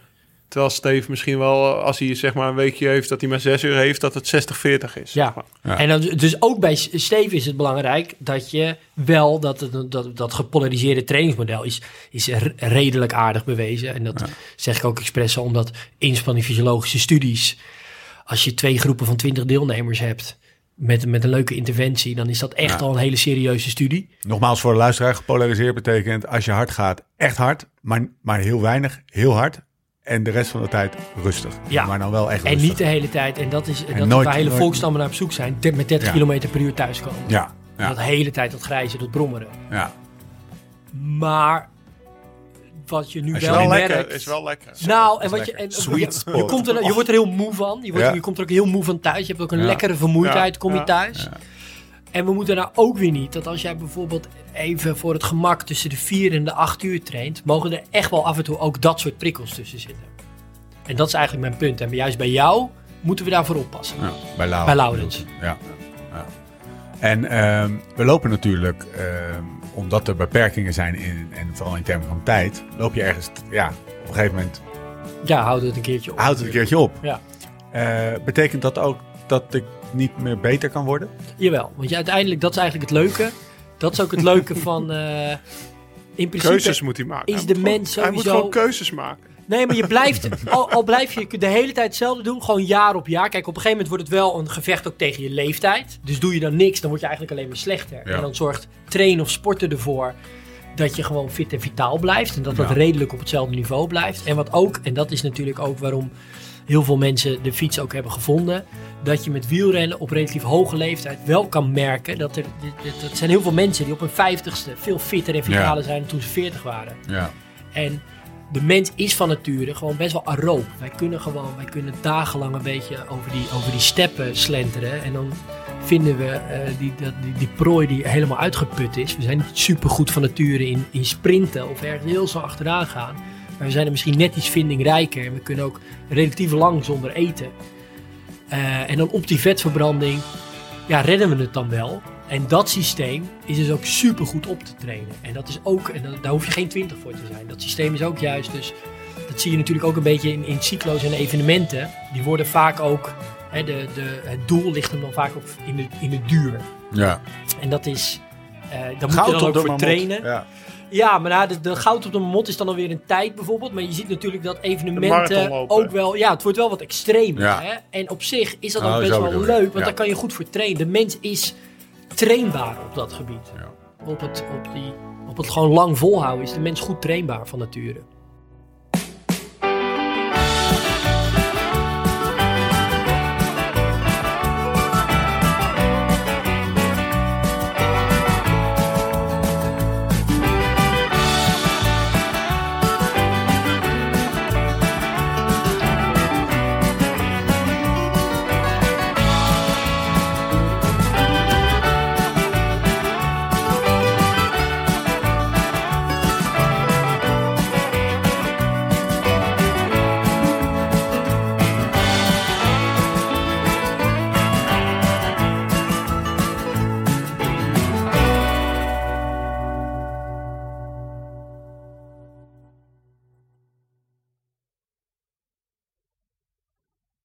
Terwijl Steve misschien wel, als hij zeg maar een weekje heeft dat hij maar zes uur heeft, dat het 60-40 is. Ja. zeg maar. Ja. En dan, dus ook bij Steve is het belangrijk dat je wel dat het, dat, dat gepolariseerde trainingsmodel is, is redelijk aardig bewezen. En dat zeg ik ook expres omdat inspanning fysiologische studies, als je twee groepen van 20 deelnemers hebt met, met een leuke interventie, dan is dat echt Ja. al een hele serieuze studie. Nogmaals voor de luisteraar, gepolariseerd betekent als je hard gaat, echt hard, maar, maar heel weinig, heel hard. En de rest van de tijd rustig. Ja. Maar dan wel echt En rustig. niet de hele tijd, en dat is, dat nooit- waar hele nooit- volkstammen naar op zoek zijn, de- met 30 Ja. km per uur thuiskomen. Ja, ja, Dat hele tijd dat grijzen, dat brommeren. ja. Maar wat je nu wel Wel merkt... lekker, is wel lekker. Nou, en wat je, en, Sweet je, spot. je, komt er, je wordt er heel moe van. Je, wordt, Ja. je komt er ook heel moe van thuis. Je hebt ook een Ja. lekkere vermoeidheid, Ja, kom je ja, thuis. En we moeten nou ook weer niet dat als jij bijvoorbeeld even voor het gemak tussen de 4 en de 8 uur traint, mogen er echt wel af en toe ook dat soort prikkels tussen zitten. En dat is eigenlijk mijn punt. En juist bij jou moeten we daarvoor oppassen. Ja, bij Laurens. Bij Laurens. Ja. ja. En ehm, we lopen natuurlijk, ehm, omdat er beperkingen zijn, in, en vooral in termen van tijd, loop je ergens, ja, op een gegeven moment Ja, houd het een keertje op. houdt het een keertje op. Ja. Eh, betekent dat ook dat ik niet meer beter kan worden? Jawel, want je, uiteindelijk, dat is eigenlijk het leuke. Dat is ook het leuke [laughs] van... eh, in principe, Keuzes moet hij maken. is Hij de gewoon- mens Hij moet sowieso- gewoon keuzes maken. Nee, maar je blijft, [laughs] al, al blijf je de hele tijd hetzelfde doen, gewoon jaar op jaar. Kijk, op een gegeven moment wordt het wel een gevecht ook tegen je leeftijd. Dus doe je dan niks, dan word je eigenlijk alleen maar slechter. Ja. En dan zorgt trainen of sporten ervoor dat je gewoon fit en vitaal blijft. En dat dat Ja. redelijk op hetzelfde niveau blijft. En wat ook, en dat is natuurlijk ook waarom heel veel mensen de fiets ook hebben gevonden. Dat je met wielrennen op relatief hoge leeftijd wel kan merken dat er. Dat zijn heel veel mensen die op hun vijftigste veel fitter en vitaler zijn dan toen ze 40 waren. Ja. En de mens is van nature gewoon best wel aroop. Wij kunnen gewoon, wij kunnen dagenlang een beetje over die, over die steppen slenteren. En dan vinden we eh, die, dat, die, die prooi die helemaal uitgeput is. We zijn niet super goed van nature in, in sprinten of ergens heel snel achteraan gaan. Maar we zijn er misschien net iets vindingrijker. En we kunnen ook relatief lang zonder eten. Eh, en dan op die vetverbranding ja, redden we het dan wel. En dat systeem is dus ook super goed op te trainen. En dat is ook, en daar hoef je geen 20 voor te zijn. Dat systeem is ook juist, dus dat zie je natuurlijk ook een beetje in, in cyclo's en evenementen. Die worden vaak ook, hè, de, de, het doel ligt hem dan vaak ook in de, in de duur. ja. En dat is, eh daar moet je dan ook voor trainen. Ja. Ja, maar nou, de, de goud op de mot is dan alweer een tijd bijvoorbeeld. Maar je ziet natuurlijk dat evenementen ook wel... Ja, het wordt wel wat extremer. Ja. Hè? En op zich is dat Oh, ook best wel leuk. Want Ja. daar kan je goed voor trainen. De mens is trainbaar op dat gebied. Ja. Op, het, op, die, op het gewoon lang volhouden is de mens goed trainbaar van nature.